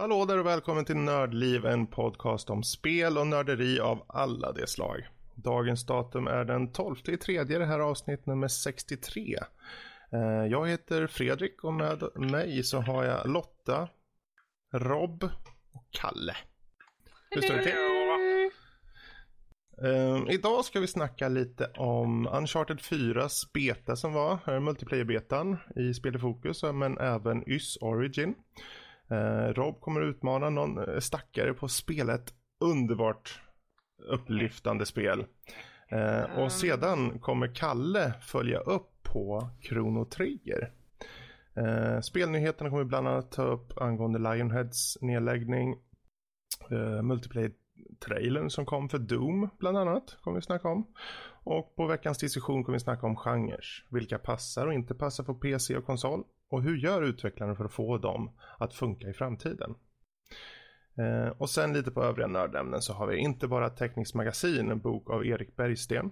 Hallå där och välkommen till Nördliv, en podcast om spel och nörderi av alla de slag. Dagens datum är den 12 i tredje, det här avsnitt nummer 63. Eh, jag heter Fredrik och med mig så har jag Lotta, Rob och Kalle. Hur står det till? Um, idag ska vi snacka lite om Uncharted 4s beta som var, eh, multiplayer-betan i Spel i fokus, men även YS Origin. Uh, Rob kommer utmana någon stackare på spelet underbart upplyftande spel. Uh, och mm. sedan kommer Kalle följa upp på Chrono Trigger. Uh, spelnyheterna kommer bland annat ta upp angående Lionheads nedläggning, uh, multiplayer trailern som kom för Doom bland annat kommer vi snacka om. Och på veckans diskussion kommer vi snacka om genrer. Vilka passar och inte passar för PC och konsol. Och hur gör utvecklarna för att få dem att funka i framtiden. Eh, och sen lite på övriga nördämnen så har vi inte bara Tekniskt magasin, en bok av Erik Bergsten.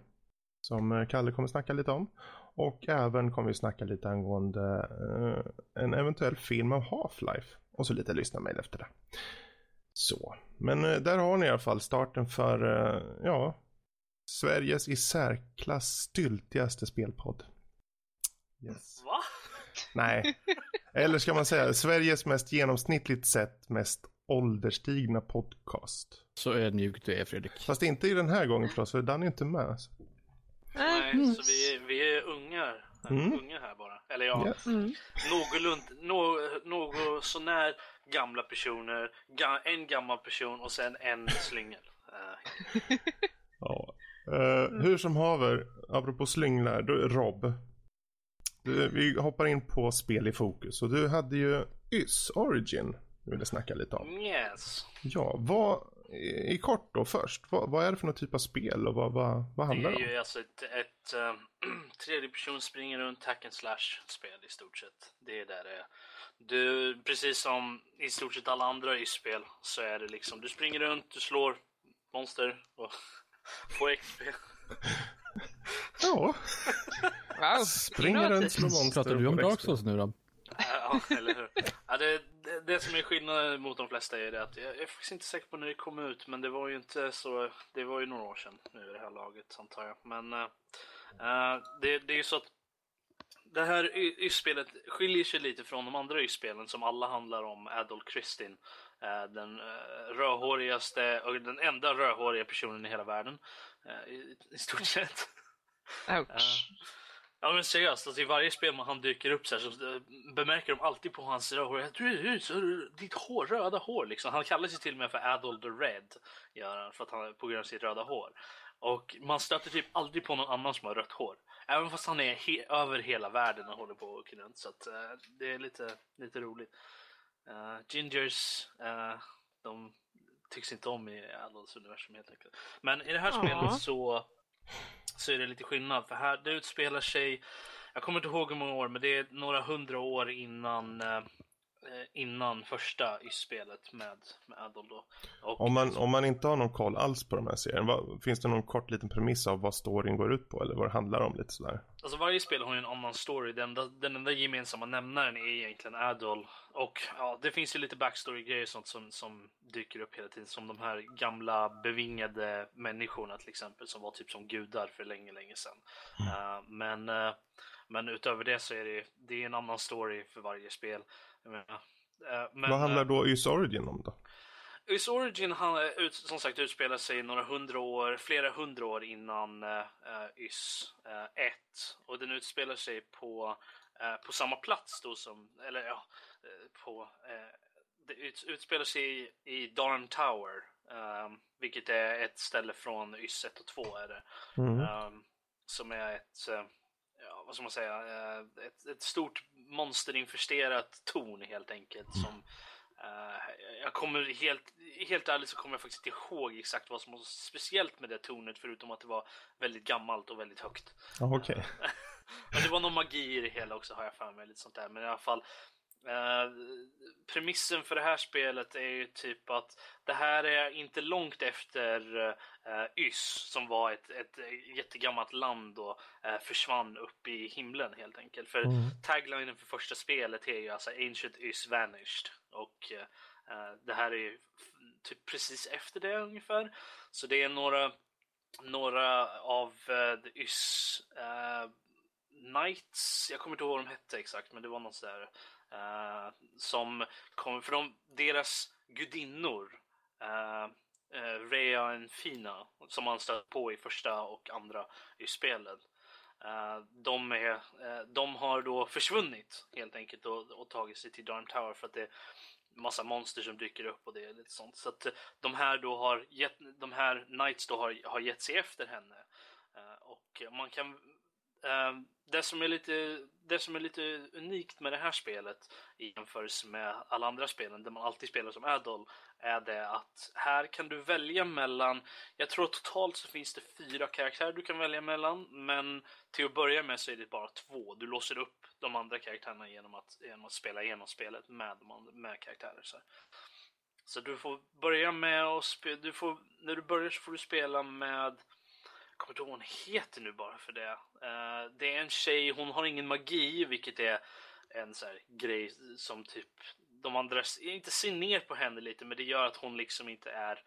Som eh, Kalle kommer snacka lite om. Och även kommer vi snacka lite angående eh, en eventuell film av Half-Life. Och så lite lyssna mejl efter det. Så, men eh, där har ni i alla fall starten för, eh, ja, Sveriges i särklass styltigaste spelpodd. Yes. Va? Nej, eller ska man säga Sveriges mest genomsnittligt sett mest ålderstigna podcast. Så ödmjuk du är Fredrik. Fast inte i den här gången förstås, för Dan är inte med. Nej, mm. så vi, vi är ungar. Mm. Unga här bara. Eller ja, yes. mm. någorlund, nå, något sånär gamla personer, ga, en gammal person och sen en slyngel. Ja. Uh, hur som haver, apropå slynglar, Rob. Du, vi hoppar in på spel i fokus och du hade ju YS Origin du ville snacka lite om. Yes. Ja, vad, i kort då först, vad, vad, är det för någon typ av spel och vad, vad, vad handlar det om? Det är ju alltså ett, ett um, tredje person springer runt hack and slash spel i stort sett. Det är där det är. Du, precis som i stort sett alla andra i spel så är det liksom, du springer runt, du slår monster och får XP. ja. Wow. Springer runt, slår monster Pratar du om Dark Souls nu då? ja, eller hur. Ja, det, det, det, som är skillnaden mot de flesta är det att jag, jag är faktiskt inte säker på när det kom ut, men det var ju inte så. Det var ju några år sedan nu i det här laget antar jag. Men uh, det, det är ju så att det här YS-spelet skiljer sig lite från de andra YS-spelen som alla handlar om Adol Kristin. Uh, den uh, rödhårigaste och den enda rödhåriga personen i hela världen. I, I, stort sett. Ouch. Ja men seriöst, alltså, i varje spel man han dyker upp så, här, så eh, bemärker de alltid på hans rödhår. Du, är så, ditt hår, röda hår liksom. Han kallar sig till och med för Adol the Red. Gör för att han, på grund av sitt röda hår. Och man stöter typ aldrig på någon annan som har rött hår. Även fast han är he över hela världen och håller på och runt. Så att, uh, det är lite, lite roligt. Uh, gingers, uh, de tycks inte om i Adols universum helt enkelt. Men i det här spelet så så är det lite skillnad. För här, det utspelar sig, jag kommer inte ihåg hur många år, men det är några hundra år innan eh, innan första i spelet med, med Adol då. Och, om, man, om man inte har någon koll alls på de här serierna, finns det någon kort liten premiss av vad storyn går ut på eller vad det handlar om lite sådär? Alltså varje spel har ju en annan story. Den enda, den enda gemensamma nämnaren är egentligen Adol. Och ja, det finns ju lite backstory-grejer sånt som, som dyker upp hela tiden. Som de här gamla bevingade människorna till exempel som var typ som gudar för länge, länge sedan. Mm. Uh, men uh, men utöver det så är det, det är en annan story för varje spel. Eh, men, Vad handlar då Ys Origin om då? Ys Origin han, som sagt utspelar sig några hundra år, flera hundra år innan uh, Ys uh, 1. Och den utspelar sig på, uh, på samma plats då som, eller ja, på, uh, det utspelar sig i, i Darn Tower. Um, vilket är ett ställe från Ys 1 och 2 är det. Mm. Um, som är ett ja, vad ska man säga, eh, ett, ett stort monsterinfesterat torn helt enkelt. Som, uh, jag kommer helt, helt ärligt så kommer jag faktiskt inte ihåg exakt vad som var speciellt med det tornet förutom att det var väldigt gammalt och väldigt högt. Oh, okay. Det var någon magi i det hela också har jag för mig. Lite sånt där. Men i alla fall, Uh, premissen för det här spelet är ju typ att det här är inte långt efter uh, Ys som var ett, ett jättegammalt land och uh, försvann upp i himlen helt enkelt. För mm. taglinen för första spelet är ju alltså Ancient Ys Vanished och Uh, det här är typ precis efter det ungefär. Så det är några, några av the Ys uh, Knights, jag kommer inte ihåg vad de hette exakt, men det var något sådär uh, som kommer, från de, deras gudinnor eh, eh, uh, uh, Rea och Fina som man stöter på i första och andra i spelet. Uh, de, är, uh, de har då försvunnit helt enkelt och, och tagit sig till Darn Tower för att det är massa monster som dyker upp och det är lite sånt. Så att de här då har gett, de här Knights då har, har gett sig efter henne. Uh, och man kan Uh, det, som är lite, det som är lite unikt med det här spelet i jämförelse med alla andra spelen där man alltid spelar som Adol är det att här kan du välja mellan, jag tror totalt så finns det fyra karaktärer du kan välja mellan men till att börja med så är det bara två. Du låser upp de andra karaktärerna genom att, genom att spela igenom spelet med, med karaktärer. Så, så du får börja med att spela, när du börjar så får du spela med kommer inte ihåg vad hon heter nu bara för det. Uh, det är en tjej, hon har ingen magi, vilket är en så här grej som typ de andra inte ser ner på henne lite, men det gör att hon liksom inte är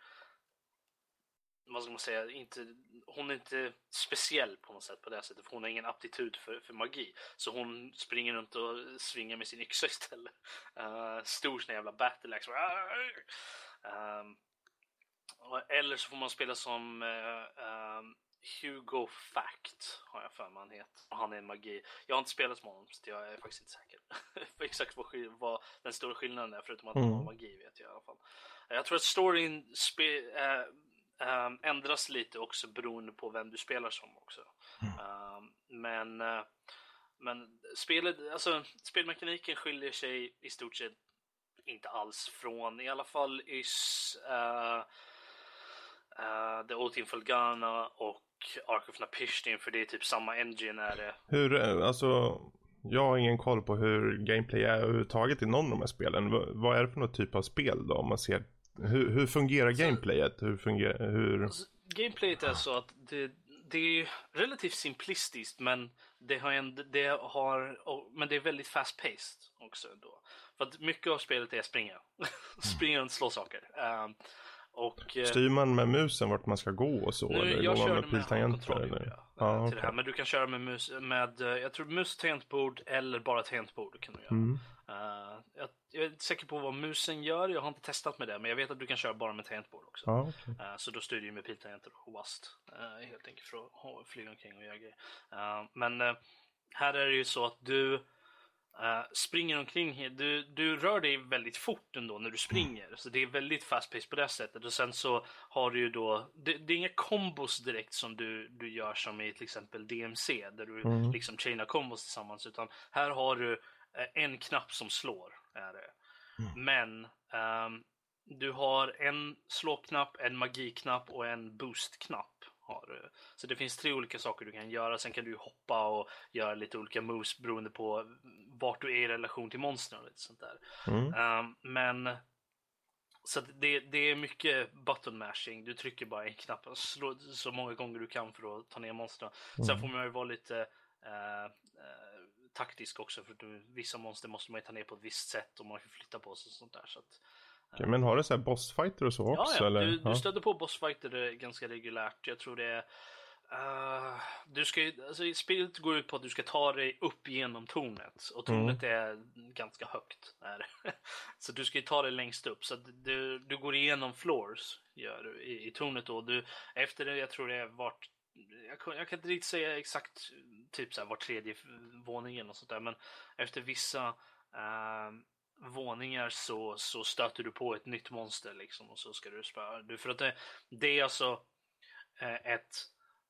vad ska man säga, inte, hon är inte speciell på något sätt på det sättet, för hon har ingen aptitud för, för magi. Så hon springer runt och svingar med sin yxa istället. Uh, stor sån jävla battle axe. Uh, eller så får man spela som uh, Hugo Fact har jag för mig han heter. Han är en magi. Jag har inte spelat som honom så jag är faktiskt inte säker för exakt vad, vad, den stora skillnaden är förutom att mm. han har magi vet jag i alla fall. Jag tror att storyn spe, äh, äh, ändras lite också beroende på vem du spelar som också. Mm. Uh, men uh, men spelet, alltså spelmekaniken skiljer sig i stort sett inte alls från i alla fall is uh, uh, The Ultim Fulgana och Ark of Napishtim för det är typ samma engine är det. Hur, eh, alltså jag har ingen koll på hur gameplay är överhuvudtaget i någon av de här spelen. V vad är det för någon typ av spel då? Om man ser, hur, hur fungerar alltså, gameplayet? Hur fungerar, hur... Alltså, gameplayet är så att det, det är relativt simplistiskt men det har, en, det har men det är väldigt fast paced också då. För att mycket av spelet är springa. springa och slå saker. Um, och, eh, Styr man med musen vart man ska gå och så? Nu, eller jag körde med piltangenter? Eller? Ja, till okay. det här. Men du kan köra med mus, med, eh, jag tror mus tangentbord eller bara tangentbord kan du göra. Mm. Uh, jag, jag, är inte säker på vad musen gör, jag har inte testat med det, men jag vet att du kan köra bara med tangentbord också. Ja, okay. uh, så då styr du med piltangenter och WAST uh, helt enkelt för att flyga omkring och göra grejer. men här är det ju så att du Uh, springer omkring, du, du rör dig väldigt fort ändå när du springer. Så det är väldigt fast pace på det sättet. Och sen så har du ju då, det, det är inga kombos direkt som du, du gör som i till exempel DMC. Där du mm. liksom chainar kombos tillsammans. Utan här har du uh, en knapp som slår. Är det. Mm. Men um, du har en slåknapp, en magiknapp och en boostknapp har. Så det finns tre olika saker du kan göra. Sen kan du hoppa och göra lite olika moves beroende på vart du är i relation till monstren och lite sånt där. Mm. Um, men så det, det, är mycket button mashing. Du trycker bara en knapp och slår så många gånger du kan för att ta ner monstren. Mm. Sen får man ju vara lite uh, uh, taktisk också för du, vissa monster måste man ju ta ner på ett visst sätt och man kan flytta på sig och sånt där. Så att, Okay, men har du så här bossfighter och så också? Ja, eller? Du, du stöter på bossfighter ganska reguljärt. Jag tror det är Uh, du ska, alltså, spelet går ut på att du ska ta dig upp genom tornet och tornet mm. är ganska högt. Där. så du ska ta dig längst upp så du, du går igenom floors gör du, i, i tornet då. Du, efter det, jag tror det är vart jag, jag kan inte riktigt säga exakt typ så här, var tredje våning eller sånt där men efter vissa uh, våningar så, så stöter du på ett nytt monster liksom och så ska du spöa. Du, för att det, det är alltså eh, ett,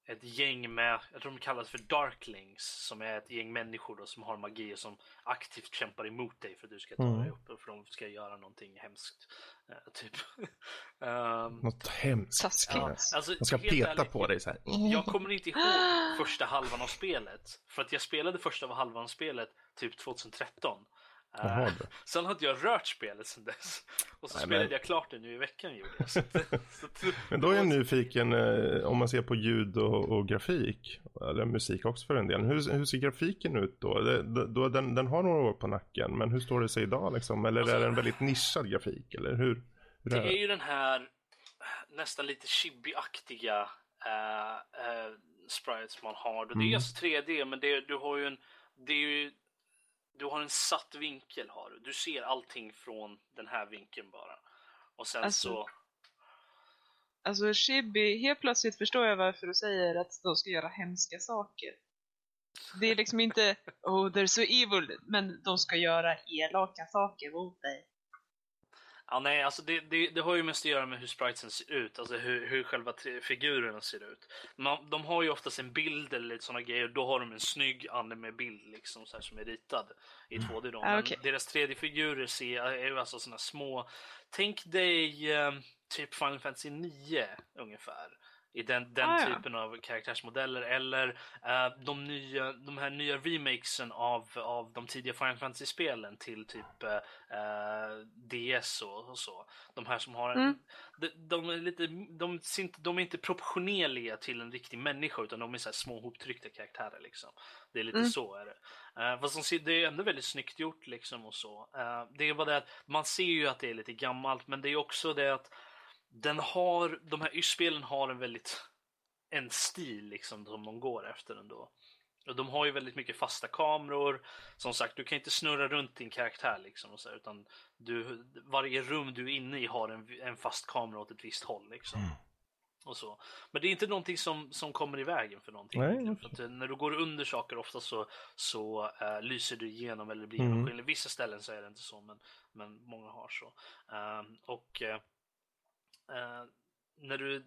ett gäng med, jag tror de kallas för Darklings, som är ett gäng människor då, som har magi och som aktivt kämpar emot dig för att du ska ta mm. dig upp för de ska göra någonting hemskt. Uh, typ. um, Något hemskt. Ja, alltså, de ska peta ärligt, på dig så här. Jag kommer inte ihåg första halvan av spelet. För att jag spelade första halvan av spelet typ 2013. Uh, sen har inte jag rört spelet sen dess. Och så Nej, spelade men... jag klart det nu i veckan gjorde jag. Så, så, men då är jag nyfiken eh, om man ser på ljud och, och, grafik. Eller musik också för en del. Hur, hur ser grafiken ut då? Det, då den, den har några år på nacken. Men hur står det sig idag liksom? Eller alltså, är det en väldigt nischad grafik? Eller hur? hur det är, är ju den här nästan lite chibi-aktiga uh, uh, sprites man har. Det är mm. alltså 3D men det, du har ju en det är ju du har en satt vinkel har du. Du ser allting från den här vinkeln bara. Och sen alltså, så... Alltså Chibi, helt plötsligt förstår jag varför du säger att de ska göra hemska saker. Det är liksom inte oh they're so evil, men de ska göra elaka saker mot dig. Ja, nej, alltså det, det, det, har ju mest att göra med hur spritesen ser ut, alltså hur, hur själva figurerna ser ut. Man, de har ju oftast en bild eller lite sådana grejer, då har de en snygg anime-bild liksom så här, som är ritad i 2D mm. då. Men okay. deras 3D-figurer är ju alltså sådana små, tänk dig eh, typ Final Fantasy 9 ungefär i den, den ah, typen ja. av karaktärsmodeller eller uh, de, nya, de här nya remakesen av, av de tidiga Final Fantasy-spelen till typ uh, eh, DS och, och, så. De här som har en, mm. de, de, är lite, de, de, är inte proportionerliga till en riktig människa utan de är så här små hoptryckta karaktärer liksom. Det är lite mm. så är det. Uh, fast de, det är ändå väldigt snyggt gjort liksom och så. Uh, det är bara det att man ser ju att det är lite gammalt men det är också det att den har, de här spelen har en väldigt, en stil liksom som de går efter ändå. Och de har ju väldigt mycket fasta kameror. Som sagt, du kan inte snurra runt din karaktär liksom. Och så, utan du, varje rum du är inne i har en, en fast kamera åt ett visst håll. Liksom. Mm. Och så. Men det är inte någonting som, som kommer i vägen för någonting. Nej, för eh, när du går under saker ofta så, så uh, lyser du igenom eller blir mm. skillnad. Vissa ställen så är det inte så, men, men många har så. Uh, och uh, Eh, när, du,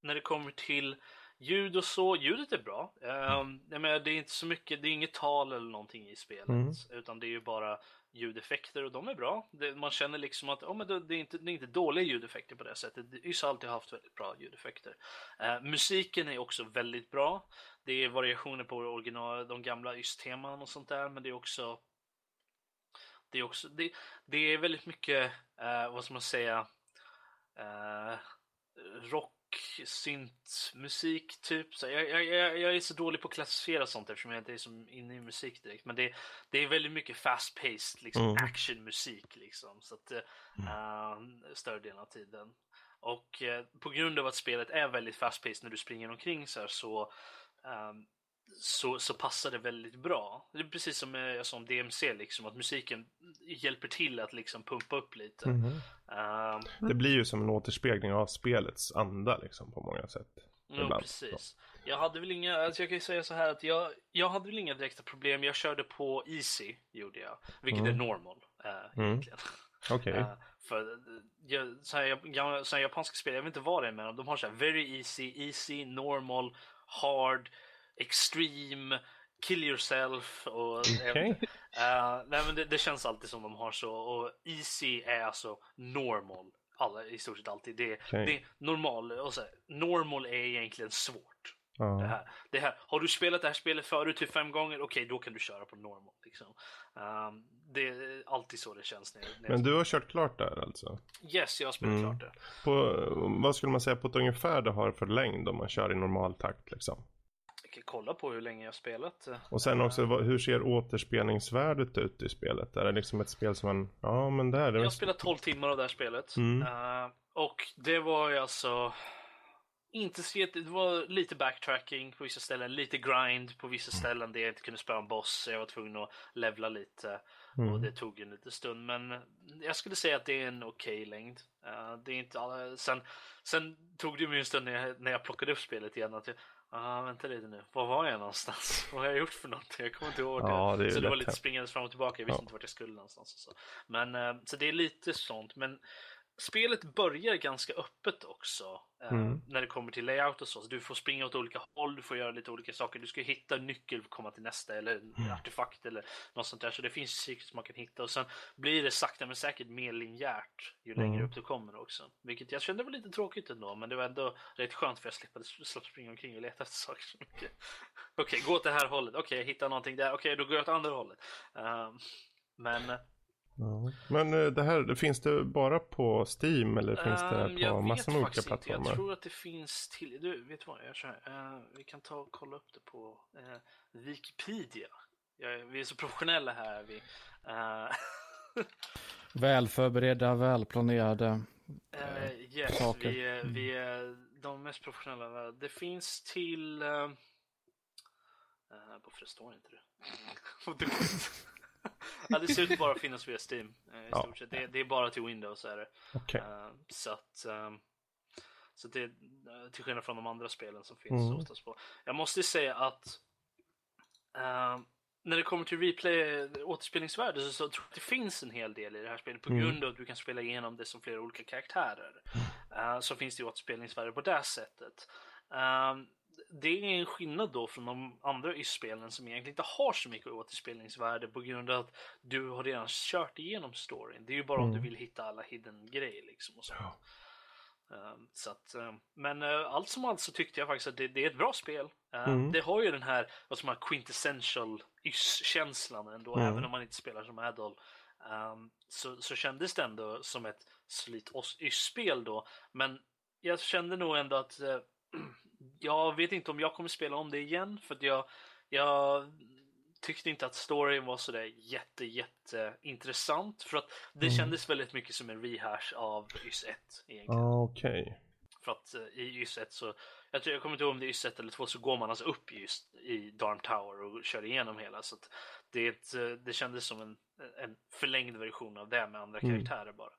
när det kommer till ljud och så, ljudet är bra. Eh, jag menar, det är inte så mycket, det är inget tal eller någonting i spelet. Mm. Utan det är ju bara ljudeffekter och de är bra. Det, man känner liksom att oh, men det, det, är inte, det är inte dåliga ljudeffekter på det sättet. YS har alltid haft väldigt bra ljudeffekter. Eh, musiken är också väldigt bra. Det är variationer på original, de gamla YS-teman och sånt där, men det är också det är också, det, det är väldigt mycket, eh, vad ska man säga, uh, rock, synt, musik typ. Så jag, jag, jag, är så dålig på att klassificera sånt eftersom jag inte är så inne i musik direkt. Men det, det är väldigt mycket fast paced liksom mm. actionmusik liksom. Så att, uh, större delen av tiden. Och uh, på grund av att spelet är väldigt fast paced när du springer omkring så här, så um, så, så passar det väldigt bra. Det är precis som jag sa om DMC, liksom, att musiken hjälper till att liksom pumpa upp lite. Mm -hmm. um, det blir ju som en återspegling av spelets anda liksom, på många sätt. Ja, precis. Så. Jag hade väl inga, alltså jag kan ju säga så här att jag, jag hade väl inga direkta problem. Jag körde på Easy, gjorde jag. Vilket mm. är normal, uh, egentligen. Okej. Okay. Uh, för jag, så här, så här japanska spel, jag vet inte vad det är med dem. De har så här very easy, easy, normal, hard extreme, kill yourself och okay. uh, nej, men det, det, känns alltid som de har så och easy är alltså normal. Alla, I stort sett alltid. Det, okay. det är normal och så normal är egentligen svårt. Uh. Det, här. det här. Har du spelat det här spelet förut till fem gånger, okej okay, då kan du köra på normal. Liksom. Um, det är alltid så det känns. När, när Men du har kört klart där alltså? Yes, jag har spelat mm. klart det. På, vad skulle man säga på ett ungefär det har för längd om man kör i normal takt liksom? Kolla på hur länge jag spelat. Och sen också, hur ser återspelningsvärdet ut i spelet? Är det liksom ett spel som man, ja men där. Jag har spelat 12 timmar av det här spelet. Mm. Uh, och det var ju alltså inte så det var lite backtracking på vissa ställen, lite grind på vissa ställen där jag inte kunde spela en boss. Jag var tvungen att levla lite mm. och det tog en liten stund. Men jag skulle säga att det är en okej okay längd. Uh, det är inte alla... sen, sen tog det mig en stund när jag, när jag plockade upp spelet igen att jag, ah, vänta lite nu, var var jag någonstans? Vad har jag gjort för någonting? Jag kommer inte ihåg ja, det. det så det var lite springandes fram och tillbaka, jag visste ja. inte vart jag skulle någonstans. Så. Men, uh, så det är lite sånt. Men spelet börjar ganska öppet också eh, mm. när det kommer till layout och så. så. Du får springa åt olika håll, du får göra lite olika saker. Du ska hitta en nyckel för att komma till nästa eller en mm. artefakt eller något sånt där. Så det finns secrets man kan hitta och sen blir det sakta men säkert mer linjärt ju längre mm. upp du kommer också. Vilket jag kände var lite tråkigt ändå, men det var ändå rätt skönt för jag slapp, slapp springa omkring och leta efter saker så mycket. Okej, okay, gå åt det här hållet. Okej, okay, jag hittar någonting där. Okej, okay, då går jag åt andra hållet. Um, Men Ja. Men uh, det här, finns det bara på Steam eller finns det um, på massor med olika plattformar? Inte. Jag tror att det finns till, du vet vad, jag här. Uh, vi kan ta och kolla upp det på uh, Wikipedia. Jag, vi är så professionella här. Vi, Välförberedda, välplanerade yes, saker. Vi, är, vi är de mest professionella. Det finns till... varför står inte det? ja, det ser ut bara att finnas via Steam. Eh, i ja. stort sett. Det, det, är bara till Windows. Är det. Okay. Uh, eh, så att, um, så det, uh, till skillnad från de andra spelen som finns mm. oftast på. Jag måste säga att uh, när det kommer till replay återspelningsvärde så, så tror jag att det finns en hel del i det här spelet på mm. grund av att du kan spela igenom det som flera olika karaktärer. Uh, så finns det återspelningsvärde på det sättet. Uh, det är en skillnad då från de andra YS-spelen som egentligen inte har så mycket återspelningsvärde på grund av att du har redan kört igenom storyn. Det är ju bara mm. om du mm. vill hitta alla hidden grejer liksom och sånt. Ja. Um, så att, um, men uh, allt som allt så tyckte jag faktiskt att det, det är ett bra spel. Uh, mm. Det har ju den här, vad som är quintessential YS-känslan ändå, mm. även om man inte spelar som Adol. Så, så kändes det ändå som ett solitt YS-spel då. Men jag kände nog ändå att uh, jag vet inte om jag kommer spela om det igen för att jag, jag tyckte inte att storyn var sådär jätte, jätte intressant för att det mm. kändes väldigt mycket som en rehash av YS 1 egentligen. Ah, okej. Okay. För att uh, i YS 1 så, jag, tror, jag kommer inte ihåg om det är YS 1 eller 2 så går man alltså upp just i Darm Tower och kör igenom hela så att det, ett, uh, det kändes som en, en förlängd version av det med andra mm. karaktärer bara.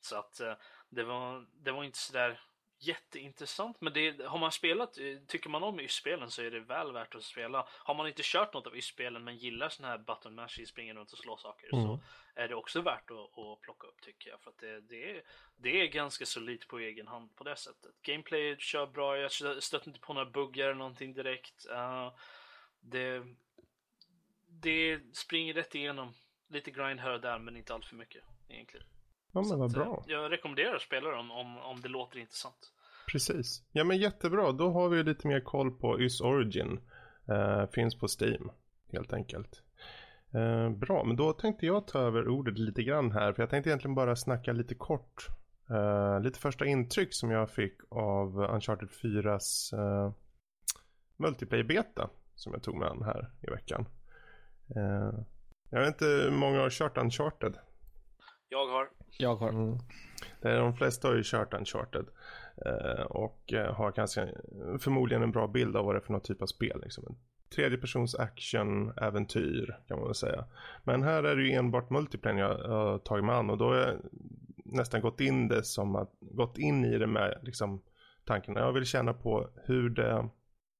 Så att uh, det var, det var inte sådär jätteintressant. Men det, har man spelat, eh, tycker man om YS-spelen så är det väl värt att spela. Har man inte kört något av YS-spelen men gillar sådana här button mashes, springer runt och slår saker mm. så är det också värt att, att, plocka upp tycker jag. För att det, det, är, det är ganska solidt på egen hand på det sättet. Gameplay kör bra, jag stöter inte på några buggar eller någonting direkt. Uh, det, det springer rätt igenom. Lite grind här och där men inte allt för mycket egentligen. Ja men vad bra. Eh, jag rekommenderar att spela dem om, om det låter intressant. Precis. Ja men jättebra. Då har vi lite mer koll på YS Origin. Uh, finns på Steam helt enkelt. Uh, bra, men då tänkte jag ta över ordet lite grann här. För jag tänkte egentligen bara snacka lite kort. Uh, lite första intryck som jag fick av Uncharted 4s uh, multiplayer-beta. Som jag tog med an här i veckan. jag vet inte hur många har kört Uncharted. Jag har. Jag har. Mm. Det är, de flesta har ju kört Uncharted. Eh, och eh, har kanske förmodligen en bra bild av vad det är för någon typ av spel. Liksom. En tredjepersons action-äventyr kan man väl säga. Men här är det ju enbart multiplayer jag har tagit mig an och då har jag nästan gått in det som att, gått in i det med liksom tanken jag vill känna på hur det,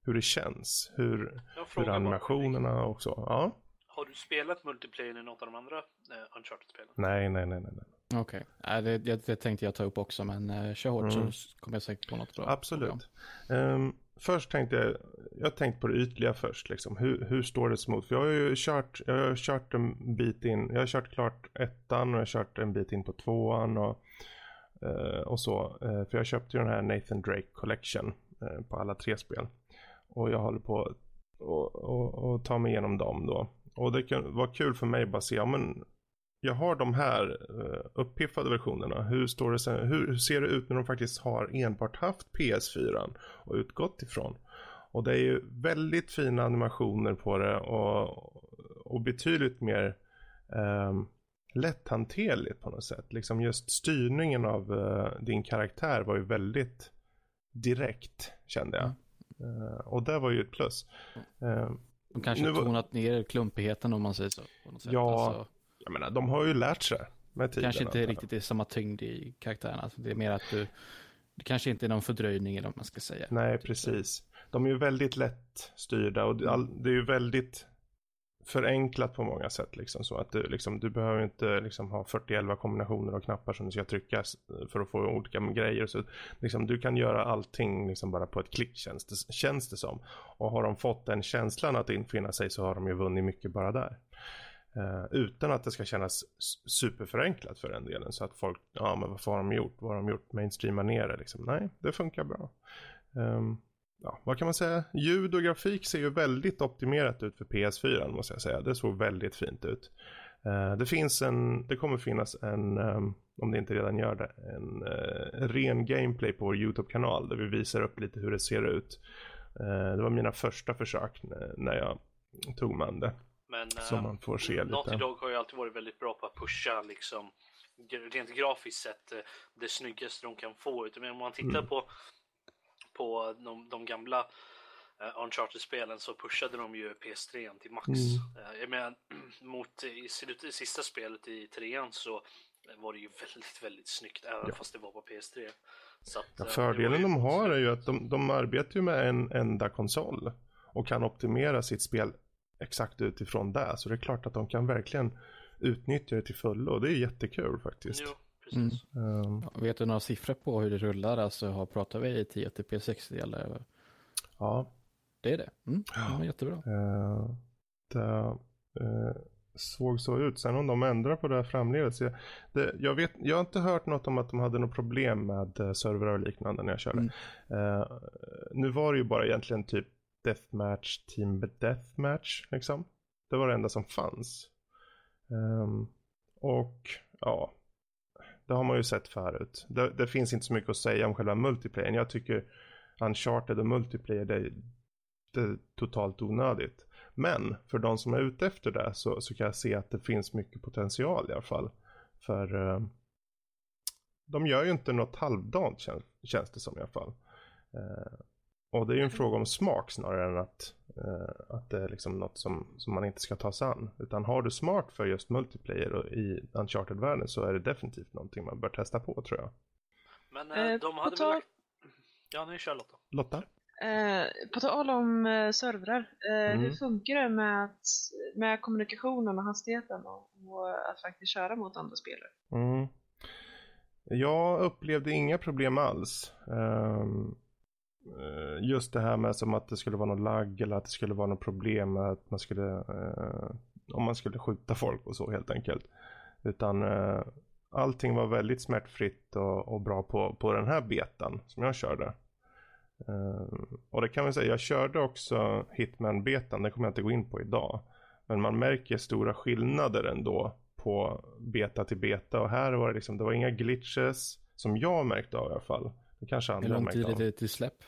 hur det känns, hur, hur animationerna och så. Ja. Har du spelat multiplayer i något av de andra eh, Uncharted-spelen? Nej, nej, nej, nej. nej. Okej, okay. det, det, det, tänkte jag ta upp också, men uh, kör hårt mm. så kommer jag säkert på något bra. Absolut. Um, först tänkte jag, jag tänkte på det ytliga först, liksom. hur, hur står det emot? För jag har ju kört, jag har kört en bit in, jag har kört klart ettan och jag har kört en bit in på tvåan och, uh, och så. Uh, för jag köpte ju den här Nathan Drake Collection uh, på alla tre spel. Och jag håller på att och, och, och ta mig igenom dem då. Och det vara kul för mig att bara se, ja men jag har de här uh, uppiffade versionerna. Hur, står det sen, hur, ser det ut när de faktiskt har enbart haft PS4 och utgått ifrån? Och det är ju väldigt fina animationer på det och, och betydligt mer um, lätthanterligt på något sätt. Liksom just styrningen av uh, din karaktär var ju väldigt direkt kände jag. Mm. Uh, och det var ju ett plus. Uh, de kanske nu, tonat ner klumpigheten om man säger så. Ja, alltså, jag menar de har ju lärt sig med tiden. Kanske inte riktigt är samma tyngd i karaktärerna. Alltså, det är mer att du, det kanske inte är någon fördröjning eller vad man ska säga. Nej, typ precis. De är ju väldigt lätt styrda och det är ju väldigt förenklat på många sätt. Liksom, så att du, liksom, du behöver inte liksom, ha 40 kombinationer av knappar som du ska trycka för att få olika grejer. Så, liksom, du kan göra allting liksom, bara på ett klick känns det, känns det som. Och har de fått den känslan att infinna sig så har de ju vunnit mycket bara där. Eh, utan att det ska kännas superförenklat för den delen. Så att folk, ja men vad har de gjort? Vad har de gjort? Mainstreama ner det liksom. Nej, det funkar bra. Um, ja, vad kan man säga? Ljud och grafik ser ju väldigt optimerat ut för PS4 måste jag säga. Det såg väldigt fint ut. Uh, det finns en, det kommer finnas en, um, om det inte redan gör det, en uh, ren gameplay på vår YouTube-kanal där vi visar upp lite hur det ser ut. Uh, det var mina första försök när jag tog man det. Men så man får se lite. Naughty Dog har ju alltid varit väldigt bra på att pusha liksom rent grafiskt sett det snyggaste de kan få. Men om man tittar mm. på, på de, de gamla uh, Uncharted-spelen så pushade de ju PS3 till max. Mm. Uh, jag menar, mot i, i sista spelet i trean så var det ju väldigt, väldigt snyggt även ja. fast det var på PS3. Så att, ja, eh, fördelen de har är ju att de, de arbetar ju med en enda konsol och kan optimera sitt spel exakt utifrån det. Så det är klart att de kan verkligen utnyttja det till fullo och det är jättekul faktiskt. Jo, precis. Mm. Um, vet du några siffror på hur det rullar? Alltså har, pratar vi i 10 till P60 eller? Ja, det är det? Mm. Ja. jättebra. Uh, det uh, såg så ut. Sen om de ändrar på det här framledes. Jag, det, jag, vet, jag har inte hört något om att de hade något problem med uh, servrar och liknande när jag körde. Mm. Uh, nu var det ju bara egentligen typ deathmatch, team deathmatch liksom. Det var det enda som fanns. Um, och ja, det har man ju sett förut. Det, det, finns inte så mycket att säga om själva multiplayern. Jag tycker Uncharted och multiplayer, det, är totalt onödigt. Men för de som är ute efter det så, så kan jag se att det finns mycket potential i alla fall. För uh, de gör ju inte något halvdant kän känns det som i alla fall. Uh, och det är ju en fråga om smak snarare än att, uh, att det är liksom något som, som man inte ska ta sig an. Utan har du smart för just multiplayer och i Uncharted-världen så är det definitivt någonting man bör testa på tror jag. Men de hade väl lagt... Ja, nu kör Lotta. Lotta? Eh, på tal om eh, servrar, eh, mm. hur funkar det med, att, med kommunikationen och hastigheten och, och, att faktiskt köra mot andra spelare? Mm. Jag upplevde inga problem alls. Um, just det här med som att det skulle vara någon lagg eller att det skulle vara något problem med att man skulle, uh, om man skulle skjuta folk och så helt enkelt. Utan uh, allting var väldigt smärtfritt och, och bra på, på den här betan som jag körde. Uh, och det kan man säga, jag körde också Hitman-betan, det kommer jag inte gå in på idag. Men man märker stora skillnader ändå på beta till beta och här var det liksom, det var inga glitches som jag märkte av i alla fall. Det kanske andra. Hur lång tid är det till släpp?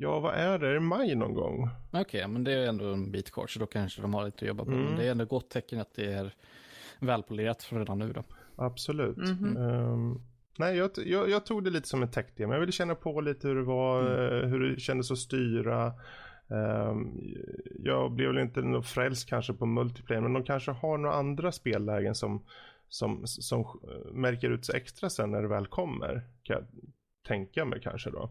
Ja, vad är det? Är det maj någon gång? Okej, okay, men det är ändå en bit kvar så då kanske de har lite att jobba på. Mm. Men det är ändå gott tecken att det är välpolerat redan nu då. Absolut. Mm -hmm. um, Nej, jag, jag, jag, tog det lite som en tech-demo. Jag ville känna på lite hur det var, mm. Eh, hur det kändes att styra. Um, jag blev väl inte något frälst kanske på multiplayer, men de kanske har några andra spellägen som, som, som märker ut sig extra sen när det väl kommer. Kan jag tänka mig kanske då.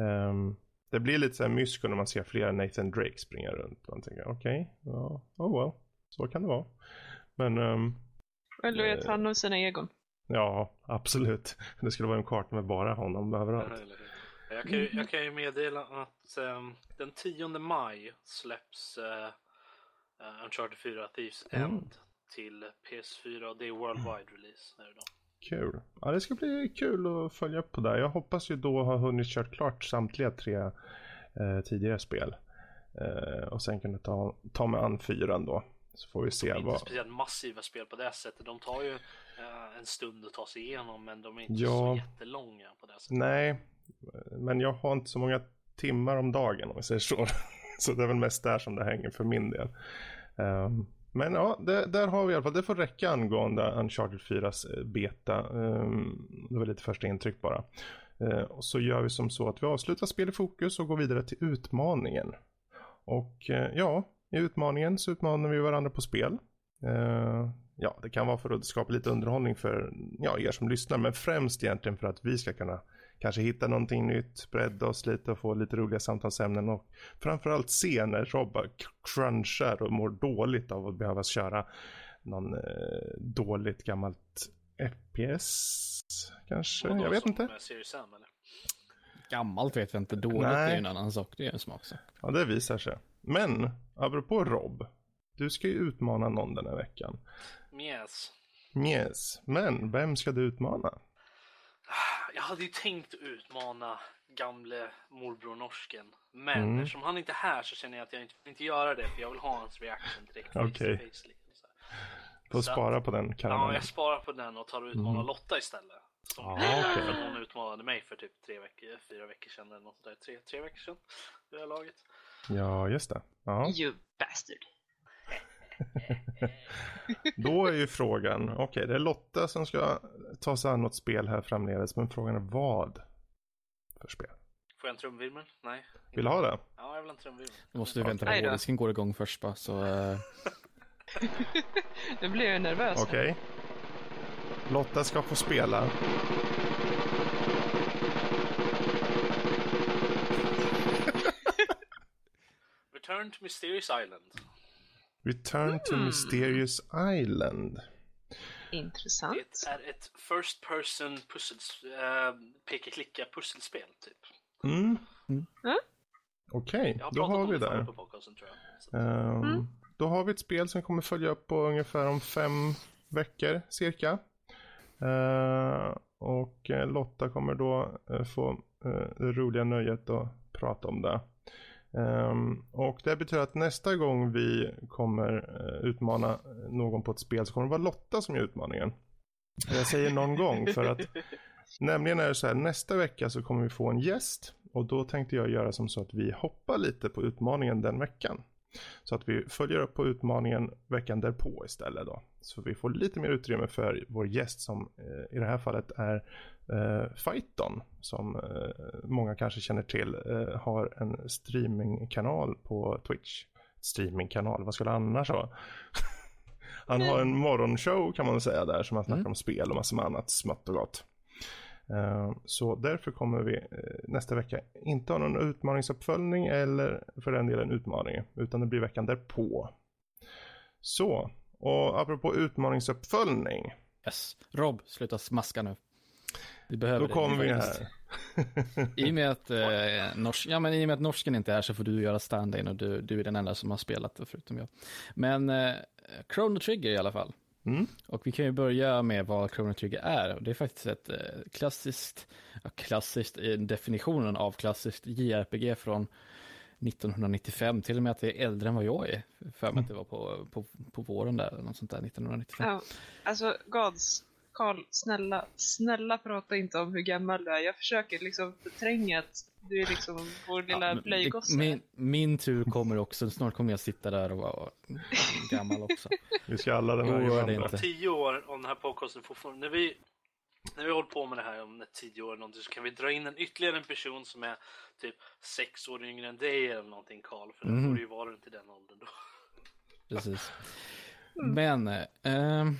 Um, det blir lite så här mysko när man ser flera Nathan Drake springa runt. Man tänker okej, okay, ja, oh well, så kan det vara. Men... Um, Eller vet han om sina egon. Ja, absolut. Det skulle vara en karta med bara honom överallt. Jag kan, ju, jag kan ju meddela att um, den 10 maj släpps uh, Uncharted 4 Thieves mm. End till PS4 och det är worldwide release. Här idag. Kul. Ja, det ska bli kul att följa upp på det. Jag hoppas ju då ha hunnit kört klart samtliga tre eh, tidigare spel. Eh, och sen kunna ta, ta med an fyran då. Så får vi se de är vad... inte speciellt massiva spel på det sättet. De tar ju uh, en stund att ta sig igenom men de är inte ja. så jättelånga på det sättet. Nej, men jag har inte så många timmar om dagen om vi säger så. så det är väl mest där som det hänger för min del. Um, men ja, det, där har vi i alla fall, det får räcka angående Uncharted 4s eh, beta. Um, det var lite första intryck bara. Uh, och så gör vi som så att vi avslutar spel i fokus och går vidare till utmaningen. Och uh, ja, i utmaningen så utmanar vi varandra på spel. Uh, ja, det kan vara för att skapa lite underhållning för ja, er som lyssnar, men främst egentligen för att vi ska kunna kanske hitta någonting nytt, bredda oss lite och få lite roliga samtalsämnen och framförallt se när Robba crunchar och mår dåligt av att behöva köra någon eh, dåligt gammalt FPS kanske, jag vet inte. Sam? Gammalt vet jag inte, dåligt Nej. är ju en annan sak, det är en smaksak. Ja, det visar sig. Men, apropå Rob, du ska ju utmana någon den här veckan. Yes. Yes, men vem ska du utmana? Jag hade ju tänkt utmana gamle morbror norsken. Men mm. eftersom han inte är här så känner jag att jag inte vill inte göra det för jag vill ha hans reaction direkt. Okej. Okay. Liksom, Får Så att- spara på den Ja, karamellen. jag sparar på den och tar och utmanar Mm. Lotta istället. Som, Ah. För att hon utmanade mig för typ tre veckor, fyra veckor sedan eller något där. Tre, tre veckor sedan. Det här laget. Ja, just det. Ja. You bastard. Då är ju frågan, okej det är Lotta som ska ta sig an något spel här framledes, men frågan är vad för spel? Får jag en trumvirvel? Nej. Vill du ha det? Ja, jag vill ha en trumvirvel. Du måste ju vänta på att då. hårddisken går igång först bara, så... eh, Nu blir jag nervös. Okej. Lotta ska få spela. Return to Mysterious Island. Return to Mysterious Island. Intressant. Det är ett first person pussels, äh, peka-klicka pusselspel typ. Mm. Mm. Mm. Okej, Jag har då pratat har om vi det podcasten jag. Så. Ehm, Då har vi ett spel som kommer följa upp på ungefär om fem veckor cirka. Ehm, och eh, Lotta kommer då få eh, det roliga nöjet att prata om det. Ehm, och det betyder att nästa gång vi kommer eh, utmana någon på ett spel så kommer det vara Lotta som gör utmaningen. Jag säger någon gång för att Nämligen är det så här, nästa vecka så kommer vi få en gäst och då tänkte jag göra som så att vi hoppar lite på utmaningen den veckan. Så att vi följer upp på utmaningen veckan därpå istället då. Så vi får lite mer utrymme för vår gäst som eh, i det här fallet är eh, Fighton. Som eh, många kanske känner till eh, har en streamingkanal på Twitch. Streamingkanal, vad skulle han annars ha? Han har en morgonshow kan man säga där som han snackar Mm. om spel och massor med annat smått och gott. Eh, Så därför kommer vi eh, nästa vecka inte ha någon utmaningsuppföljning eller för den delen utmaning. Utan det blir veckan därpå. Så, och apropå utmaningsuppföljning. Yes. Rob, sluta smaska nu. Vi behöver Då kommer vi här. I och, med att, eh, nors ja, men I och med att norsken inte är här så får du göra stand-in och du, du är den enda som har spelat det förutom jag. Men eh, Chrono Trigger i alla fall. Mm. Och vi kan ju börja med vad Chrono Trigger är. Det är faktiskt ett eh, klassiskt, ja, klassiskt i definitionen av klassiskt JRPG från 1995. Till och med att det är äldre än vad jag är. För mig att det var på, på, på våren där, eller något sånt där, 1995. Ja, alltså, Gods, Karl, snälla, snälla prata inte om hur gammal du är. Jag försöker liksom förtränga att du är liksom vår lilla Ja, blöjgosse. det- min, min tur kommer också, snart kommer jag sitta där och vara gammal också. Vi ska alla den här dig varandra. inte. Tio år om den här podcasten fortfarande. När vi, när vi håller på med det här om tio år någonting så kan vi dra in en ytterligare en person som är typ sex år yngre än dig eller någonting Karl. För Mhm. det borde ju vara runt i den åldern då. Precis. Men, eh,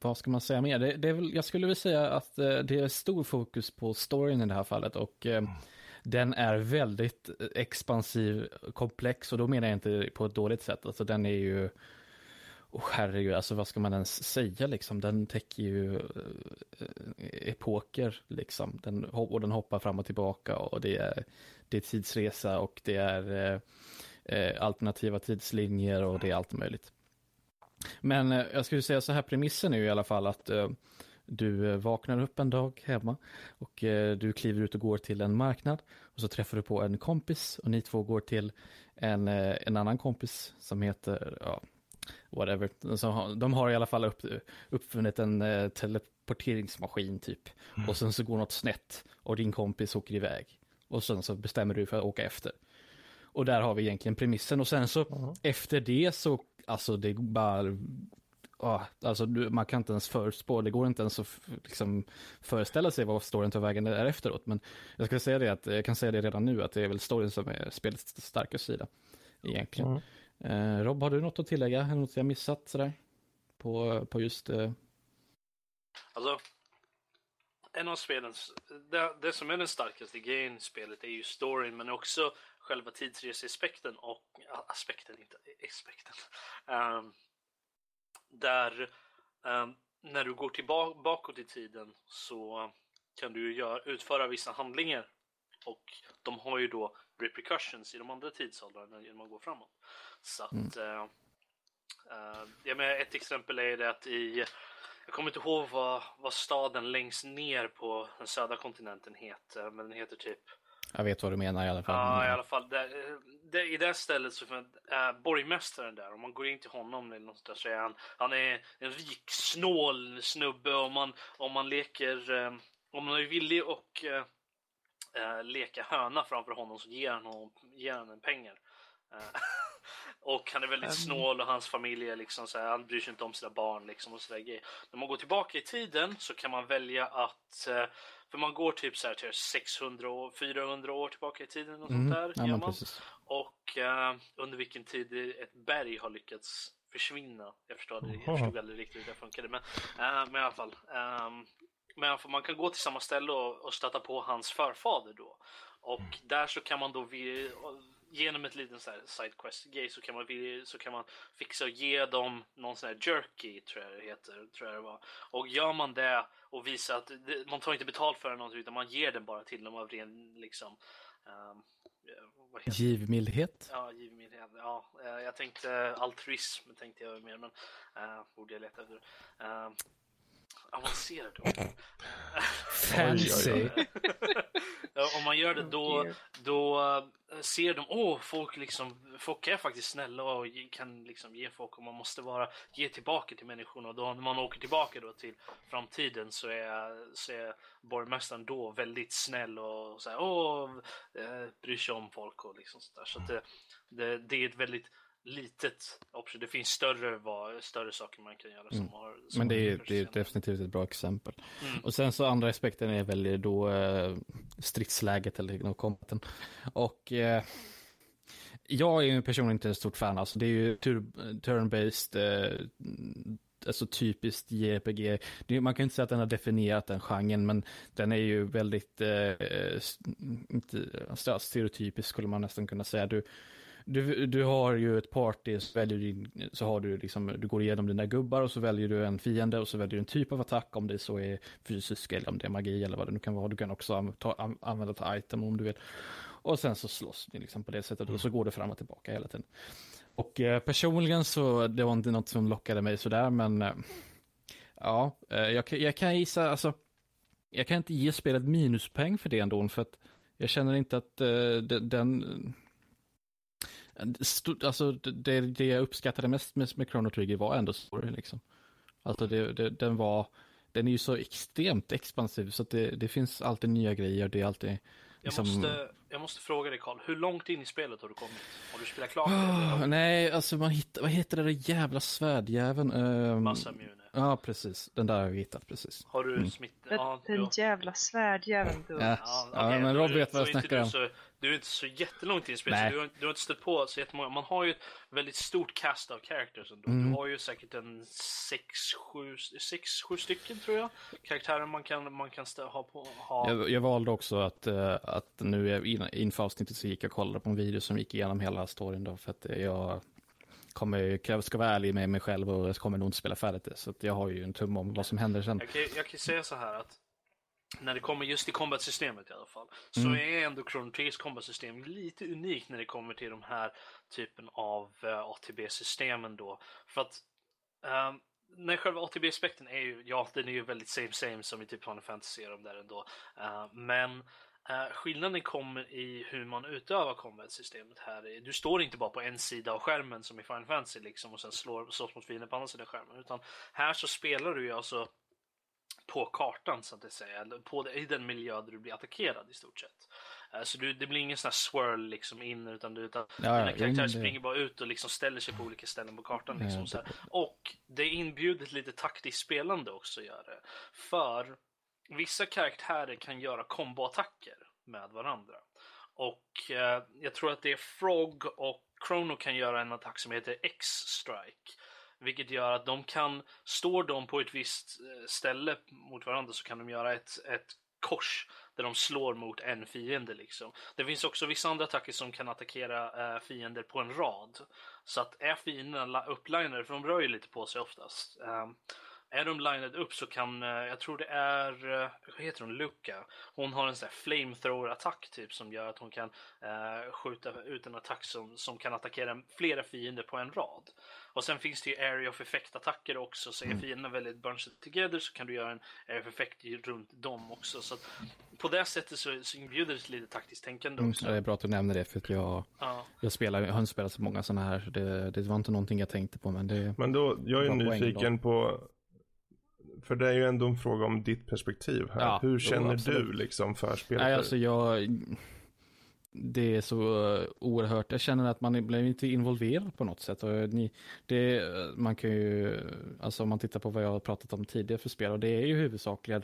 vad ska man säga mer? Det, det väl, jag skulle vilja säga att eh, det är stor fokus på storyn i det här fallet och eh, den är väldigt expansiv, komplex och då menar jag inte på ett dåligt sätt. Alltså den är ju, oh, herregud, alltså vad ska man ens säga liksom? Den täcker ju eh, epoker liksom. Den, och den hoppar fram och tillbaka och det är, det är tidsresa och det är eh, eh, alternativa tidslinjer och det är allt möjligt. Men eh, jag skulle säga så här, premissen är ju i alla fall att eh, du eh, vaknar upp en dag hemma och du kliver ut och går till en marknad och så träffar du på en kompis och ni två går till en, en annan kompis som heter, ja, whatever. Så de har i alla fall upp, uppfunnit en teleporteringsmaskin typ. Och sen så går något snett och din kompis åker iväg. Och sen så bestämmer du för att åka efter. Och där har vi egentligen premissen. Och sen så efter det så, alltså det är bara, ja, alltså du, man kan inte ens förutspå, det går inte ens att f- liksom föreställa sig vad storyn tar vägen där efteråt. Men jag ska säga det att, jag kan säga det redan nu, att det är väl storyn som är spelets starka sida. Egentligen. Eh, Rob, har du något att tillägga? Eller något jag missat sådär? På, på just, eh, Alltså, en av spelens, det, det som är den starkaste grejen i spelet är ju storyn men också själva tidsreseaspekten och aspekten, inte aspekten. Ehm, där ehm, när du går tillbaka bakåt i tiden så kan du ju göra, utföra vissa handlingar och de har ju då repercussions i de andra tidsåldrarna genom att gå framåt. Så att eh, eh, jag menar, ett exempel är det att i jag kommer inte ihåg vad, vad staden längst ner på den södra kontinenten heter, men den heter typ jag vet vad du menar i alla fall. Ja, i alla fall. Det, det, I det stället så är äh, eh, borgmästaren där. Om man går in till honom eller något där, så är han, han är en rik, snål snubbe. Om man, om man leker, äh, om man är villig och äh, leka höna framför honom så ger han, honom, ger han en pengar. och han är väldigt snål och hans familj är liksom så här, han bryr sig inte om sina barn liksom och sådär När man går tillbaka i tiden så kan man välja att för man går typ så här till 600 år, 400 år tillbaka i tiden och mm. sånt där. Ja, man. Och uh, under vilken tid ett berg har lyckats försvinna. Jag förstod, det, jag förstod aldrig riktigt hur det funkade. Men, uh, men i alla fall. Um, men man kan gå till samma ställe och, och stöta på hans förfader då. Och där så kan man då genom ett litet sidequest grej så kan man så kan man fixa och ge dem någon sån här jerky tror jag det heter tror jag det var. Och gör man det och visar att det, man tar inte betalt för det utan man ger den bara till dem av ren liksom um, Givmildhet? Ja, givmildhet. Ja, eh, jag tänkte altruism tänkte jag mer men uh, borde jag leta efter. Uh, avancerad ord. Fancy. Om man gör det då, då eh, ser de, åh, folk liksom, folk är faktiskt snälla och kan liksom ge folk och man måste vara, ge tillbaka till människorna och då när man åker tillbaka då till framtiden så är, så är borgmästaren då väldigt snäll och så här, åh, eh, bryr sig om folk och liksom sådär. Så att det, det, det är ett väldigt litet. Det finns större, större saker man kan göra. Som mm. har, som Men det är, det är definitivt ett bra exempel. Mm. Och sen så andra aspekten är väl då eh, stridsläget eller kombaten. Och eh, jag är ju personligen inte en stort fan. Alltså det är ju turn-based, eh, alltså typiskt JRPG. Man kan inte säga att den har definierat den genren, men den är ju väldigt, eh, inte, stereotypisk skulle man nästan kunna säga. Du, du, du har ju ett party, så, väljer din, så har du liksom, du går igenom dina gubbar och så väljer du en fiende och så väljer du en typ av attack om det så är fysisk eller om det är magi eller vad det nu kan vara. Du kan också ta, använda ett item om du vill. Och sen så slåss ni liksom på det sättet och så går det fram och tillbaka hela tiden. Och eh, personligen så, det var inte något som lockade mig sådär men eh, ja, eh, jag, jag kan gissa, alltså jag kan inte ge spelet minuspeng för det ändå för att jag känner inte att eh, den Alltså det, det jag uppskattade mest med, med Chrono Trigger var ändå story liksom. Alltså det, det, den var, den är ju så extremt expansiv så att det, det finns alltid nya grejer. Det är alltid liksom... jag, måste, jag måste fråga dig Karl, hur långt in i spelet har du kommit? Har du spelat klart oh, Nej, alltså man hittar, vad heter det där jävla svärdjäveln? Um, Massamune. Ja, precis. Den där har jag hittat precis. Har du mm. smitt... Ja, den jävla svärdjäveln du. Ja, ja, okay, men Rob vet vad jag snackar om. Så, du är inte så jättelångt in i spelet, du, har, du har inte stött på så jättemånga. Man har ju ett väldigt stort cast av characters ändå. Mm. Du har ju säkert en 6-7 stycken tror jag. Karaktärer man kan, man kan ha på. Ha. Jag, jag valde också att, uh, att nu inför avsnittet så gick jag och kollade på en video som gick igenom hela storyn då för att jag kommer, jag ska vara ärlig med mig själv och jag kommer nog inte spela färdigt det. Så jag har ju en tum om vad som händer sen. Jag kan, jag kan säga så här att när det kommer just till combat-systemet i alla fall, så mm. är ändå Chrono Triggers combat-system lite unikt när det kommer till de här typen av uh, eh, ATB-systemen då. För att um, när själva ATB-aspekten är ju, ja den är ju väldigt same same som i typ Final Fantasy de där ändå. Uh, men Uh, skillnaden kommer i hur man utövar combat-systemet här. Du står inte bara på en sida av skärmen som i Final Fantasy liksom och sen slår, slåss mot fienden på andra sidan skärmen. Utan här så spelar du ju alltså på kartan så att säga. På, I den miljö där du blir attackerad i stort sett. Uh, så du, det blir ingen sån här swirl liksom in utan, du, utan ja, dina karaktärer det... springer bara ut och liksom ställer sig på olika ställen på kartan. Liksom, ja, det... Och det inbjuder lite taktiskt spelande också gör det. För vissa karaktärer kan göra komboattacker med varandra. Och eh, jag tror att det är Frog och Chrono kan göra en attack som heter X-Strike. Vilket gör att de kan, står de på ett visst eh, ställe mot varandra så kan de göra ett, ett kors där de slår mot en fiende liksom. Det finns också vissa andra attacker som kan attackera eh, fiender på en rad. Så att är fienden upplinade, för de rör ju lite på sig oftast. Eh, är de lined upp så kan, eh, jag tror det är, eh, vad heter hon, Luca. Hon har en sån där flamethrower-attack typ som gör att hon kan eh, skjuta ut en attack som, som kan attackera flera fiender på en rad. Och sen finns det ju area of effect-attacker också, så är Mm. fienderna väldigt bunched together så kan du göra en area of effect runt dem också. Så att på det sättet så, så inbjuder det lite taktiskt tänkande Mm, också. ja, det är bra att du nämner det för att jag, Ja. jag, spelar, jag har inte spelat så många sådana här. så Det, det var inte någonting jag tänkte på men det, Men då, jag är nyfiken på, för det är ju ändå en fråga om ditt perspektiv här. Ja, Hur känner absolut. du liksom för spelet? Nej, alltså jag... Det är så oerhört. Jag känner att man blir inte involverad på något sätt. Och ni, det, man kan ju, alltså om man tittar på vad jag har pratat om tidigare för spel, och det är ju huvudsakligen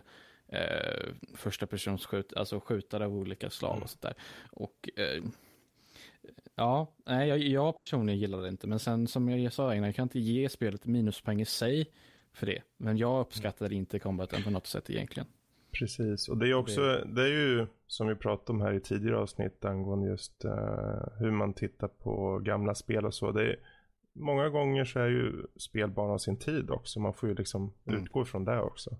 eh, första persons skjut, alltså skjutare av olika slag och sånt där. Och eh, ja, nej, jag, jag personligen gillar det inte, men sen som jag sa innan, jag kan inte ge spelet minuspoäng i sig för det. Men jag uppskattar inte combaten på något sätt egentligen. Precis, och det är också, det är ju som vi pratade om här i tidigare avsnitt angående just eh, hur man tittar på gamla spel och så. Det är, många gånger så är ju spel bara av sin tid också, man får ju liksom Mm. utgå ifrån det också.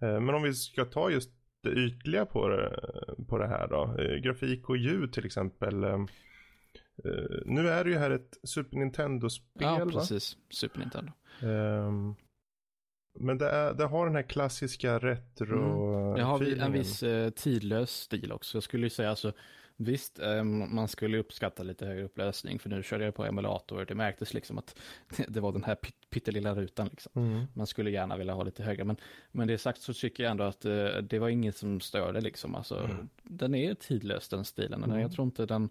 Eh, men om vi ska ta just det ytliga på det, på det här då, eh, grafik och ljud till exempel. Nu är det ju här ett Super Nintendo-spel Ja, va? precis. Super Nintendo. Men det, är, det har den här klassiska retro Mm. Det har vi en feelingen. viss eh, tidlös stil också. Jag skulle ju säga alltså, visst, eh, man skulle uppskatta lite högre upplösning, för nu körde jag på emulator. Det märktes liksom att det var den här pyt- pyttelilla rutan liksom. Mm. Man skulle gärna vilja ha lite högre, men men det sagt så tycker jag ändå att eh, det var inget som störde liksom. Alltså, Mm. Den är tidlös den stilen. Mm. Jag tror inte den,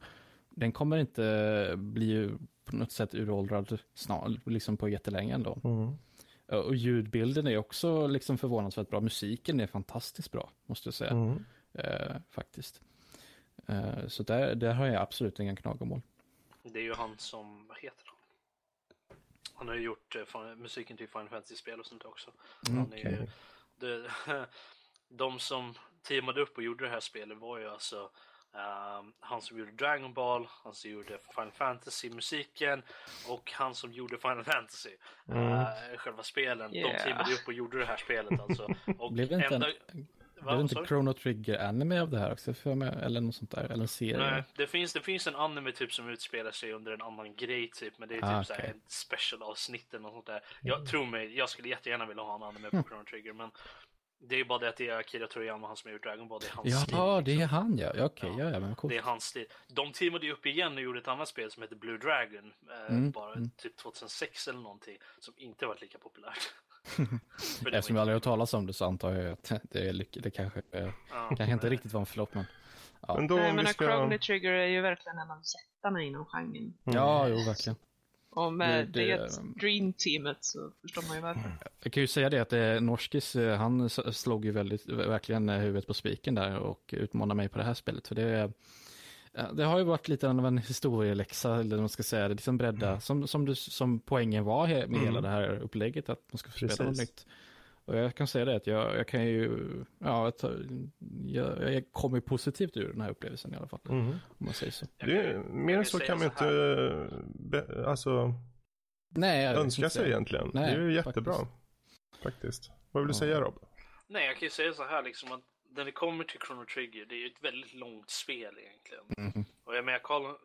den kommer inte bli på något sätt uråldrad snart, liksom på jättelänge ändå. Mm. Och ljudbilden är också liksom förvånansvärt bra. Musiken är fantastiskt bra, måste jag säga. Mm. Eh, faktiskt. Eh, så där, där har jag absolut inga klagomål. Det är ju han som, vad heter han? Han har ju gjort eh, musiken till Final Fantasy-spel och sånt också. Mm, är ju, det, de som teamade upp och gjorde det här spelet var ju alltså ehm, han som gjorde Dragon Ball, han som gjorde Final Fantasy-musiken och han som gjorde Final Fantasy. Mm. eh, själva spelen. Yeah. De teamade upp och gjorde det här spelet alltså. Och Blev det inte, enda- en, Va, blev inte? Chrono Trigger anime av det här också? För mig, eller något sånt där? Eller en serie? Nej, det finns, det finns en anime typ som utspelar sig under en annan grej typ, men det är typ Ah, såhär okej. Mm. ett special avsnitt eller något sånt där. Jag tror mig, jag skulle jättegärna vilja ha en anime på Chrono Trigger, men det är ju bara det att det är Akira Toriyama, han som har gjort Dragon Ball, det är hans stil. Ja, det är han ja. ja Okej, Ja. ja, ja, men coolt. Det är hans stil. De teamade ju upp igen och gjorde ett annat spel som heter Blue Dragon, eh, Mm, bara mm. typ 2006 eller någonting, som inte varit lika populärt. Eftersom jag aldrig har hört talas om det så antar jag att det, är lyck- det kanske, eh, ja, kanske inte riktigt var en flopp, men Ja. Men då Nej, men ska... Chrono. Trigger är ju verkligen en av jättarna inom genren. Mm. ja, jo, verkligen. Och med Det- det, det- Dream-teamet så förstår man ju varför. Jag kan ju säga det att eh, Norskis, eh, han slog ju väldigt, verkligen eh, huvudet på spiken där och utmanade mig på det här spelet. För det, eh, det har ju varit lite av en historieläxa, eller man ska säga, det liksom bredda, som, som, du, som poängen var med Mm. hela det här upplägget, att man ska spela något nytt. Och jag kan säga det att jag, jag kan ju, ja, jag, jag, jag kommer ju positivt ur den här upplevelsen i alla fall, Mm. om man säger så. Det, kan- är- jag mer än så kan man inte be, alltså, Nej, önska sig egentligen. Nej, det är ju jättebra. faktiskt. Faktiskt. Vad vill du Ja. säga Rob? Nej, jag kan ju säga så här liksom att när det kommer till Chrono Trigger, det är ju ett väldigt långt spel egentligen. Mhm. Och jag menar, Karl,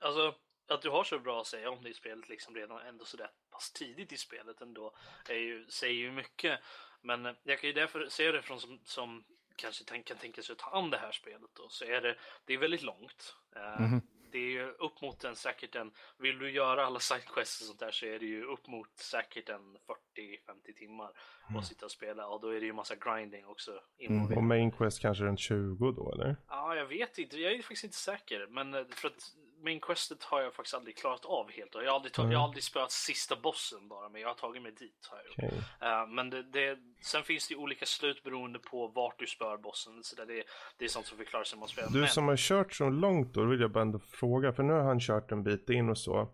alltså att du har så bra att säga om det i spelet liksom redan ändå sådär pass tidigt i spelet ändå är ju, säger ju mycket. Men jag kan ju därför se det från som, som kanske tänk, kan tänka sig att ta an det här spelet då, så är det, det är väldigt långt. Eh, Mhm. Det är ju upp mot en säkert en, vill du göra alla sidequests och sånt där så är det ju upp mot säkert en 40-50 timmar att sitta och spela och då är det ju massa grinding också involverat. Och main quest kanske runt 20 då eller? Ja, jag vet inte. Jag är faktiskt inte säker. Men eh, för att main questet har jag faktiskt aldrig klarat av helt. Och jag har aldrig, tagit, Mm. jag har aldrig spöat sista bossen bara, men jag har tagit mig dit. Har jag gjort. Okej. Eh, men det, det, sen finns det ju olika slut beroende på vart du spör bossen. Så där det, det är sånt som förklarar sig när man spelar. Du men, som har kört så långt då vill jag bara ändå fråga, för nu har han kört en bit in och så.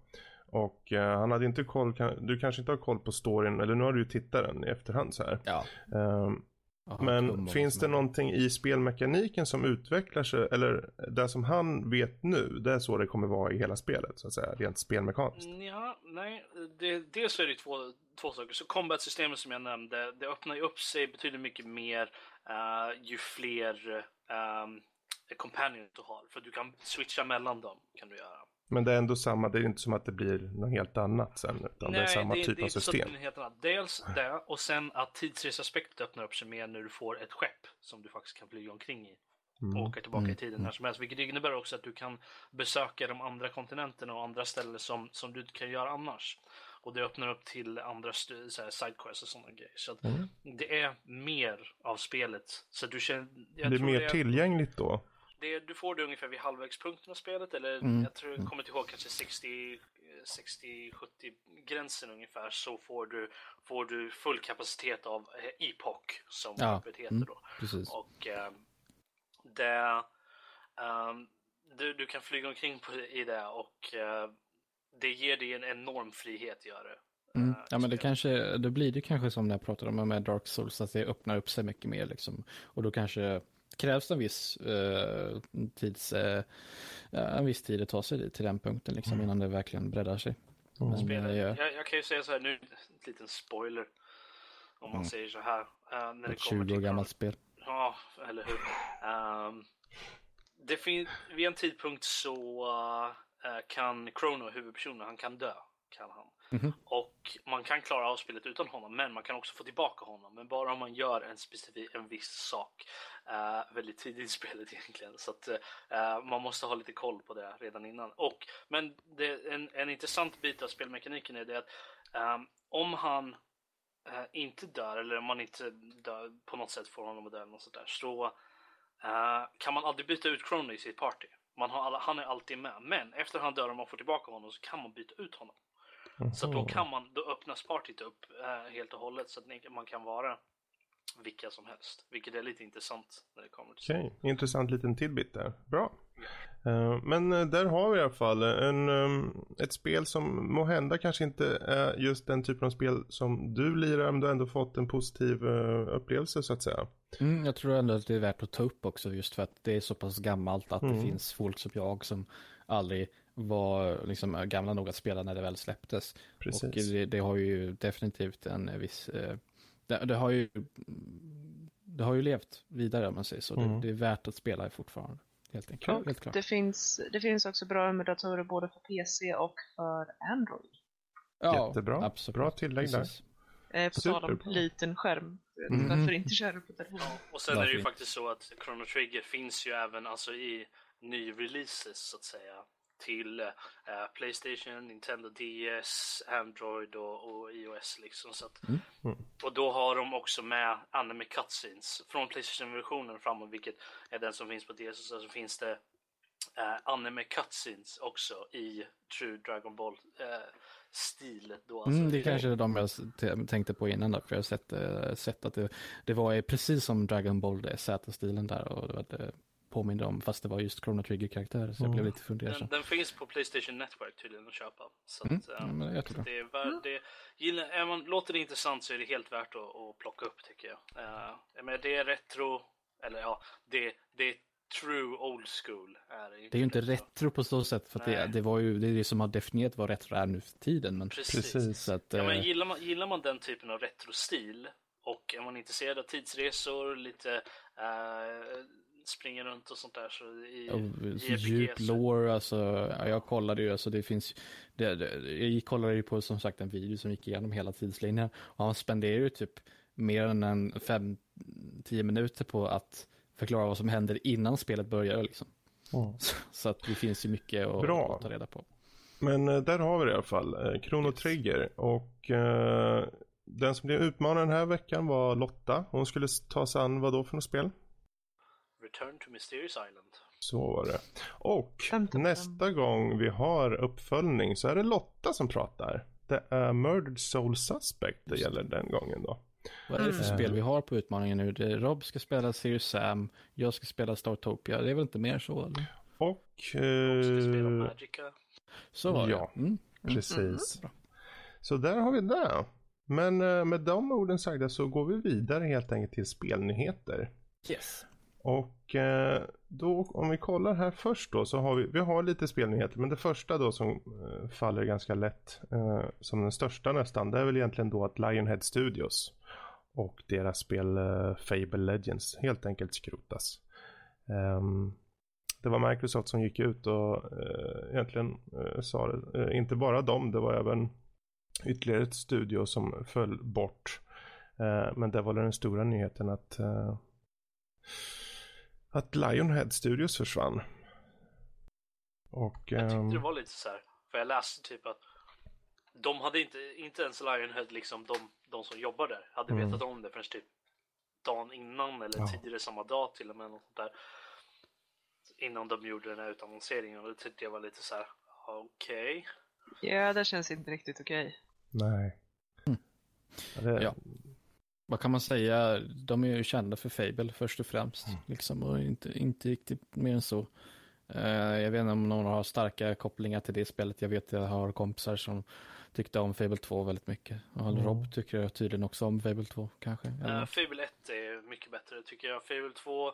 Och eh, han hade inte koll, kan, du kanske inte har koll på storyn, eller nu har du ju tittat den i efterhand så här. Ja, Ehm, Aha, Men och finns det någonting i spelmekaniken som utvecklar sig, eller det som han vet nu, det är så det kommer vara i hela spelet, så att säga, rent spelmekaniskt? Ja, nej, det, dels är det två, två saker. Så combat-systemet som jag nämnde, det öppnar ju upp sig betydligt mycket mer eh, ju fler um, companions du har. För du kan switcha mellan dem, kan du göra. Men det är ändå samma, det är inte som att det blir något helt annat sen, utan det är samma typ det av är inte så att system. det är helt annat. Dels det, och sen att tidsresaspektet öppnar upp sig mer när du får ett skepp som du faktiskt kan flyga omkring i. Mm. Och åka tillbaka i tiden när som helst. Vilket innebär också att du kan besöka de andra kontinenterna och andra ställen som, som du inte kan göra annars. Och det öppnar upp till andra sidequests och sådana grejer. Så att Mm. det är mer av spelet. Så du känner... Det är mer det är- tillgängligt då. Det, du får det ungefär vid halvvägspunkten av spelet, eller Mm. jag tror, jag kommer inte ihåg, kanske 60-70 gränsen ungefär, så får du, får du full kapacitet av eh, Epoch, som Ja, heter mm. då. Precis. Och eh, det, ehm, du, du kan flyga omkring på, i det och eh, det ger dig en enorm frihet, gör det. Mm. eh, Ja i men det kanske, det blir det kanske som när jag pratade om med Dark Souls, att det öppnar upp sig mycket mer liksom. Och då kanske krävs det en viss eh, tids, eh, en viss tid att ta sig till den punkten liksom innan det verkligen breddar sig. Men, Spelet. eh, ja, Jag, jag kan ju säga så här nu, en liten spoiler. Om man Mm. säger så här. eh, när det ett kommer 20 till år gammalt spel. Ja, eller hur. Ehm, det fin- vid en tidpunkt så eh, kan Chrono, huvudpersonen, han kan dö. Kan han. Mhm. Och man kan klara av spelet utan honom, men man kan också få tillbaka honom. Men bara om man gör en specifik, en viss sak uh, väldigt tidigt i spelet egentligen. Så att uh, man måste ha lite koll på det redan innan. Och, men det, en, en intressant bit av spelmekaniken är det att um, om han uh, inte dör, eller om man inte dör, på något sätt får honom att dö eller något sånt där, så kan man aldrig byta ut Crony i sitt party. Man har alla, han är alltid med. Men efter han dör och man får tillbaka honom så kan man byta ut honom. Så att då kan man, då öppnas partyt upp eh, helt och hållet så att ni, man kan vara vilka som helst. Vilket är lite intressant när det kommer till Okej, intressant liten tidbit där. Bra. Eh, men eh, där har vi i alla fall en, um, ett spel som må hända kanske inte är just den typen av spel som du lirar, men du har ändå fått en positiv eh, upplevelse så att säga. Mm, jag tror ändå att det är värt att ta upp också just för att det är så pass gammalt att Mm. det finns folk som jag som aldrig var liksom gamla nog att spela när det väl släpptes. Precis. Och det, det har ju definitivt en viss, eh, det, det har ju det har ju levt vidare om man säger så. Mm. Det, det är värt att spela fortfarande. Helt enkelt. Och Helt klart. det finns, det finns också bra emulatorer både för PC och för Android. Jättebra. absolut. Bra tillägg där. Eh, på tal om Superbra. liten skärm. Mm. Varför inte köra på telefonen? Och sen är det ju faktiskt så att Chrono Trigger finns ju även alltså i ny-releases så att säga. Till eh, Playstation, Nintendo DS, Android och, och iOS liksom. Så att, Mm. Mm. Och då har de också med anime cutscenes från Playstation-versionen framåt, vilket är den som finns på DS. Så finns det eh, anime cutscenes också i True Dragon Ball eh, stil. Då, alltså. Mm, det är kanske är de jag tänkte på innan då, för jag har sett, eh, sett att det, det var precis som Dragon Ball Z-stilen där och det var det påminde om, fast det var just Chrono Trigger-karaktärer, så jag blev Mm. lite fundersam. Den, den finns på Playstation Network tydligen att köpa. Så Mm, att, ja, eh, men det är jättebra. det är vär, det, gillar, är man låter det intressant så är det helt värt att, att plocka upp tycker jag. Uh, jag menar, det är retro, eller ja, det, det är true old school. Är det, Det är ju inte retro på så sätt, för att det, det var ju det, är det som har definierat vad retro är nu för tiden. Men, Precis. Precis. så att, Ja, men eh, gillar, man, gillar man den typen av retrostil och är man intresserad av tidsresor, lite eh, springa runt och sånt där så i, och i RPG djup så- lore, alltså, ja, jag kollade ju, alltså det finns, det, det, jag kollade ju på som sagt en video som gick igenom hela tidslinjen och han spenderar ju typ mer än en fem, tio minuter på att förklara vad som händer innan spelet börjar liksom. Mm. Så, så att det finns ju mycket att, Bra. att ta reda på. Men eh, där har vi det i alla fall. Eh, Chrono Trigger. Och eh, den som blev utmanad den här veckan var Lotta. Hon skulle ta sig an vad då för något spel? Return to Mysterious Island. Så var det. Och nästa gång vi har uppföljning så är det Lotta som pratar. Det är Murdered Soul Suspect det gäller den gången då. Vad är det för Mm. spel vi har på utmaningen nu? Det, Rob ska spela Serious Sam, jag ska spela Startopia, det är väl inte mer så eller? Och... De ska spela Eh, Magica. Så var Ja. det. Mm. precis. Bra. Så där har vi det. Men eh, med de orden sagda så går vi vidare helt enkelt till spelnyheter. Yes. Och eh, då om vi kollar här först då så har vi, vi har lite spelnyheter men det första då som eh, faller ganska lätt eh, som den största nästan det är väl egentligen då att Lionhead Studios och deras spel Fable Legends helt enkelt skrotas. Ehm, det var Microsoft som gick ut och egentligen sa det, inte bara dem, det var även ytterligare ett studio som föll bort. Men det var den stora nyheten att att Lionhead Studios försvann. Och, Jag tyckte ehm, det var lite så här, för jag läste typ att de hade inte, inte ens Lionhead, liksom de, de som jobbar där, hade Mm. vetat om det förrän typ dagen innan eller Ja. tidigare samma dag till och med. Något sånt där, innan de gjorde den här utannonseringen och det tyckte jag var lite så här, okej. Ja, det känns inte riktigt okej. Nej. Ja, det, Ja. Vad kan man säga? De är ju kända för Fable först och främst. Mm. Liksom, och inte, inte riktigt mer än så. Eh, jag vet inte om någon har starka kopplingar till det spelet. Jag vet att jag har kompisar som tyckte om Fable 2 väldigt mycket. Och Mm. Rob tycker jag tydligen också om Fable 2 kanske. Uh, Fable 1 är mycket bättre tycker jag. Fable 2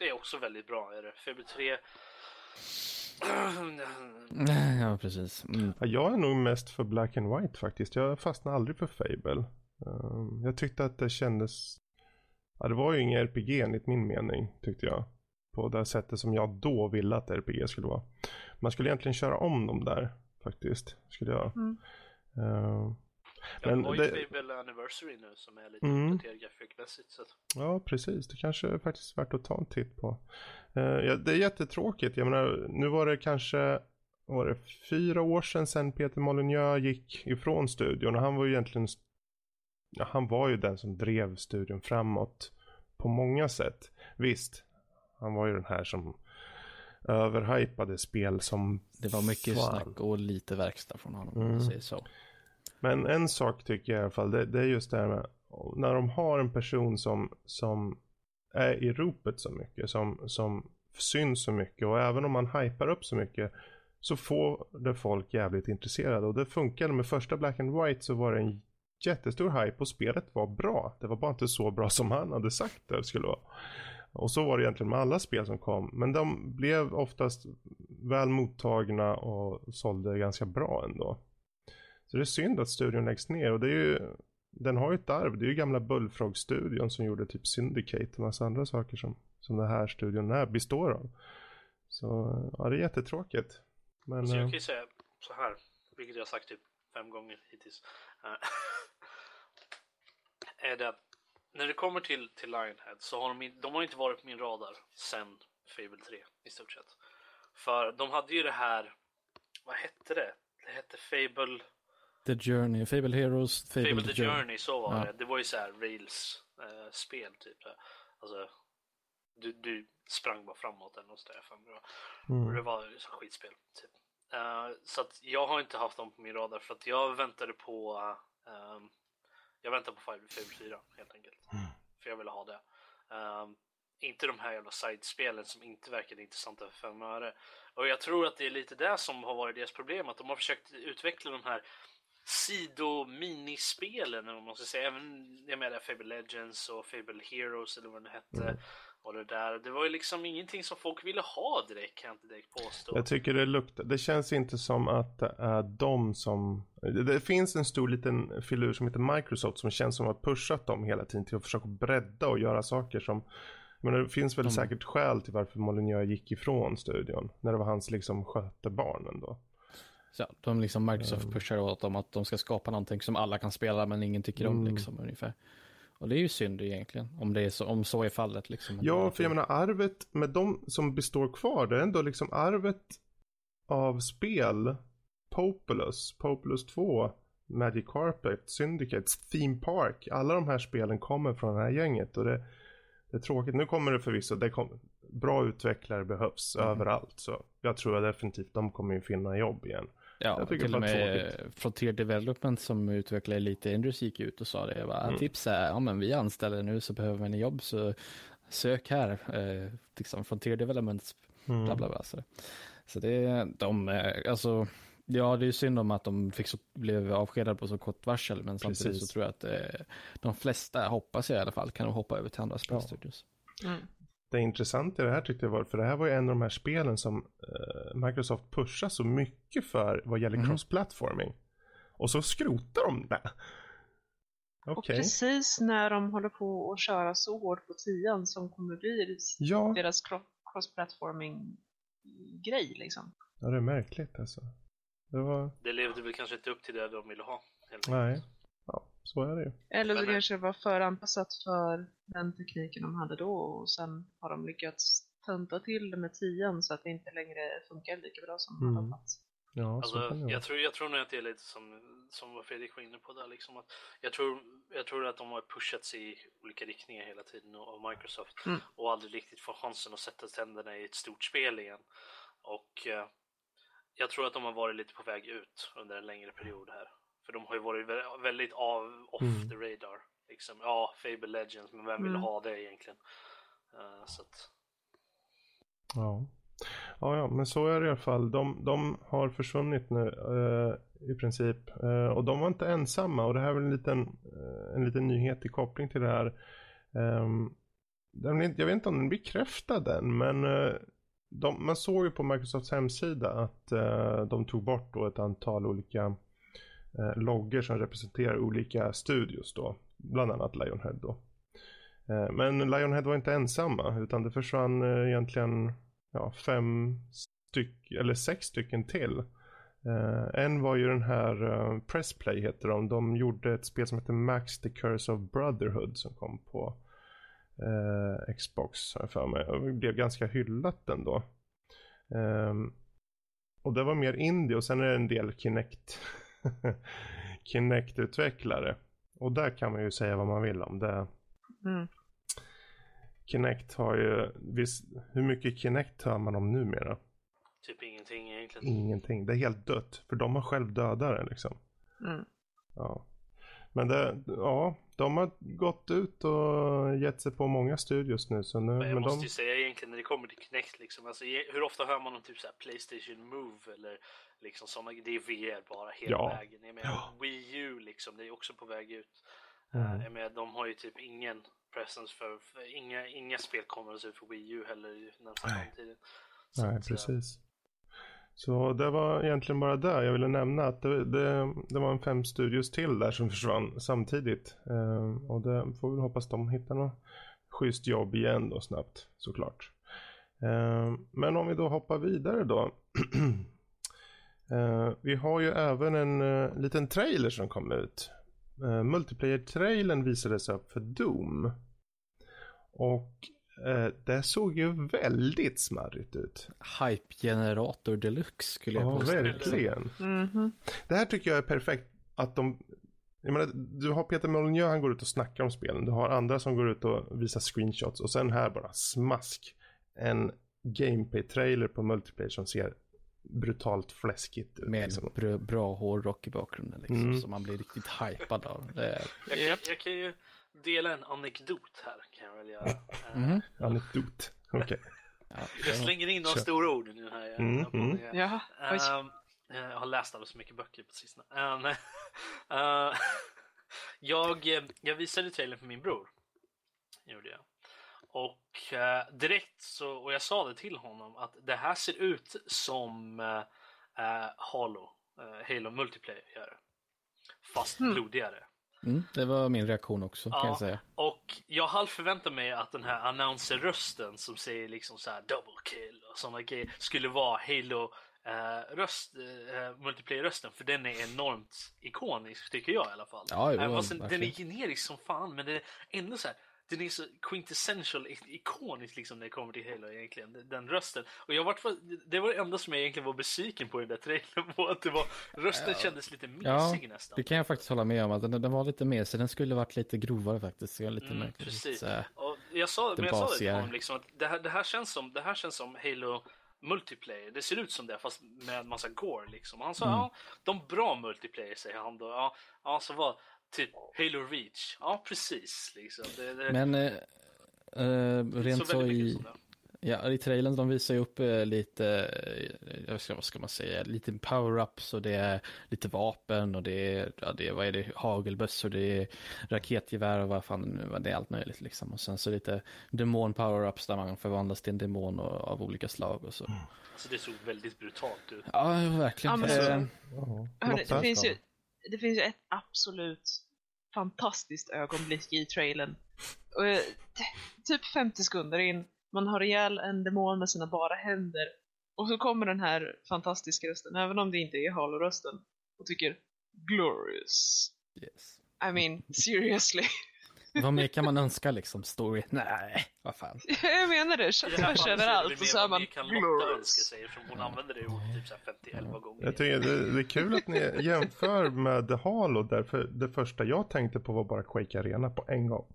är också väldigt bra. Är det. Fable 3 ja, precis. Mm. ja, jag är nog mest för Black and White faktiskt. Jag fastnade aldrig för Fable. Ehm, jag tyckte att det kändes... Ja, det var ju ingen RPG enligt min mening tyckte jag. På det sättet som jag då ville att RPG skulle vara. Man skulle egentligen köra om dem där faktiskt. Skulle jag. Mm. Ehm, Ja, Men det var ju det- Fable Anniversary nu som är lite Mm. uppdaterad grafikmässigt. Så Ja, precis. Det kanske är faktiskt värt att ta en titt på. Eh, ja, det är jättetråkigt. Jag menar, nu var det kanske var det fyra år sedan, sedan Peter Molyneux gick ifrån studion. Och han var ju egentligen han var ju den som drev studion framåt på många sätt. Visst, han var ju den här som överhypade spel som Det var mycket fan. snack och lite verkstad från honom om Mm. man säger så. Men en sak tycker jag i alla fall, det, det är just det här med när de har en person som, som är i ropet så mycket, som, som syns så mycket och även om man hypar upp så mycket så får det folk jävligt intresserade och det funkade med första Black and White så var det en jättestor hype och spelet var bra. Det var bara inte så bra som han hade sagt det skulle vara. Och så var det egentligen med alla spel som kom. Men de blev oftast väl mottagna och sålde ganska bra ändå. Så det är synd att studion läggs ner och det är ju den har ju ett arv. Det är ju gamla Bullfrog-studion som gjorde typ Syndicate och massa andra saker som, som den här studion är, består av. Så ja, det är jättetråkigt. Men så jag eh, kan ju säga så här, vilket jag sagt typ fem gånger hittills. Eh, är det att när det kommer till, till Lionhead så har de, de har inte varit på min radar sen Fable 3 i stort sett. För de hade ju det här, vad hette det? Det hette Fable, The Journey, Fable Heroes, Fable, Fable, The Journey, så var Ja. det. Det var ju så här rails-spel typ. Alltså, du, du sprang bara framåt eller något sådär. Och mm, det var ju så skitspel. Typ. Eh, så att jag har inte haft dem på min radar för att jag väntade på ehm, Jag väntar på Fable 4 helt enkelt. För jag ville ha det. Ehm, inte de här jävla sidespelen som inte verkade intressanta för fem öre. Och jag tror att det är lite det som har varit deras problem. Att de har försökt utveckla de här sido-minispelen vad man ska säga. Även jag menar Fable Legends och Fable Heroes eller vad det hette. Och det där. Det var ju liksom ingenting som folk ville ha direkt kan jag inte direkt påstå. jag tycker det luktar, det känns inte som att det är de som, det, finns en stor liten filur som heter Microsoft som känns som att ha pushat dem hela tiden till att försöka bredda och göra saker som men det finns väl De- säkert skäl till varför Molyneux gick ifrån studion. När det var hans liksom skötte barnen då. Så, de liksom Microsoft Mm. pushar åt dem att de ska skapa någonting som alla kan spela men ingen tycker om Mm. liksom ungefär. Och det är ju synd egentligen, om, det är så, om så är fallet liksom. Ja, för jag menar arvet med de som består kvar, det är ändå liksom arvet av spel. Populous, Populous 2, Magic Carpet, Syndicate, Theme Park. Alla de här spelen kommer från det här gänget och det, det är tråkigt. Nu kommer det förvisso, det kom, bra utvecklare behövs Mm. överallt. Så jag tror att definitivt de kommer ju finna jobb igen. Ja, Jag till och med Frontier Development som utvecklar Elite Dangerous gick ut och sa det. Bara, Mm. Tips är, ja men vi anställer nu så behöver ni jobb så sök här. Eh, liksom Frontier Development, Mm. bla bla bla. Så, så det, de, eh, alltså Ja, det är ju synd om att de fick så, blev avskedade på så kort varsel, men samtidigt Precis. så tror jag att eh, de flesta, hoppas jag i alla fall, kan hoppa över till andra spelstudios. Mm. Det intressanta i det här tyckte jag var, för det här var ju en av de här spelen som eh, Microsoft pushar så mycket för vad gäller Mhm. cross-platforming. Och så skrotar de det. Och Okej. precis när de håller på att köra så hårt på tian som kommer bli Ja, deras cro- cross-platforming-grej liksom. ja, det är märkligt alltså. Det var, Det levde väl kanske inte upp till det de ville ha. helt enkelt. nej. Så är det ju. Eller så Men- kanske det var föranpassat för den tekniken de hade då och sen har de lyckats tönta till det med tian så att det inte längre funkar lika bra som Mm. det har varit. Ja, så Alltså, det jag, tror, jag tror nog att det är lite som, som vad Fredrik var inne på där. Liksom att jag, tror, jag tror att de har pushats i olika riktningar hela tiden av Microsoft Mm. och aldrig riktigt fått chansen att sätta tänderna i ett stort spel igen. Och eh, jag tror att de har varit lite på väg ut under en längre period här. För de har ju varit vä- väldigt av, off Mm. the radar. Liksom. Ja, Fable Legends, men vem vill Mm. ha det egentligen? Eh, så att, Ja. ja, ja, men så är det i alla fall. De, de har försvunnit nu eh, i princip. Eh, och de var inte ensamma och det här är väl en liten, en liten nyhet i koppling till det här. Den, inte- jag vet inte om den bekräftar den, men de, man såg ju på Microsofts hemsida att de tog bort då ett antal olika eh, loggor som representerar olika studios då. Bland annat Lionhead då. Eh, Men Lionhead var inte ensamma utan det försvann eh, egentligen ja, fem styck eller sex stycken till. Eh, en var ju den här eh, Pressplay heter de. De gjorde ett spel som heter Max the Curse of Brotherhood som kom på eh, Xbox har jag för mig. Och blev ganska hyllat ändå. Ehm, och det var mer indie och sen är det en del Kinect Kinect-utvecklare. Och där kan man ju säga vad man vill om det. Mm. Kinect har ju, visst, hur mycket Kinect hör man om numera? typ ingenting egentligen. Ingenting, det är helt dött. För de har själv dödat det liksom. Mm. Ja. Men det, ja, de har gått ut och gett sig på många studios nu. Så nu Men jag men måste de, ju säga egentligen när det kommer till Kinect liksom, alltså, hur ofta hör man om typ så här Playstation Move eller liksom sådana, det är VR bara hela Ja. vägen. Jag menar, Ja. Wii U liksom, det är också på väg ut. Mm. Uh, jag menar, de har ju typ ingen presence för, för inga, inga spel kommer att se ut för Wii U heller i närmsta framtiden. Nej att, eh, precis. Så det var egentligen bara det jag ville nämna. Att det, det, det var en fem studios till där som försvann samtidigt. Ehm, och det får vi hoppas de hittar något schysst jobb igen då snabbt såklart. Ehm, men om vi då hoppar vidare då. Ehm, vi har ju även en eh, liten trailer som kom ut. Uh, Multiplayer-trailern visades upp för Doom. Och det såg ju väldigt smarrigt ut. Hype-generator deluxe skulle jag Ja, påstå. verkligen. Mhm. Det här tycker jag är perfekt att de jag menar, du har Peter Molyneux, han går ut och snackar om spelen. Du har andra som går ut och visar screenshots. Och sen här bara smask. En gameplay-trailer på multiplayer som ser brutalt fläskigt. Med liksom. bra, bra hårdrock i bakgrunden liksom, Mm. så man blir riktigt hypad av. Det är, Jag kan, jag kan ju dela en anekdot här kan jag väl göra. Mhm. Anekdot. Okej. ja, Jag slänger in några stora ord nu här. Jag, Mm, jag, mm. jag, eh, jag har läst alldeles för mycket böcker på sistone. Ehm, eh, jag, jag visade trailern för min bror. Gjorde jag. Och eh, direkt så, och jag sa det till honom att det här ser ut som eh, eh, Halo, eh, Halo Multiplayer gör. Fast Mm. blodigare. mm, det var min reaktion också kan Ja. jag säga. Och jag halv förväntar mig att den här announcer-rösten som säger liksom så här double kill och sådana grejer skulle vara Halo eh, röst, eh, multiplayer-rösten för den är enormt ikonisk tycker jag i alla fall. Ja, jo, Även fast den, den är generisk som fan men det är ändå så här den är så quintessential ikonisk liksom när det kommer till Halo egentligen, den, rösten. Och jag vart, det var det enda som jag egentligen var besviken på i den där trailern på att det var, rösten kändes lite Ja, mesig nästan. Det kan jag faktiskt hålla med om, att den, den var lite så den skulle varit lite grovare faktiskt. Så lite Mm, mer, precis. Så, Och jag sa, Det men jag sa det till honom liksom att det här, det här känns som, det här känns som Halo multiplayer. Det ser ut som det fast med en massa gore liksom. Han sa Mm. ja, de bra multiplayer säger han då. Ja, ja så var typ Halo Reach. Ja, precis liksom. Det, det, Men eh, eh, rent så mycket i. Ja, i trailern de visar ju upp eh, lite, eh, ska, vad ska man säga, lite power-ups och det är lite vapen och det är, ja, det är vad är det, hagelbössor, det är raketgevär och vad fan, vad det är allt möjligt liksom. Och sen så lite demon power-ups där man förvandlas till en demon och, av olika slag och så. Alltså det såg väldigt brutalt ut. Ja, verkligen. Ja, men så- Ja. Hörni, det, finns ju, det finns ju ett absolut fantastiskt ögonblick i trailern. Och, eh, typ 50 sekunder in, man har ihjäl en demon med sina bara händer. Och så kommer den här fantastiska rösten, även om det inte är Halo-rösten, och tycker Glorious. yes. I mean, seriously. Vad mer kan man önska liksom? Story? Nej, vad fan. Jag menar det, det överallt. mer Och så hör vad man kan Lotta önska sig eftersom hon använder det ordet typ så här 50-11 gånger. Jag tycker det, det är kul att ni jämför med Halo därför det första jag tänkte på var bara Quake Arena på en gång.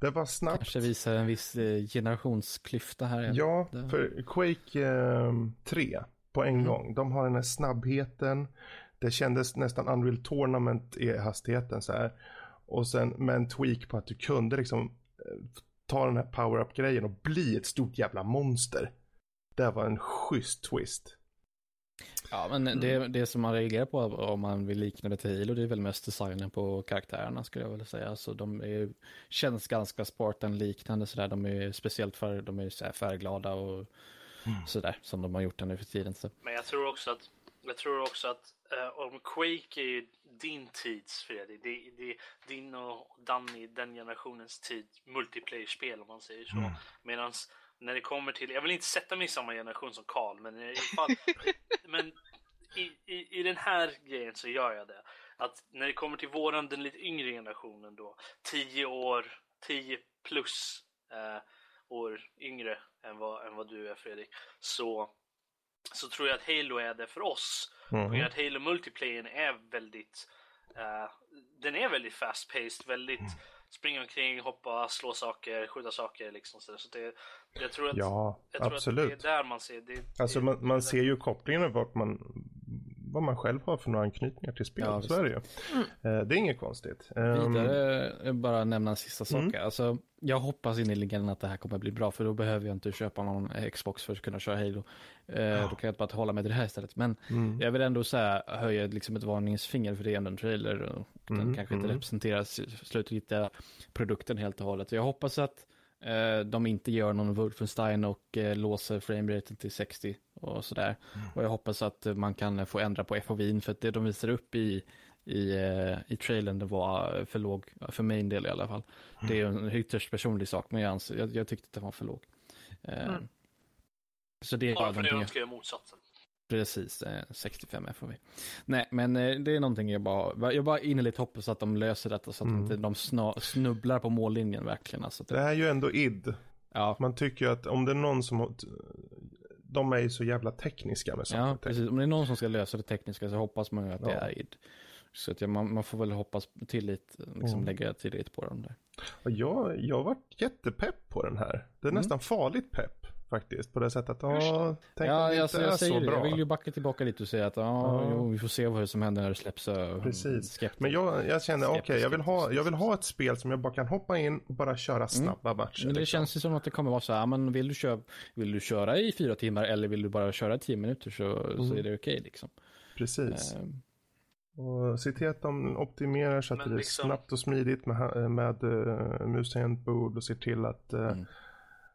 Det var snabbt. Kanske visar en viss eh, generationsklyfta här. Ja, Det- för Quake eh, 3 på en Mm. gång. De har den här snabbheten. Det kändes nästan Unreal Tournament i hastigheten så här. Och sen med en tweak på att du kunde liksom eh, ta den här power-up grejen och bli ett stort jävla monster. Det var en schysst twist. Ja, men det, det som man reagerar på om man vill likna det till Halo, det är väl mest designen på karaktärerna skulle jag vilja säga. Alltså de är, känns ganska Spartan-liknande sådär. De är speciellt för, de är så här färgglada och sådär som de har gjort den nu för tiden. Så. Men jag tror också att, jag tror också att eh, om Quake är ju din tids Fredrik, det, det, din och Danny, den generationens tid, multiplayer-spel om man säger så. Medans när det kommer till, jag vill inte sätta mig i samma generation som Karl, men i fall, men i, i, i den här grejen så gör jag det. Att när det kommer till våran, den lite yngre generationen då, 10 år, 10 plus eh, år yngre än vad, än vad du är Fredrik, så så tror jag att Halo är det för oss. Grund av att Halo multiplayern är väldigt eh, den är väldigt fast paced, väldigt springa omkring, hoppa, slå saker, skjuta saker liksom så, så det, jag tror att, Ja, jag tror absolut. att det är där man ser det. Alltså det, man, man ser ju kopplingen vart man, vad man själv har för några anknytningar till spel. Ja, så är det ju. Eh, det är inget konstigt. Ehm, Vidare, bara nämna en sista sak. Mm. Alltså, jag hoppas innerligen att det här kommer att bli bra, för då behöver jag inte köpa någon Xbox för att kunna köra Halo. Eh, Då kan jag bara hålla mig till det här istället. Men mm. jag vill ändå så här, höja liksom ett varningens finger, för det är ändå en trailer. Och den Mm, kanske inte mm. representerar slutgiltiga produkten helt och hållet. Jag hoppas att eh, de inte gör någon Wolfenstein och låser frameraten till 60 och sådär. Mm. Och jag hoppas att eh, man kan få ändra på FOVin, för att det de visar upp i i, eh, i trailern det var för låg, för min del i alla fall. Det är en ytterst personlig sak, men jag, anser, jag, jag tyckte att det var för låg. Eh, Mm. Så det är bara för det ska göra motsatsen. precis, eh, 65 FOV. Nej, men eh, det är någonting jag bara, jag bara innerligt hoppas att de löser detta så att Mm. inte de snubblar på mållinjen verkligen. Alltså, Det är ju ändå id. ja, Man tycker ju att om det är någon som de är ju så jävla tekniska med saker ja, precis. Om det är någon som ska lösa det tekniska så hoppas man ju att det Ja. är id. Så att jag, man, man får väl hoppas tillit, liksom Mm. lägga tillit på dem där. Jag, jag har varit jättepepp på den här. Det är Mm. nästan farligt pepp faktiskt. På det sättet ja, tänk om Ja, det alltså, inte är jag säger så det. bra. Jag vill ju backa tillbaka lite och säga att ja. Jo, vi får se vad som händer när det släpps. eh, Precis. skeptisk. Men jag, jag känner, okej, Skeptisk, jag, vill ha, jag vill ha ett spel som jag bara kan hoppa in och bara köra snabba matcher. Mm. Men det liksom. känns ju som att det kommer vara så här, men vill du, köra, vill du köra i fyra timmar eller vill du bara köra i tio minuter så, så Mm. är det okej liksom. Precis. Eh, Och se till att de optimerar så att Men det blir liksom- snabbt och smidigt med, med uh, mus tangentbord och se till att, eh, Mm.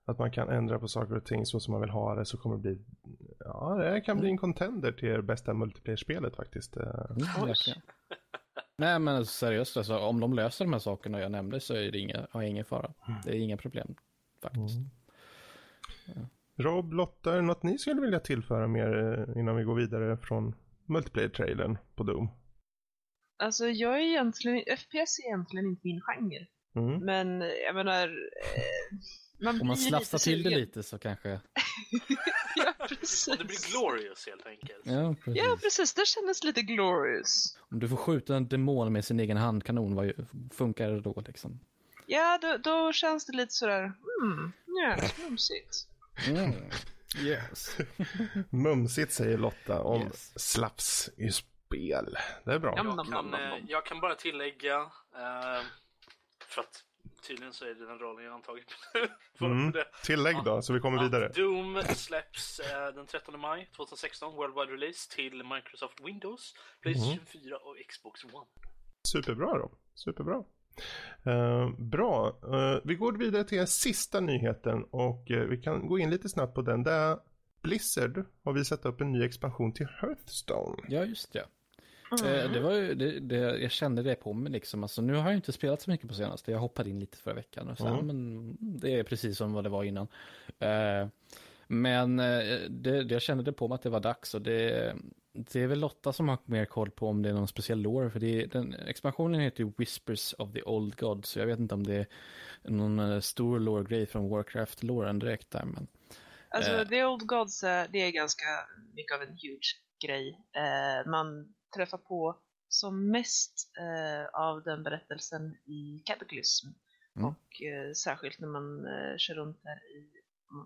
Att man kan ändra på saker och ting så som man vill ha det så kommer det bli Ja, det kan bli en contender till det bästa multiplayer-spelet faktiskt. Eh, Mm. Nej men seriöst, alltså, om de löser de här sakerna jag nämnde så är det inga, har jag ingen fara. Mm. Det är inga problem faktiskt. Rob, Lotta, är det något ni skulle vilja tillföra mer eh, innan vi går vidare från multiplayer-trailern på Doom? Alltså jag är egentligen, FPS är egentligen inte min genre. Mm. Men jag menar, eh, man blir Om man slafsar till det lite så kanske... ja, Och precis. det blir glorious helt enkelt. Ja, precis. Ja, precis. Det kändes lite glorious. Om du får skjuta en demon med sin egen handkanon, vad funkar det då liksom? Ja, då, då känns det lite sådär, hmm, ja, mumsigt. Mm. Yes. Mumsigt säger Lotta om Yes. slafs i spel. Det är bra. Ja, men- Jag kan, eh, jag kan bara tillägga, eh, för att tydligen så är det den rollen jag antagit. Mm. Tillägg då, så vi kommer vidare. Att Doom släpps eh, den 13 maj 2016, worldwide release till Microsoft Windows, Playstation Mm. 4 och Xbox One. Superbra då. Superbra. Eh, bra. Eh, vi går vidare till den sista nyheten och eh, vi kan gå in lite snabbt på den. Där Blizzard har visat upp en ny expansion till Hearthstone. Ja, just det. Mm. Eh, det var ju, det, det, jag kände det på mig liksom. Alltså, nu har jag inte spelat så mycket på senaste. Jag hoppade in lite förra veckan och så, Mm. men det är precis som vad det var innan. Eh, men eh, det, jag kände det på mig att det var dags och det, det är väl Lotta som har mer koll på om det är någon speciell lore. För det, den, expansionen heter ju Whispers of the Old God, så jag vet inte om det är någon stor lore-grej från Warcraft-loren direkt där. Men, Alltså, Eh. The Old Gods, det är ganska mycket av en huge grej. Eh, man träffar på som mest eh, av den berättelsen i Cataclysm. Mm. Och eh, särskilt när man eh, kör runt där i,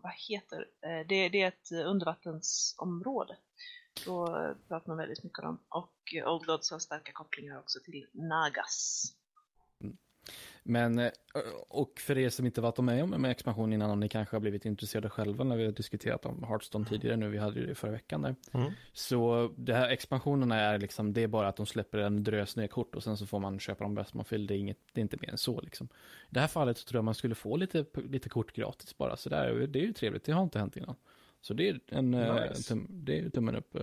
vad heter eh, det? Det är ett undervattensområde. Då eh, pratar man väldigt mycket om. Och eh, Old Gods har starka kopplingar också till Nagas. Men, eh, och för er som inte varit med om med expansion innan, om ni kanske har blivit intresserade själva när vi har diskuterat om Hearthstone tidigare nu, vi hade ju det förra veckan där. Mm. Så det här expansionerna är liksom, det är bara att de släpper en drös ner kort och sen så får man köpa dem bäst man vill, det är, inget, det är inte mer än så liksom. I det här fallet så tror jag man skulle få lite, lite kort gratis bara, så där, det är ju trevligt, det har inte hänt innan. Så det är en, eh, Nice. tum, det är tummen upp.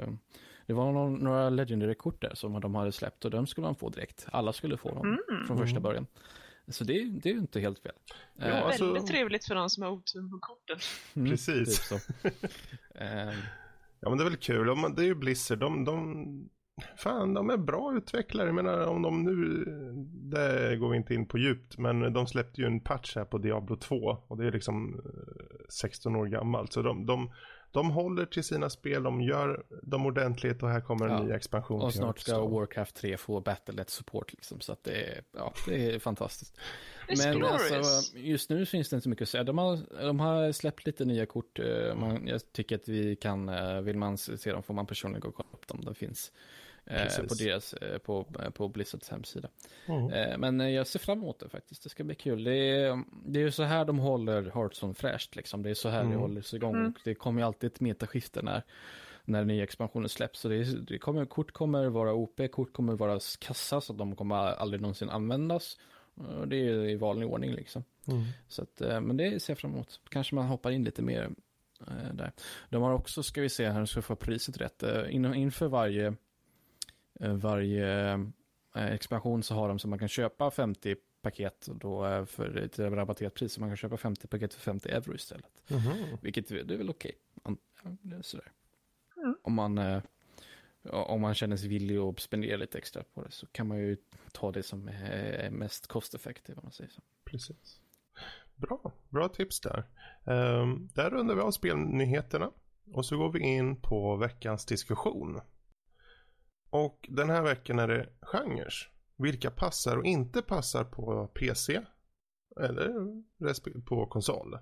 Eh. Det var någon, några legendary-kort där som de hade släppt och de skulle man få direkt. Alla skulle få dem från första början. Så det, är- det är ju inte helt fel. Ja, Eh, alltså- Väldigt trevligt för någon som har otur med korten. mm, precis. typ så. Eh, Ja men det är väl kul. De- Det är ju Blizzard. De, de, fan, de är bra utvecklare. Jag menar om de nu, det går vi inte in på djupt, men de släppte ju en patch här på Diablo 2 och det är liksom eh, 16 år gammalt. Så de, de, de håller till sina spel, de gör dem ordentligt och här kommer en Ja. ny expansion. och snart ska. Warcraft 3 få Battlenet support liksom. Så att det är, ja, det är fantastiskt. Men alltså, just nu finns det inte så mycket att säga. De har, de har släppt lite nya kort. eh, Man, jag tycker att vi kan, eh, vill man se dem får man personligen gå och kolla upp dem. De finns Precis. på, deras, eh, på, på Blizzards hemsida. Mm. Eh, Men eh, jag ser fram emot det faktiskt. Det ska bli kul. Det är, det är ju så här de håller Hearthstone fräscht liksom. Det är så här Mm. det håller sig igång. Mm. Och det kommer ju alltid ett metaskifte när, när nya expansioner släpps. Så det, är, det kommer, kort kommer vara OP, kort kommer vara kassa så att de kommer aldrig någonsin användas. Och det är i vanlig ordning liksom. Mm. Så att, eh, men det ser jag fram emot. Kanske man hoppar in lite mer eh, där. De har också, ska vi se här, nu ska jag få priset rätt. Eh, in, inför varje, eh, varje eh, expansion så har de så man kan köpa 50 paket då eh, för ett rabatterat pris. Så man kan köpa 50 paket för 50 euro istället. Mhm. Vilket det är väl okej. Sådär. Mm. Om man eh, om man känner sig villig att spendera lite extra på det så kan man ju ta det som är mest kosteffektivt om man säger så. Precis. Bra, bra tips där. Um, där rundar vi av spelnyheterna och så går vi in på veckans diskussion. Och den här veckan är det genrer. Vilka passar och inte passar på PC eller på konsol.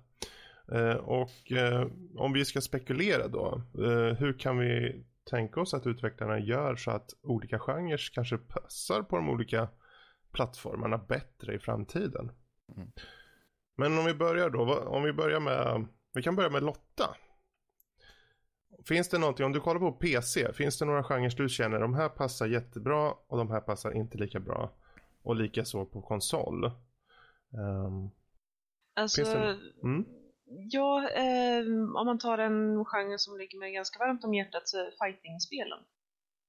Eh, och eh, om vi ska spekulera då, eh, hur kan vi tänka oss att utvecklarna gör så att olika genrer kanske passar på de olika plattformarna bättre i framtiden? Mm. Men om vi börjar då, om vi börjar med, vi kan börja med Lotta. Finns det någonting, om du kollar på PC, finns det några genrer du känner de här passar jättebra och de här passar inte lika bra? Och lika så på konsol. Ehm, Alltså, mm? ja, ehm, om man tar en genre som ligger mig ganska varmt om hjärtat så är fighting-spelen.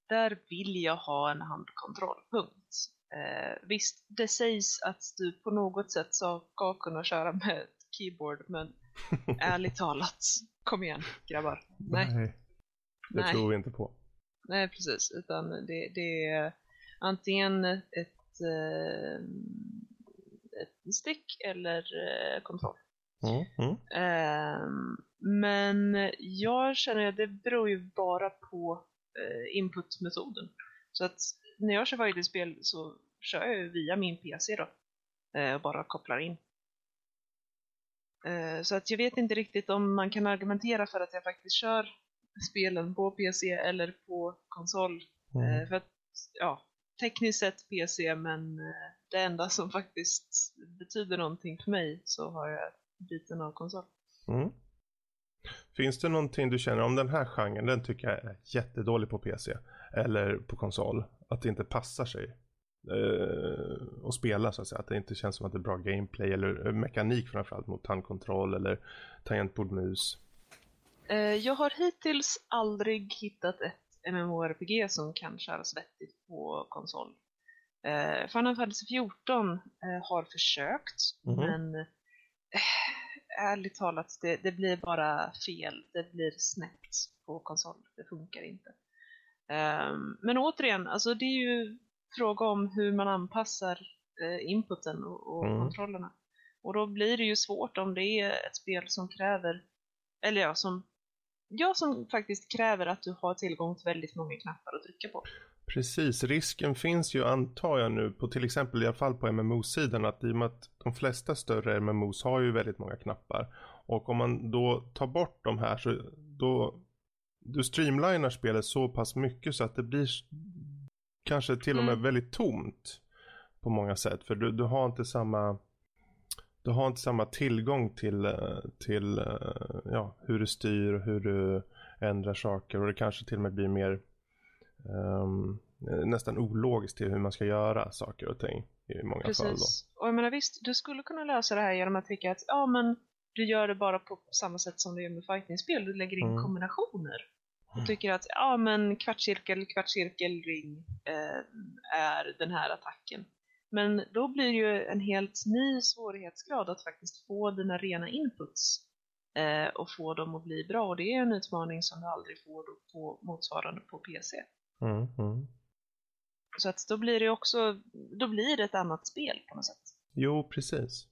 Där vill jag ha en handkontroll, punkt. Eh, visst, det sägs att du på något sätt ska kunna köra med keyboard, men ärligt talat, kom igen grabbar. Nej, Det Nej. tror vi inte på. nej precis. Utan det, det är antingen ett, eh, ett stick eller eh, kontroll. Mm, mm, Ehm, men jag känner att det beror ju bara på eh, inputmetoden. Så att när jag kör fighting-spel så kör jag via min PC då. och bara kopplar in. Eh, så att jag vet inte riktigt om man kan argumentera för att jag faktiskt kör spelen på PC eller på konsol. mm. Eh, för att, ja, tekniskt sett PC men eh, det enda som faktiskt betyder någonting för mig så har jag byten av konsol. Mm. Finns det någonting du känner om den här genren, den tycker jag är jättedålig på PC eller på konsol, att det inte passar sig eh, att spela så att säga, att det inte känns som att det är bra gameplay eller mekanik framförallt mot handkontroll eller tangentbordmus. Eh, jag har hittills aldrig hittat ett MMORPG som kan köras vettigt på konsol. Eh, Final Fantasy 14 eh, har försökt, Mhm. men eh, ärligt talat, det, det blir bara fel. Det blir snett på konsol. Det funkar inte. Ehm, men återigen, alltså det är ju fråga om hur man anpassar eh, inputen och, och Mm. kontrollerna. Och då blir det ju svårt om det är ett spel som kräver, eller ja, som, ja, som faktiskt kräver att du har tillgång till väldigt många knappar att trycka på. Precis, risken finns ju antar jag nu på till exempel i alla fall på MMO-sidan att i och med att de flesta större MMOs har ju väldigt många knappar och om man då tar bort de här så då du streamlinar spelet så pass mycket så att det blir kanske till och med Mm. väldigt tomt på många sätt för du, du har inte samma du har inte samma tillgång till, eh, till eh, ja, hur du styr och hur du ändrar saker och det kanske till och med blir mer ehm, nästan ologiskt till hur man ska göra saker och ting i många fall då. Precis. Och jag menar visst, du skulle kunna lösa det här genom att tycka att ja men du gör det bara på samma sätt som du gör med fightingspel. Du lägger in Mm. kombinationer. Och Mm. tycker att ja men kvartscirkel, kvartscirkel, ring eh, är den här attacken. Men då blir det ju en helt ny svårighetsgrad att faktiskt få dina rena inputs eh, och få dem att bli bra. Och det är en utmaning som du aldrig får då på motsvarande på PC. Mm, mm. Så att då blir det också, då blir det ett annat spel på något sätt. Jo, precis.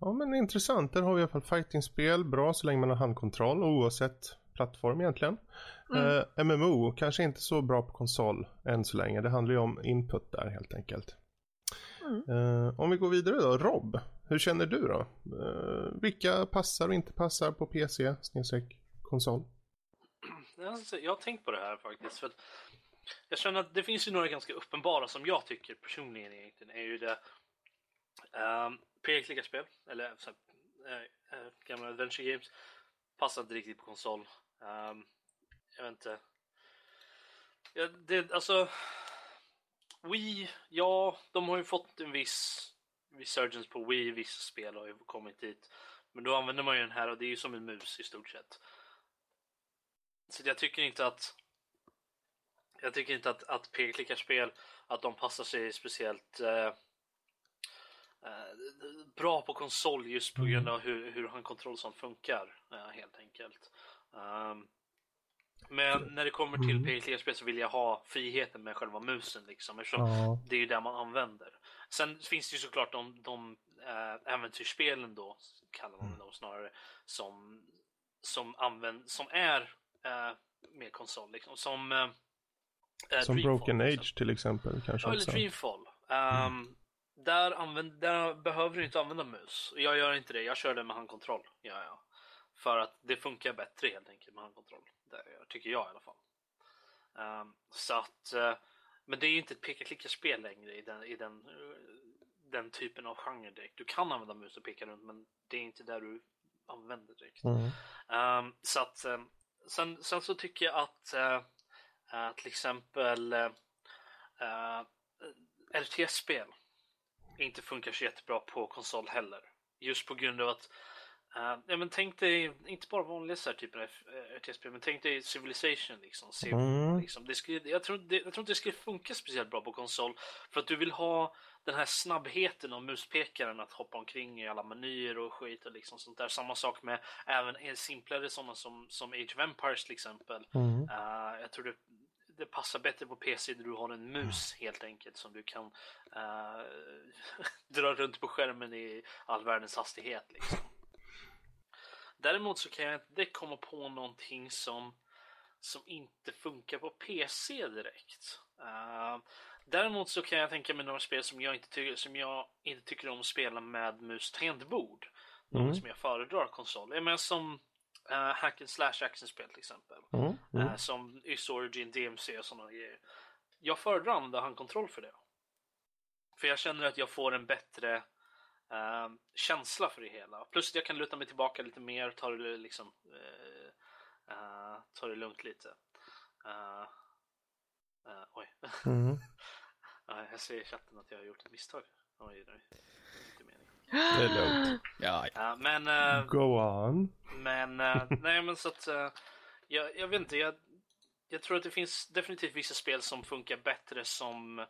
Ja men intressant, där har vi i alla fall fightingspel, bra så länge man har handkontroll oavsett plattform egentligen. Mm. Eh, MMO, kanske inte så bra på konsol än så länge, det handlar ju om input där helt enkelt. Mm. Eh, om vi går vidare då, Rob, hur känner du då? Eh, vilka passar och inte passar på PC, snedstreck konsol? Jag har tänkt på det här faktiskt. För att jag känner att det finns ju några ganska uppenbara som jag tycker personligen egentligen är ju det um, spel eller så här, eh, gamla adventure games passar inte riktigt på konsol. Ehm, jag vet inte. Ja, det, alltså Wii, ja, de har ju fått en viss resurgence på Wii, vissa spel har ju kommit dit. Men då använder man ju den här och det är ju som en mus i stort sett. Så jag tycker inte att jag tycker inte att, att peklickarspel att de passar sig speciellt eh, eh, bra på konsol just på grund av hur, hur handkontroll sånt funkar eh, helt enkelt. Um, men när det kommer till Mm. peklickarspel så vill jag ha friheten med själva musen liksom eftersom Ja. det är ju där man använder. Sen finns det ju såklart de, de äh, äventyrsspelen då, kallar man dem snarare, som, som, använd, som är äh, med konsol. Liksom. Som, äh, Som Dreamfall, Broken exempel. Age till exempel kanske Ja, eller. Dreamfall. Um, där, använd, där behöver du inte använda mus. Jag gör inte det, jag kör det med handkontroll. Ja, ja. För att det funkar bättre helt enkelt med handkontroll. Det tycker jag i alla fall. Ehm, så att, eh, men det är ju inte ett peka-klicka-spel längre i den, i den, eh, den typen av genre direkt. Du kan använda mus och peka runt men det är inte där du använder direkt. Mm. Ehm, så att, ehm, sen, sen så tycker jag att eh, till exempel uh, RTS-spel inte funkar så jättebra på konsol heller. Just på grund av att eh, ja, men tänk dig, inte bara vanliga så här typer av eh, RTS-spel, men tänk dig Civilization liksom. Mm. liksom. Det skulle, jag, tror, det, jag tror inte det skulle funka speciellt bra på konsol för att du vill ha den här snabbheten av muspekaren att hoppa omkring i alla menyer och skit och liksom sånt där. Samma sak med även en simplare sådana som, som Age of Empires till exempel. Mm. Eh, jag tror det, det passar bättre på PC där du har en mus helt enkelt som du kan eh, dra runt på skärmen i all världens hastighet. Liksom. Däremot så kan jag inte komma på någonting som, som inte funkar på PC direkt. Eh, däremot så kan jag tänka mig några spel som jag inte, tycker, som jag inte tycker om att spela med mus tangentbord. Något Mm. som jag föredrar konsol. Menar som uh, hack and slash actionspel till exempel. Mm. Mm. Eh, som Ys Origin, DMC och sådana grejer. Jag föredrar att använda handkontroll för det. För jag känner att jag får en bättre eh, känsla för det hela. Plus att jag kan luta mig tillbaka lite mer, ta det liksom eh, eh, ta det lugnt lite. Eh, eh, oj. Mm. Ja, jag ser i chatten att jag har gjort ett misstag. Oj, meningen. Det är lugnt. Ja, Ja, men eh, Go on. Men, nej men så att, jag, jag vet inte, jag, jag tror att det finns definitivt vissa spel som funkar bättre som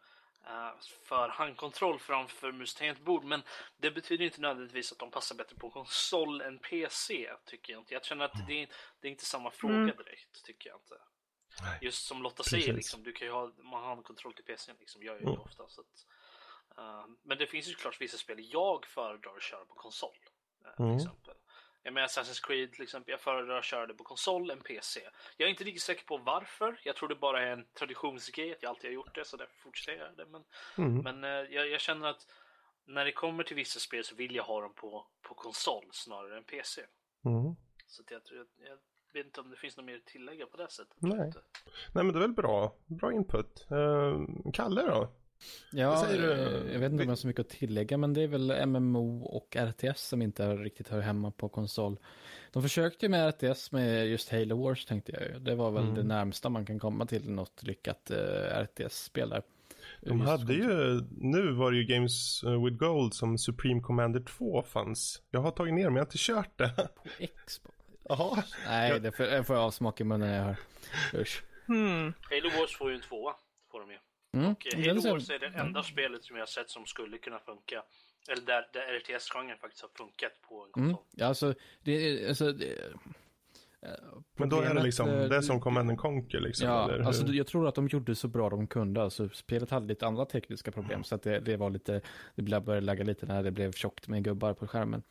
för handkontroll framför mus tangentbord men det betyder inte nödvändigtvis att de passar bättre på konsol än PC, tycker jag inte. Jag känner att det, är- det är inte samma fråga Mm. direkt, tycker jag inte. Just som Lotta Precis. säger, liksom, du kan ju ha man har handkontroll till PC, liksom, jag gör ju det Mm. ofta. Så att, eh, men det finns ju såklart vissa spel jag föredrar att köra på konsol. eh, till Mm. exempel. Jag menar Assassin's Creed till exempel, jag föredrar att köra det på konsol än PC. Jag är inte riktigt säker på varför. Jag tror det bara är en traditionsgrej att jag alltid har gjort det så därför fortsätter jag det. Men, Mm. men eh, jag, jag känner att när det kommer till vissa spel så vill jag ha dem på, på konsol snarare än PC. Mm. Så att jag, jag, jag vet inte om det finns något mer att tillägga på det sättet. Nej. Nej men det är väl bra. Bra input. Eh, Kalle då? Ja, eh, jag vet inte om jag har så mycket att tillägga, men det är väl MMO och RTS som inte riktigt hör hemma på konsol. De försökte ju med RTS med just Halo Wars tänkte jag ju. Det var väl Mm. det närmsta man kan komma till något lyckat uh, RTS-spel där. De Just hade ju, nu var det ju Games eh, with Gold som Supreme Commander 2 fanns. Jag har tagit ner men jag har inte kört det. På Xbox. Jaha. Nej, det får, det får jag avsmak i munnen när jag hör. Usch. Hmm. Halo Wars får ju en tvåa. Får de ju. Mm. Och Halo Wars är det enda spelet som jag har sett som skulle kunna funka. Eller där, där RTS-genren faktiskt har funkat på en konsol. Mm. Ja, alltså, det är, alltså, det, Men då är det liksom, eh, det som Command and Conquer liksom. Ja, eller hur? alltså jag tror att de gjorde så bra de kunde. Alltså, spelet hade lite andra tekniska problem så att det, det var lite, det blev- började lägga lite när det blev tjockt med gubbar på skärmen.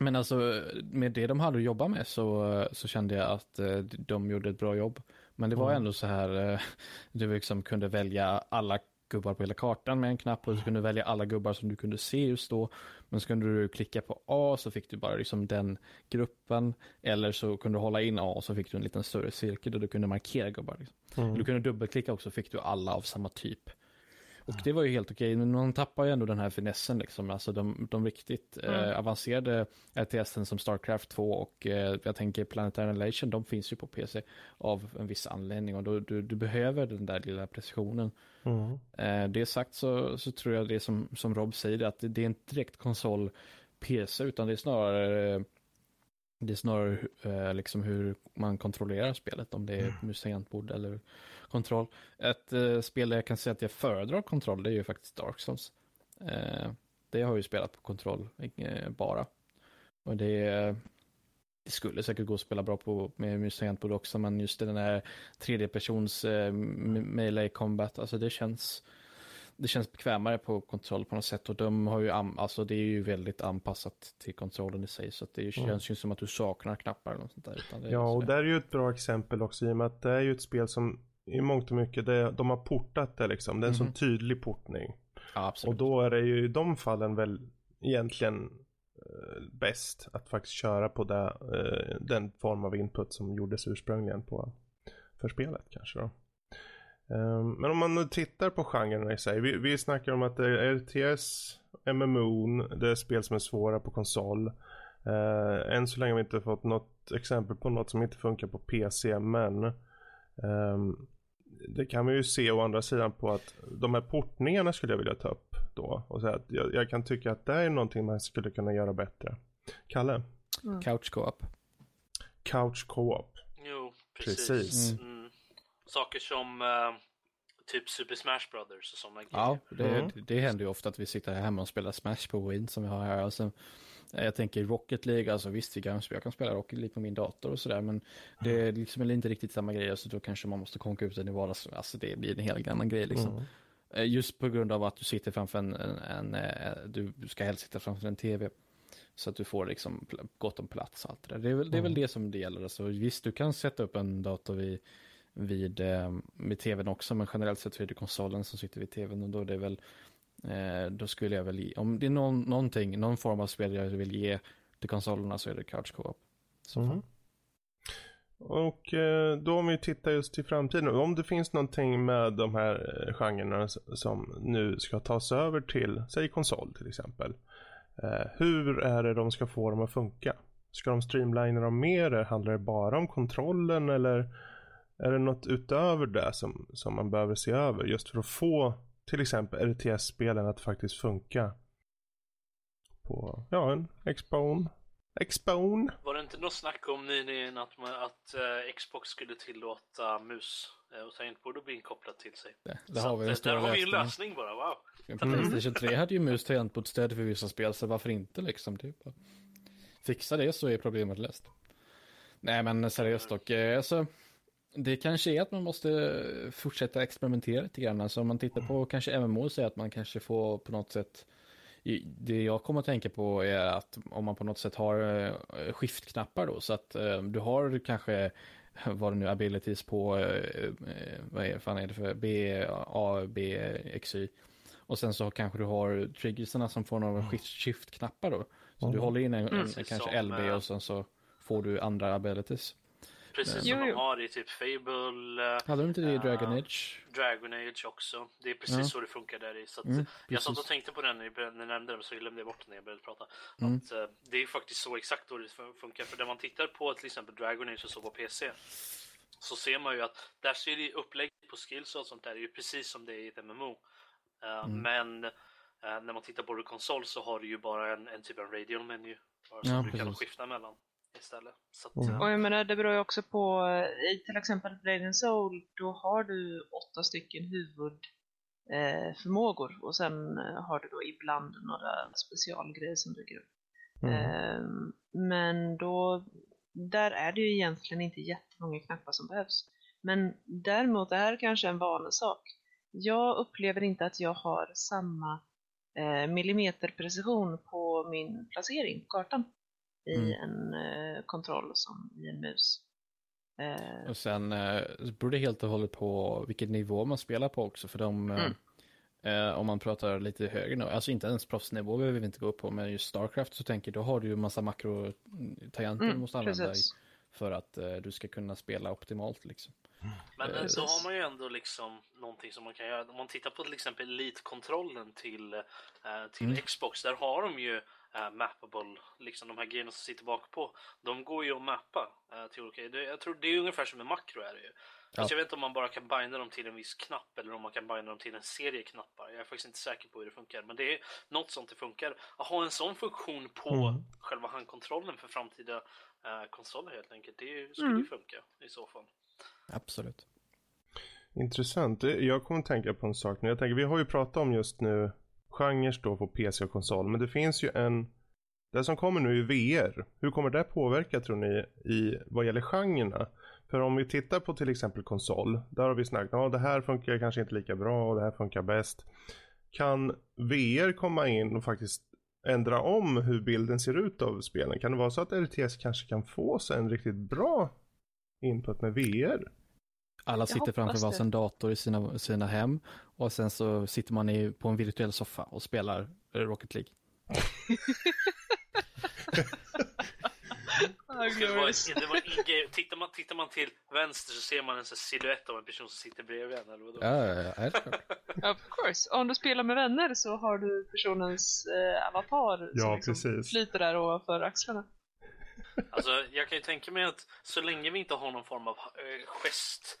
Men alltså med det de hade att jobba med så, så kände jag att eh, de gjorde ett bra jobb. Men det var Mm. ändå så här, eh, du liksom kunde välja alla gubbar på hela kartan med en knapp och du kunde välja alla gubbar som du kunde se just då. Men så kunde du klicka på A så fick du bara liksom den gruppen. Eller så kunde du hålla in A så fick du en liten större cirkel där du kunde markera gubbar. Liksom. Mm. Du kunde dubbelklicka också fick du alla av samma typ. Och det var ju helt okej, men de tappar ju ändå den här finessen liksom. Alltså de, de riktigt Mm. eh, avancerade RTSen som Starcraft 2 och eh, jag tänker Planetary Annihilation, de finns ju på PC av en viss anledning och då, du, du behöver den där lilla precisionen. Mm. Eh, det sagt så, så tror jag det som, som Rob säger, att det, det är inte direkt konsol PC, utan det är snarare eh, det är snarare eh, liksom hur man kontrollerar spelet, om det är mus tangentbord eller kontroll. Ett eh, spel där jag kan säga att jag föredrar kontroll, det är ju faktiskt Dark Souls. Eh, det har jag ju spelat på kontroll eh, bara. Och det, det skulle säkert gå att spela bra på med mus tangentbord också, men just den här tredjepersons eh, me- melee combat, alltså det känns det känns bekvämare på kontroll på något sätt och de har ju, alltså det är ju väldigt anpassat till kontrollen i sig så det känns Mm. ju som att du saknar knappar eller något sånt där. Det Ja, och där är ju ett bra exempel också i och med att det är ju ett spel som i mångt och mycket, det, de har portat det liksom. Det är en Mhm. sån tydlig portning. ja. Och då är det ju i de fallen väl egentligen eh, bäst att faktiskt köra på det, eh, den form av input som gjordes ursprungligen på, för spelet kanske då. Ehm, men om man nu tittar på genrerna i sig. Vi, vi snackar om att det är RTS, MMO, det är spel som är svåra på konsol. Uh, än så länge har vi inte fått något exempel på något som inte funkar på PC men ehm, det kan vi ju se å andra sidan på att de här portningarna skulle jag vilja ta upp då och säga att jag, jag kan tycka att det är någonting man skulle kunna göra bättre. Kalle? Couch co-op. Couch co-op. Jo, precis. Precis. Mm. Saker som eh, typ Super Smash Brothers och sådana Ja, grejer. det, Mm. det händer ju ofta att vi sitter här hemma och spelar Smash på Win som vi har här. Alltså, eh, jag tänker Rocket League, alltså visst vi kan, jag kan spela Rocket League på min dator och sådär men det är liksom inte riktigt samma grej så då kanske man måste konka ut den i vardags, alltså det blir en helt annan grej liksom. Mm. Eh, Just på grund av att du sitter framför en, en, en eh, du ska helst sitta framför en tv. Så att du får liksom gott om plats och allt det där. Det är väl det, är väl Mm. det som det gäller. Alltså, visst, du kan sätta upp en dator vid, vid, eh, vid tvn också, men generellt sett så är det konsolen som sitter vid tvn och då är det väl, eh, Eh, då skulle jag väl, ge, om det är någon, någonting, någon form av spel jag vill ge till konsolerna så är det couch co-op. Så Mm. Och eh, då om vi tittar just till framtiden, om det finns någonting med de här eh, genrerna som nu ska tas över till, säg konsol till exempel. Hur är det de ska få dem att funka? Ska de streamlina dem mer? Handlar det bara om kontrollen eller är det något utöver det som, som man behöver se över just för att få till exempel RTS-spelen att faktiskt funka på, ja, en Xbone. Xbone. Var det inte något snack om nyligen att, man, att eh, Xbox skulle tillåta mus eh, och tangentbord att bli inkopplat till sig? Det, det har vi en eh, Där har vi en lösning. bara, wow! Playstation 3 hade ju mus tangentbordsstöd för vissa spel, så varför inte liksom? Typ. Fixa det så är problemet löst. Nej men seriöst dock, eh, alltså, det kanske är att man måste fortsätta experimentera lite grann. Alltså om man tittar på kanske MMO så är att man kanske får på något sätt det jag kommer att tänka på är att om man på något sätt har eh, skiftknappar då så att eh, du har kanske vad det nu abilities på eh, vad är, fan är det för B, A, B, X, Y och sen så kanske du har triggersarna som får några shift- shift-knappar då. Så du Mm. håller in en, en, Precis kanske LB och sen så får du andra abilities. Precis Jo, som de jo. har i typ Fable, eh, Hade de inte det i Ja. Dragon Age? Dragon Age också. Det är precis Ja. så det funkar där i. Så att, Mm, jag satt och tänkte på den när jag nämnde den så glömde jag bort den när jag började prata. Mm. Att, eh, det är faktiskt så exakt då det fun- funkar. För när man tittar på till exempel Dragon Age och så på PC så ser man ju att där ser det upplägget på skills och sånt där är ju precis som det är i ett MMO. Eh, Mm. Men eh, när man tittar på det konsol så har du ju bara en, en typ av. Bara som Ja, du kan precis. skifta mellan istället. Så att, Mm. eh, Och jag menar, det beror ju också på, eh, i till exempel Blade Soul, då har du åtta stycken huvudförmågor eh, förmågor. och sen har du då ibland några specialgrejer som dyker upp. Mm. Ehm, men då, där är det ju egentligen inte jättemånga knappar som behövs. Men däremot, det här är kanske en vanesak. Jag upplever inte att jag har samma eh, millimeterprecision på min placering på kartan i Mm. en eh, kontroll som i en mus. Eh, Och sen eh, så beror det helt och hållet på vilken nivå man spelar på också. För de, eh, Mm. eh, om man pratar lite högre nu, alltså inte ens proffsnivå behöver vi inte gå upp på, men just Starcraft så tänker då har du ju massa makrotangenter du mm, måste använda precis. för att eh, du ska kunna spela optimalt liksom. Men Eh, precis. har man ju ändå liksom någonting som man kan göra. Om man tittar på till exempel Elite-kontrollen till, eh, till Mm. Xbox, där har de ju eh, mappable, liksom de här grejerna som sitter bak på. De går ju att mappa eh, till olika, det, jag tror det är ungefär som en makro är det ju. Fast Ja. jag vet inte om man bara kan binda dem till en viss knapp eller om man kan binda dem till en serie knappar. Jag är faktiskt inte säker på hur det funkar, men det är något sånt det funkar. Att ha en sån funktion på Mm. själva handkontrollen för framtida eh, konsoler helt enkelt, det skulle Mm. ju funka i så fall. Absolut. Intressant. Jag kommer att tänka på en sak nu. Jag tänker, vi har ju pratat om just nu genrer då på PC och konsol. Men det finns ju en, det som kommer nu i VR. Hur kommer det påverka tror ni i vad gäller genrerna? För om vi tittar på till exempel konsol. Där har vi snackat, ja det här funkar kanske inte lika bra och det här funkar bäst. Kan VR komma in och faktiskt ändra om hur bilden ser ut av spelen? Kan det vara så att RTS kanske kan få sig en riktigt bra input med VR? Alla sitter framför varsin dator i sina, sina hem och sen så sitter man i, på en virtuell soffa och spelar eh, Rocket League. Det var, det var. Tittar, man, tittar man till vänster så ser man en silhuett av en person som sitter bredvid en. Eller vadå? Ja, ja, ja. Of course. Om du spelar med vänner så har du personens eh, avatar Ja, som liksom precis. flyter där ovanför axlarna. Alltså, jag kan ju tänka mig att så länge vi inte har någon form av äh, gest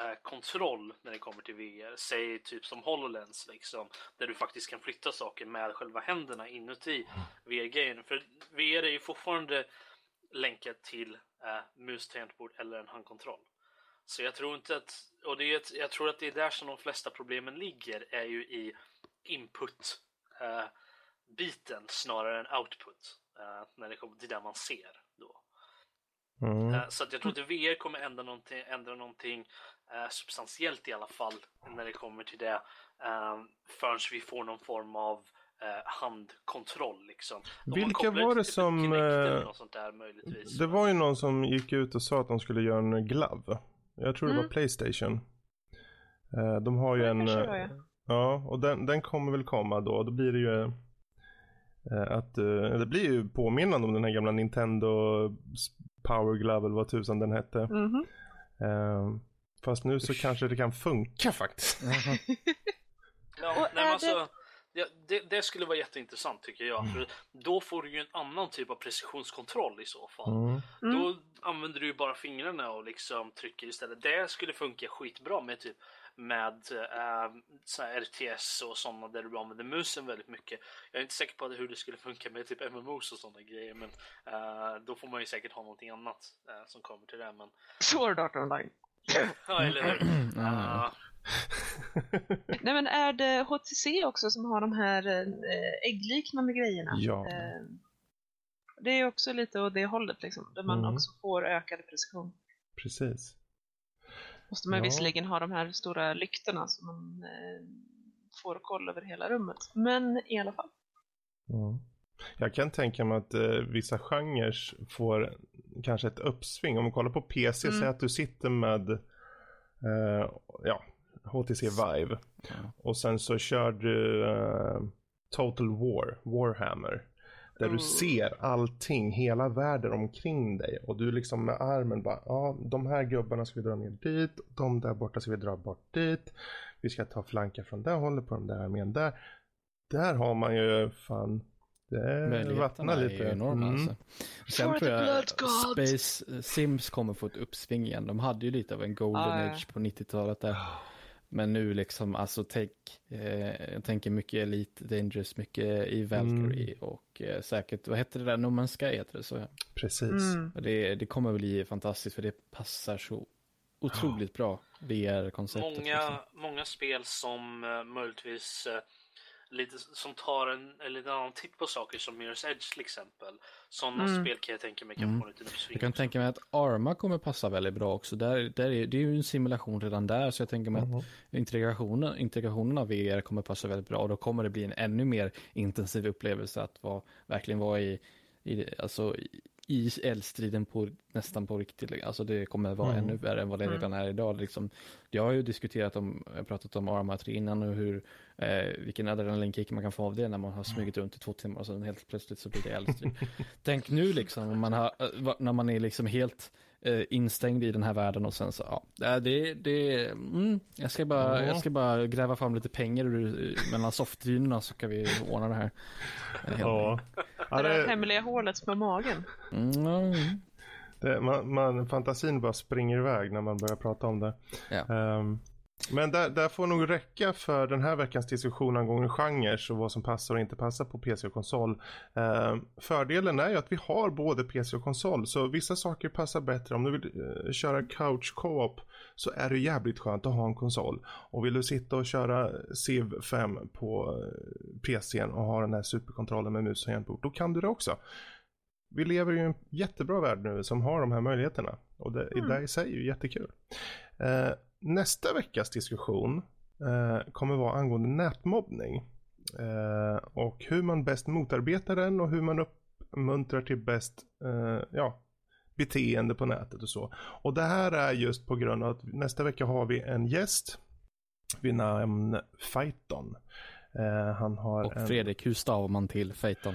eh, kontroll när det kommer till VR, säg typ som HoloLens liksom, där du faktiskt kan flytta saker med själva händerna inuti VR-grejen. För VR är ju fortfarande länkat till eh, äh, mus, tangentbord eller en handkontroll. Så jag tror inte att, och det är, ett- jag tror att det är där som de flesta problemen ligger, är ju i input eh, biten snarare än output. eh, när det kommer till det man ser. Mm. Eh, Så att jag tror inte VR kommer ändra någonting, ändra någonting eh, substantiellt i alla fall när det kommer till det eh, förrän vi får någon form av eh, handkontroll liksom. Om Vilka var det typ som, där möjligtvis. Det var ju någon som gick ut och sa att de skulle göra en glove. Jag tror det var Mm. Playstation. Eh, De har ju Ja, en... var, ja. Ja, och den, den kommer väl komma då. Då blir det ju att det blir ju påminnande om den här gamla Nintendo Power Glove eller vad tusan den hette. Mhm. Eh, fast nu så kanske det kan funka faktiskt. Ja, nej, alltså, det, det, det skulle vara jätteintressant tycker jag. Mm. För då får du ju en annan typ av precisionskontroll i så fall. Mm. Mm. Då använder du ju bara fingrarna och liksom trycker istället. Det skulle funka skitbra med typ med äh, så här RTS och sådana där du använder musen väldigt mycket. Jag är inte säker på hur det skulle funka med typ MMOs och sådana grejer, men äh, då får man ju säkert ha någonting annat äh, som kommer till det. Men Sword Art Online. ja, eller hur? Ah, Nej men är det HTC också som har de här eh, äggliknande grejerna? Ja. Eh, det är också lite åt det hållet liksom, där man Mm. också får ökad precision. Precis. Måste man Ja. visserligen ha de här stora lyktorna så man eh, får koll över hela rummet. Men i alla fall. Mm. Jag kan tänka mig att eh, vissa genrer får kanske ett uppsving. Om man kollar på PC, Mm. säg att du sitter med eh, ja, HTC Vive. Ja. Och sen så kör du eh, Total War, Warhammer. Där du Mm. ser allting, hela världen omkring dig. Och du liksom med armen bara, ja de här gubbarna ska vi dra ner dit. De där borta ska vi dra bort dit. Vi ska ta flankar från det hållet på den där armén där. Där har man ju fan, det vattnar är lite. ju enorma Mm. alltså. Sen For tror jag. Space Sims kommer få ett uppsving igen. De hade ju lite av en golden Ah, age på 90-talet där. Men nu liksom, alltså tänk, eh, jag tänker mycket Elite Dangerous, mycket i Valkyrie Mm. och eh, säkert, vad heter det där, No Man's Sky heter det så. Precis. Mm. Det, det kommer bli fantastiskt för det passar så otroligt bra, VR-konceptet. många, Liksom. många spel som uh, möjligtvis eh, lite som tar en, en liten annan titt på saker som Mirror's Edge till exempel. Sådana Mm. spel kan jag tänka mig kan Mm. få en liten uppsving. Jag kan också. tänka mig att Arma kommer passa väldigt bra också. Där, där är, det är ju en simulation redan där, så jag tänker mig Mhm. att integrationen, integrationen av VR kommer passa väldigt bra och då kommer det bli en ännu mer intensiv upplevelse att vara, verkligen vara i, i, alltså, i- eldstriden på, nästan på riktigt. Alltså det kommer vara Mm. ännu värre än vad det Mm. redan är idag. Liksom, jag har ju diskuterat om, jag har pratat om Arma 3 innan och hur, eh, vilken adrenalinkick man kan få av det när man har smugit runt i två timmar och sen helt plötsligt så blir det eldstrid. Tänk nu liksom, om man har, eh, när man är liksom helt eh, instängd i den här världen och sen så, ja, det, det, det mm, jag, ska bara, Ja. jag ska bara gräva fram lite pengar ur, mellan softdynorna så kan vi ordna det här. Ja. ja Det där det, Mm, hemliga hålet på magen. Mm, det, man, man, fantasin bara springer iväg när man börjar prata om det. Ja. Ehm, men där, där får nog räcka för den här veckans diskussion angående genrer och vad som passar och inte passar på PC och konsol. Ehm, fördelen är ju att vi har både PC och konsol så vissa saker passar bättre. Om du vill eh, köra couch co-op så är det jävligt skönt att ha en konsol. Och vill du sitta och köra Civ 5 på eh, PCn och ha den här superkontrollen med mus och tangentbord, då kan du det också. Vi lever i en jättebra värld nu som har de här möjligheterna. Och det, Mm. det i sig är ju jättekul. Eh, nästa veckas diskussion eh, kommer vara angående nätmobbning. Eh, och hur man bäst motarbetar den och hur man uppmuntrar till bäst eh, ja, beteende på nätet och så. Och det här är just på grund av att nästa vecka har vi en gäst vid namn Fighton. Eh, han har Och en... Fredrik, hur stavar man till Phaeton?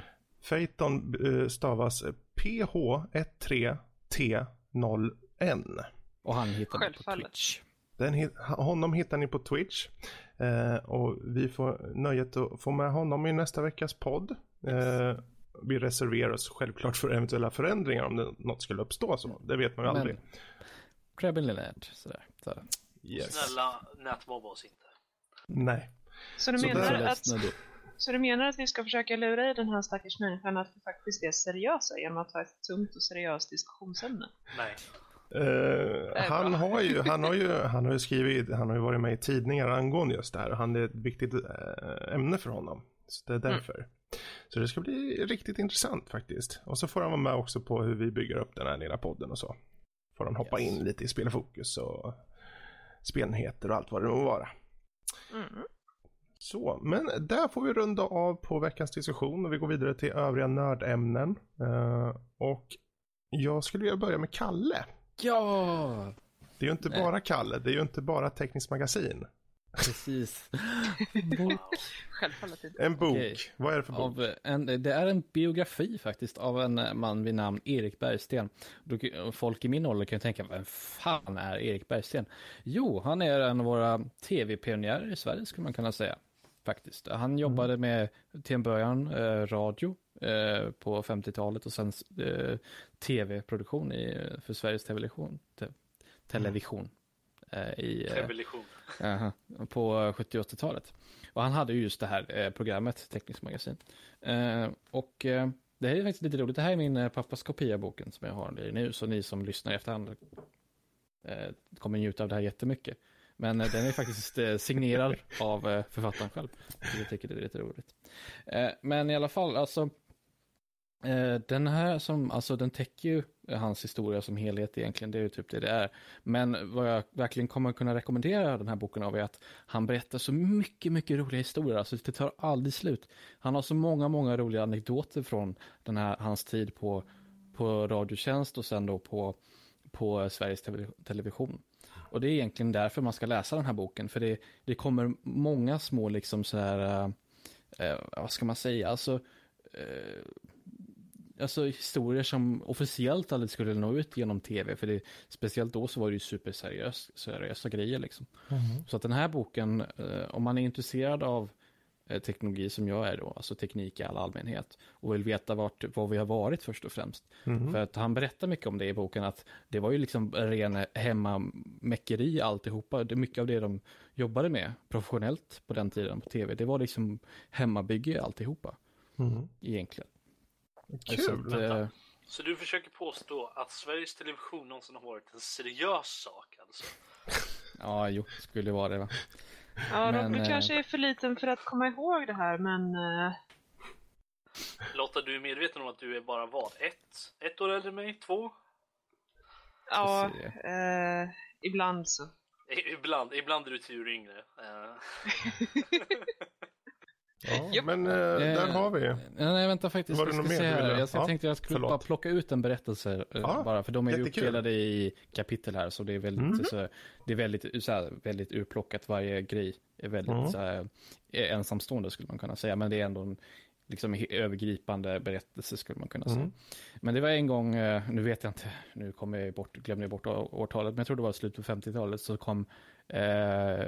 Phaeton eh, stavas PH13T0N. Och han hittar på. Twitch. Den, honom hittar ni på Twitch. Eh, och vi får nöjet att få med honom i nästa veckas podd. Eh, vi reserverar oss självklart för eventuella förändringar om det, något skulle uppstå så. Det vet man ju aldrig. Crabben Lillard, sådär. Så. Yes. Snälla, nätmobba oss inte. Nej. Så du, Så menar där- att, så du menar att vi ska försöka lura i den här stackars människan att vi faktiskt är seriösa genom att ha ett tungt och seriöst diskussionsämne? Nej. Är han, har ju, han, har ju, han har ju skrivit, han har ju varit med i tidningar angående just det här. Han är ett viktigt eh, ämne för honom. Så det är därför. Så det ska bli riktigt intressant faktiskt. Och så får han vara med också på hur vi bygger upp den här lilla podden och så. Får han hoppa Yes. in lite i spelfokus och spelnyheter och allt vad det må vara. Mm. Så, men där får vi runda av på veckans diskussion och vi går vidare till övriga nördämnen. Eh, och jag skulle vilja börja med Kalle. Ja! Det är ju inte Nej. bara Kalle, det är ju inte bara Tekniskt Magasin. Precis. Självfallet inte. En bok. Okej. Vad är det för bok? Av en, det är en biografi faktiskt av en man vid namn Erik Bergsten. Kan- folk i min ålder kan ju tänka, vem fan är Erik Bergsten? Jo, han är en av våra tv-pionjärer i Sverige skulle man kunna säga. Faktiskt. Han jobbade med, till en början, eh, radio eh, på 50-talet och sen eh, tv-produktion i, för Sveriges Television. Te, television. Eh, i, eh. Aha, på 70 och 80-talet. Och han hade ju just det här programmet, Tekniskt magasin. Och det här är faktiskt lite roligt. Det här är min pappas kopia boken som jag har nu, så ni som lyssnar i efterhand kommer njuta av det här jättemycket. Men den är faktiskt signerad av författaren själv. Så jag tycker det är lite roligt. Men i alla fall, alltså Eh, den här som, alltså den täcker ju eh, hans historia som helhet egentligen, det är ju typ det det är. Men vad jag verkligen kommer kunna rekommendera den här boken av är att han berättar så mycket, mycket roliga historier, alltså det tar aldrig slut. Han har så många, många roliga anekdoter från den här, hans tid på, på Radiotjänst och sen då på, på eh, Sveriges Television. Och det är egentligen därför man ska läsa den här boken, för det, det kommer många små liksom så här, eh, vad ska man säga, alltså eh, alltså historier som officiellt aldrig skulle nå ut genom tv, för det, speciellt då så var det ju superseriösa seriösa grejer liksom. Så att den här boken, eh, om man är intresserad av eh, teknologi som jag är då, alltså teknik i all allmänhet, och vill veta vart, var vi har varit först och främst. Mhm. För att han berättar mycket om det i boken, att det var ju liksom ren hemmamäckeri alltihopa. Det mycket av det de jobbade med professionellt på den tiden på tv. Det var liksom hemmabygge alltihopa, Mhm. egentligen. Så Kul. att, eh, Så du försöker påstå att Sveriges Television någonsin har varit en seriös sak alltså? ja, jo, skulle vara det va. Ja, Men, Robert eh, kanske är för liten för att komma ihåg det här, men... eh, Lotta, du är medveten om att du är bara vad? Ett? Ett år äldre än mig? Två? ja, eh, ibland så. Ibland, ibland är du tio år yngre. Eh, Ja, men eh, där har vi. Ja, nej, vänta faktiskt. Var det jag något mer du ville- Jag, jag Ja, tänkte jag skulle förlåt. bara plocka ut en berättelse eh, Ja, bara, för de är jättekul. uppdelade i kapitel här, så det är väldigt, Mhm. så, det är väldigt, så här, väldigt urplockat. Varje grej är väldigt Mm. så här, är ensamstående skulle man kunna säga, men det är ändå en liksom, övergripande berättelse skulle man kunna säga. Mm. Men det var en gång, eh, nu vet jag inte, nu kommer jag bort, glömde jag bort årtalet, men jag tror det var slutet på 50-talet så kom eh,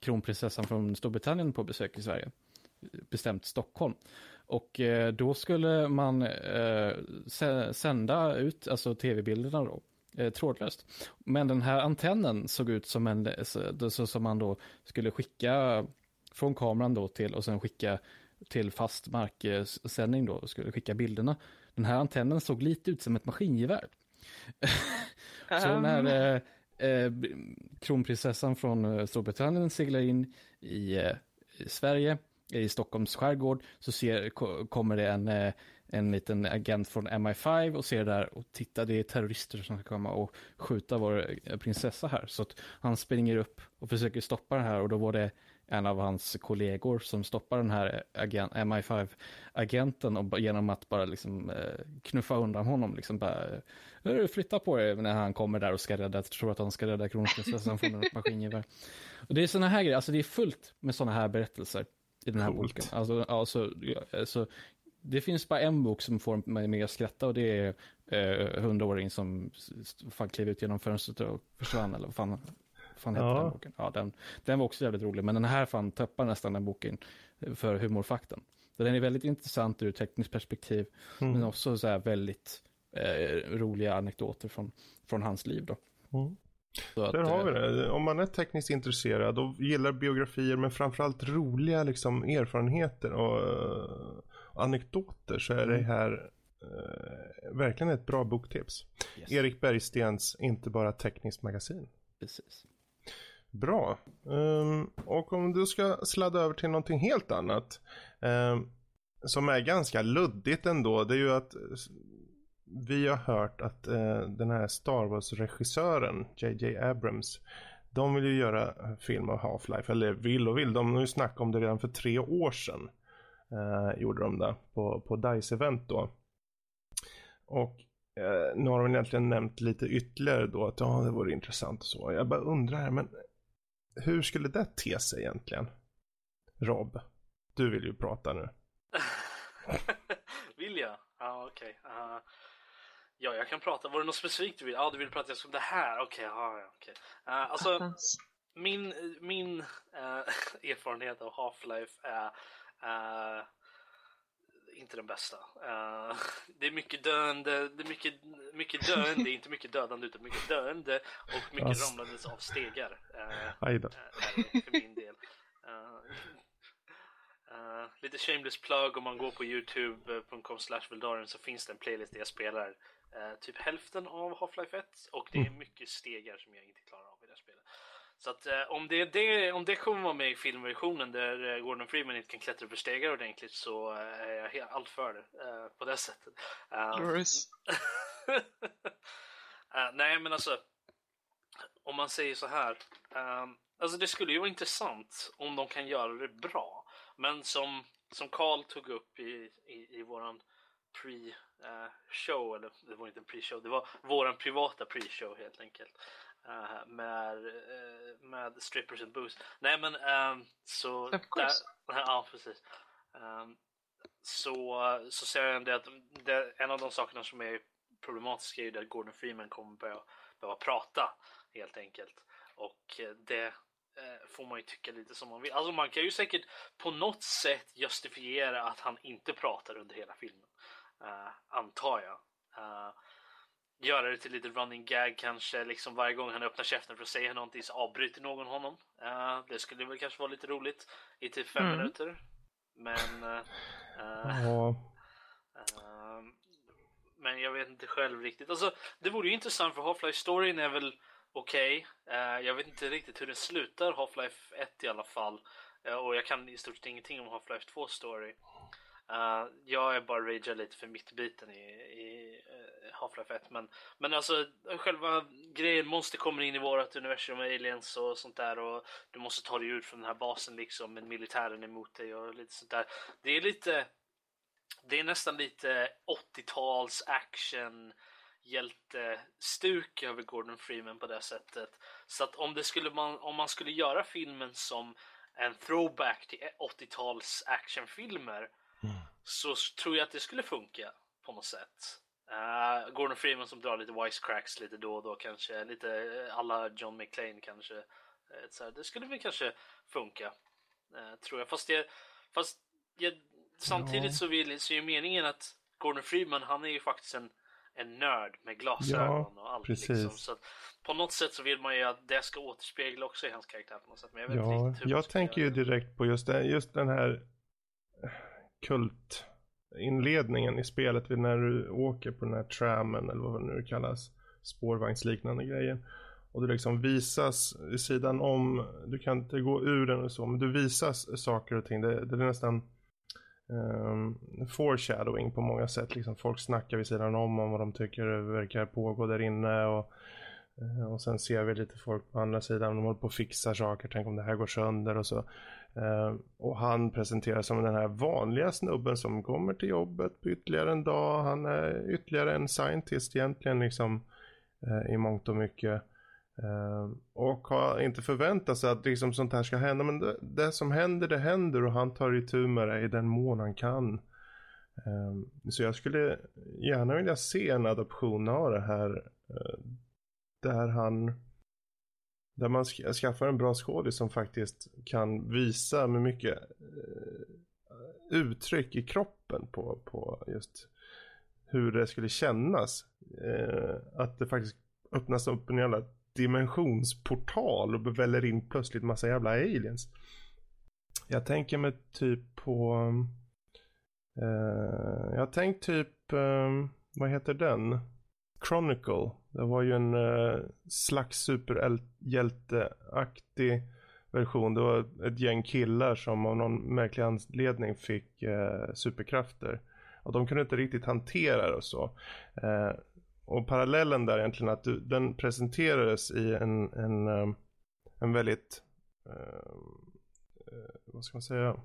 kronprinsessan från Storbritannien på besök i Sverige bestämt Stockholm. Och eh, då skulle man eh, sä- sända ut alltså tv-bilderna då, eh, trådlöst. Men den här antennen såg ut som en, så, som man då skulle skicka från kameran då till och sen skicka till fast marksändning då, skulle skicka bilderna. Den här antennen såg lite ut som ett maskingevär. Så när eh, eh, kronprinsessan från Storbritannien seglar in i, eh, i Sverige, i Stockholms skärgård, så ser, ko, kommer det en, eh, en liten agent från MI5 och ser där och tittar, det är terrorister som ska komma och skjuta vår eh, prinsessa här. Så han springer upp och försöker stoppa den här och då var det en av hans kollegor som stoppar den här agent, MI5-agenten och ba- genom att bara liksom eh, knuffa undan honom, liksom bara eh, flytta på er när han kommer där och ska rädda, tror att han ska rädda kronprinsessan från ett maskingevär. Och det är sådana här grejer, alltså det är fullt med sådana här berättelser i den här Coolt. boken. Alltså, alltså, alltså, det finns bara en bok som får mig med att skratta och det är eh, hundraåringen som fan klev ut genom fönstret och försvann eller vad fan, fan hette Ja. den boken? Ja, den, den var också jävligt rolig, men den här fan tappar nästan den boken för humorfakten. Så den är väldigt intressant ur tekniskt perspektiv, Mm. men också så här väldigt eh, roliga anekdoter från, från hans liv då. Mm. Att, Där har vi eh, det. Om man är tekniskt intresserad och gillar biografier men framförallt roliga liksom, erfarenheter och, och anekdoter så är det Mm. här eh, verkligen ett bra boktips. yes, Erik Bergstens Inte bara tekniskt magasin. precis. Bra. Ehm, och om du ska sladda över till någonting helt annat. ehm, som är ganska luddigt ändå. Det är ju att vi har hört att eh, den här Star Wars-regissören JJ Abrams. De vill ju göra film av Half-Life. Eller vill och vill. De har ju snackat om det redan för tre år sedan. Eh, gjorde de det på, på DICE-event då. Och eh, nu har de egentligen nämnt lite ytterligare då att ja, det vore intressant och så. Jag bara undrar här, men hur skulle det te sig egentligen? Rob, du vill ju prata nu. vill jag? Ja, okej. Okay. Uh, ja, jag kan prata. Var det något specifikt du vill? Ja, ah, du vill prata om det här? Okej, okay, ja, okej. Okay. Uh, alltså, min, min uh, erfarenhet av Half-Life är inte den bästa. Uh, det är mycket döende, det är mycket, mycket döende, inte mycket dödande utan mycket döende och mycket alltså. ramlandes av stegar. Uh. Uh, för min del. Uh, lite shameless plug om man går på youtube.com slash så finns det en playlist där jag spelar typ hälften av Half-Life 1 och det är mm. mycket stegar som jag inte klarar av i det här spelet. Så att eh, om, det, det, om det kommer vara med i filmversionen där eh, Gordon Freeman inte kan klättra för stegar ordentligt så eh, är jag helt allt för det eh, på det sättet. Um, nej men alltså om man säger så här. Um, alltså det skulle ju vara intressant om de kan göra det bra. Men som, som Carl tog upp i, i, i våran pre-show, eller det var inte en pre-show, det var våran privata pre-show helt enkelt. Uh, med, uh, med strippers and booze. Nej men så... Of course. Där, ja precis. Så, så ser jag det att det, en av de sakerna som är problematiska är ju att Gordon Freeman kommer börja, behöva prata helt enkelt. Och det eh, får man ju tycka lite som man vill. Alltså man kan ju säkert på något sätt justifiera att han inte pratar under hela filmen. Antar jag. Uh, göra det till lite running gag kanske. Liksom varje gång han öppnar käften för att säga någonting så avbryter någon honom. Uh, det skulle väl kanske vara lite roligt i typ fem mm. minuter. Men... Uh, men jag vet inte själv riktigt. Alltså, det vore ju intressant för Half-Life storyn är väl okej. Okay. jag vet inte riktigt hur den slutar, Half-Life 1 i alla fall. och jag kan i stort sett ingenting om Half-Life 2 story. Uh, jag är bara ragear lite för mittbiten i, i eh, uh, Half-Life 1 men, men alltså själva grejen, monster kommer in i vårt universum aliens och sånt där och du måste ta dig ut från den här basen liksom med militären emot dig och lite sånt där. Det är lite det är nästan lite 80-tals action hjältestuk över Gordon Freeman på det sättet. Så att om, det skulle man, om man skulle göra filmen som en throwback till 80-tals actionfilmer så tror jag att det skulle funka på något sätt. Uh, Gordon Freeman som drar lite wisecracks lite då och då kanske, lite eh, alla John McClane kanske. Så det skulle väl kanske funka, uh, tror jag. Fast, det, fast jag, samtidigt ja. så, vill, så är ju meningen att Gordon Freeman, han är ju faktiskt en, en nörd med glasögon ja, och allt. Liksom. Så på något sätt så vill man ju att det ska återspegla också i hans karaktär på något sätt. Men jag vet ja, inte hur jag tänker ju direkt på just, det, just den här kultinledningen i spelet när du åker på den här trammen eller vad det nu kallas. Spårvagnsliknande grejen. Och det liksom visas i sidan om, du kan inte gå ur den och så, men du visas saker och ting. Det, det är nästan um, foreshadowing på många sätt. Liksom folk snackar vid sidan om om vad de tycker verkar pågå där inne. Och, eh, och sen ser vi lite folk på andra sidan, de håller på att fixa saker, tänk om det här går sönder och så. Uh, och han presenteras som den här vanliga snubben som kommer till jobbet på ytterligare en dag. Han är ytterligare en scientist egentligen liksom uh, i mångt och mycket. Uh, och har inte förväntat sig att liksom sånt här ska hända. Men det, det som händer, det händer och han tar itu med det i den mån han kan. så jag skulle gärna vilja se en adoption av det här. där han där man skaffar en bra skådis som faktiskt kan visa med mycket uh, uttryck i kroppen på, på just hur det skulle kännas. Uh, att det faktiskt öppnas upp en jävla dimensionsportal och väller in plötsligt massa jävla aliens. Jag tänker mig typ på... Uh, jag tänkt typ... vad heter den? Chronicle. Det var ju en uh, slags superhjälteaktig version. Det var ett gäng killar som av någon märklig anledning fick uh, superkrafter. Och de kunde inte riktigt hantera det och så. Uh, och parallellen där egentligen att du, den presenterades i en, en, um, en väldigt, vad ska man säga,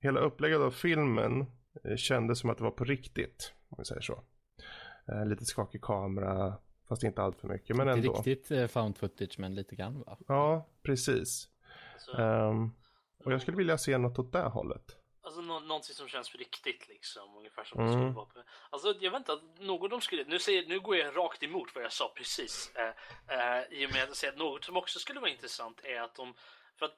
hela upplägget av filmen kändes som att det var på riktigt, om vi säger så. Eh, lite skakig kamera, Fast inte allt för mycket, men Inte ändå. riktigt eh, found footage, men lite grann va? Ja, precis. Så, Ehm, och jag skulle vilja se något åt det hållet. Alltså nå någonting som känns riktigt liksom, ungefär som Mm. det skulle vara. på- Alltså jag vet inte, att något de skulle, nu, säger, nu går jag rakt emot vad jag sa precis. Eh, eh, I och med att säga att något som också skulle vara intressant är att de, för att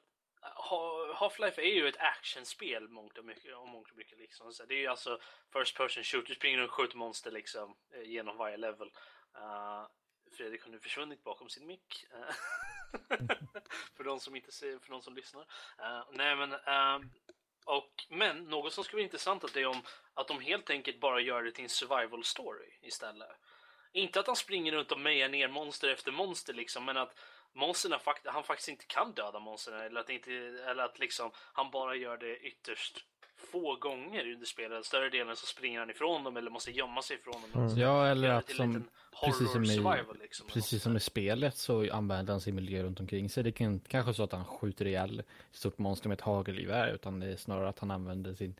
Ha- Half-Life är ju ett actionspel mångt och mycket, om mångt och mycket liksom. Så det är ju alltså First person shoot, du springer och skjuter monster liksom eh, genom varje level. Uh, Fredrik har nu försvunnit bakom sin mick. Eh, för de som inte ser, för de som lyssnar. Uh, nej men uh, och, men något som skulle vara intressant att det är om att de helt enkelt bara gör det till en survival story istället. Inte att han springer runt och mejar ner monster efter monster liksom, men att monsterna fakt han faktiskt inte kan döda monstren eller att, inte, eller att liksom, han bara gör det ytterst få gånger under spelet. Större delen så springer han ifrån dem eller måste gömma sig ifrån dem. Så Ja, eller att som, precis som, i, liksom, precis som i spelet så använder han sin miljö runt omkring sig. Det kan kanske så att han skjuter ihjäl ett stort monster med ett hagelgevär, utan det är snarare att han använder sin,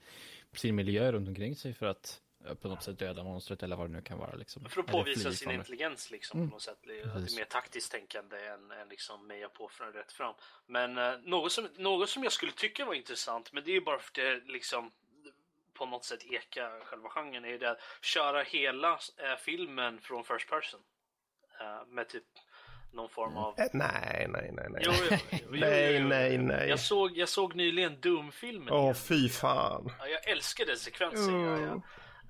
sin miljö runt omkring sig för att på något sätt döda monstret eller vad det nu kan vara. Liksom. För att påvisa sin intelligens liksom Mm. på något sätt. Det är- mer taktiskt tänkande än, än liksom meja på från rätt fram. Men eh, något, som, något som jag skulle tycka var intressant, men det är ju bara för att det liksom på något sätt eka själva genren, är det att köra hela eh, filmen från first person. Eh, med typ någon form av... Eh, nej, nej, nej, nej. Jo, jo, jo, jo, Nej, jo, jo. nej, nej. Jag såg, jag såg nyligen Doom-filmen. Åh, igen. fy fan. Ja, jag älskar den sekvensen. Ja, ja.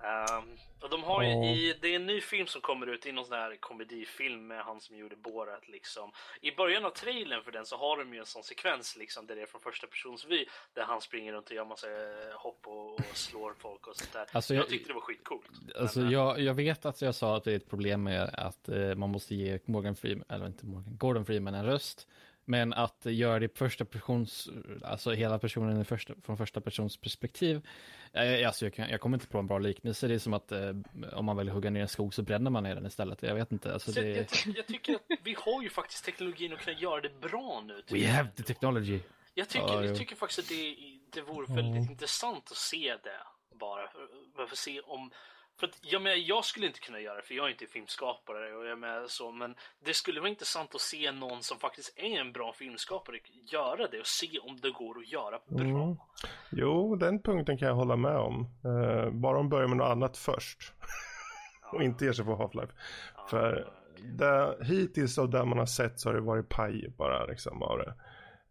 Ehm, och de har ju Ja. i, det är en ny film som kommer ut, är någon sån här komedifilm med han som gjorde Borat liksom. I början av trailern för den så har de ju en sån sekvens liksom där det är från första persons vy där han springer runt och gör massa eh, hopp och, och slår folk och sånt där. Alltså, jag, jag- tyckte det var skitcoolt. Alltså, Men, eh, jag, jag vet att jag sa att det är ett problem med att eh, man måste ge Morgan Freeman, eller inte Morgan, Gordon Freeman en röst. Men att göra det i första persons, alltså hela personen i första, från första persons perspektiv. Eh, alltså jag, kan, jag kommer inte på en bra liknelse. Det är som att eh, om man vill hugga ner en skog så bränner man ner den istället. Jag vet inte. Alltså så jag, det, ty- jag tycker att vi har ju faktiskt teknologin att kunna göra det bra nu. tycker we jag. have the technology. Jag tycker, Ja, jag tycker faktiskt att det, det vore väldigt intressant att se det bara. För, för att se om... För att, jag, menar, jag skulle inte kunna göra det, för jag är inte filmskapare. Och jag menar, så, men det skulle vara intressant att se någon som faktiskt är en bra filmskapare göra det och se om det går att göra bra. Mm. Jo, den punkten kan jag hålla med om. Eh, bara de börjar med något annat först. och inte ger sig på Half-Life. För det, hittills av det man har sett så har det varit paj bara liksom av det.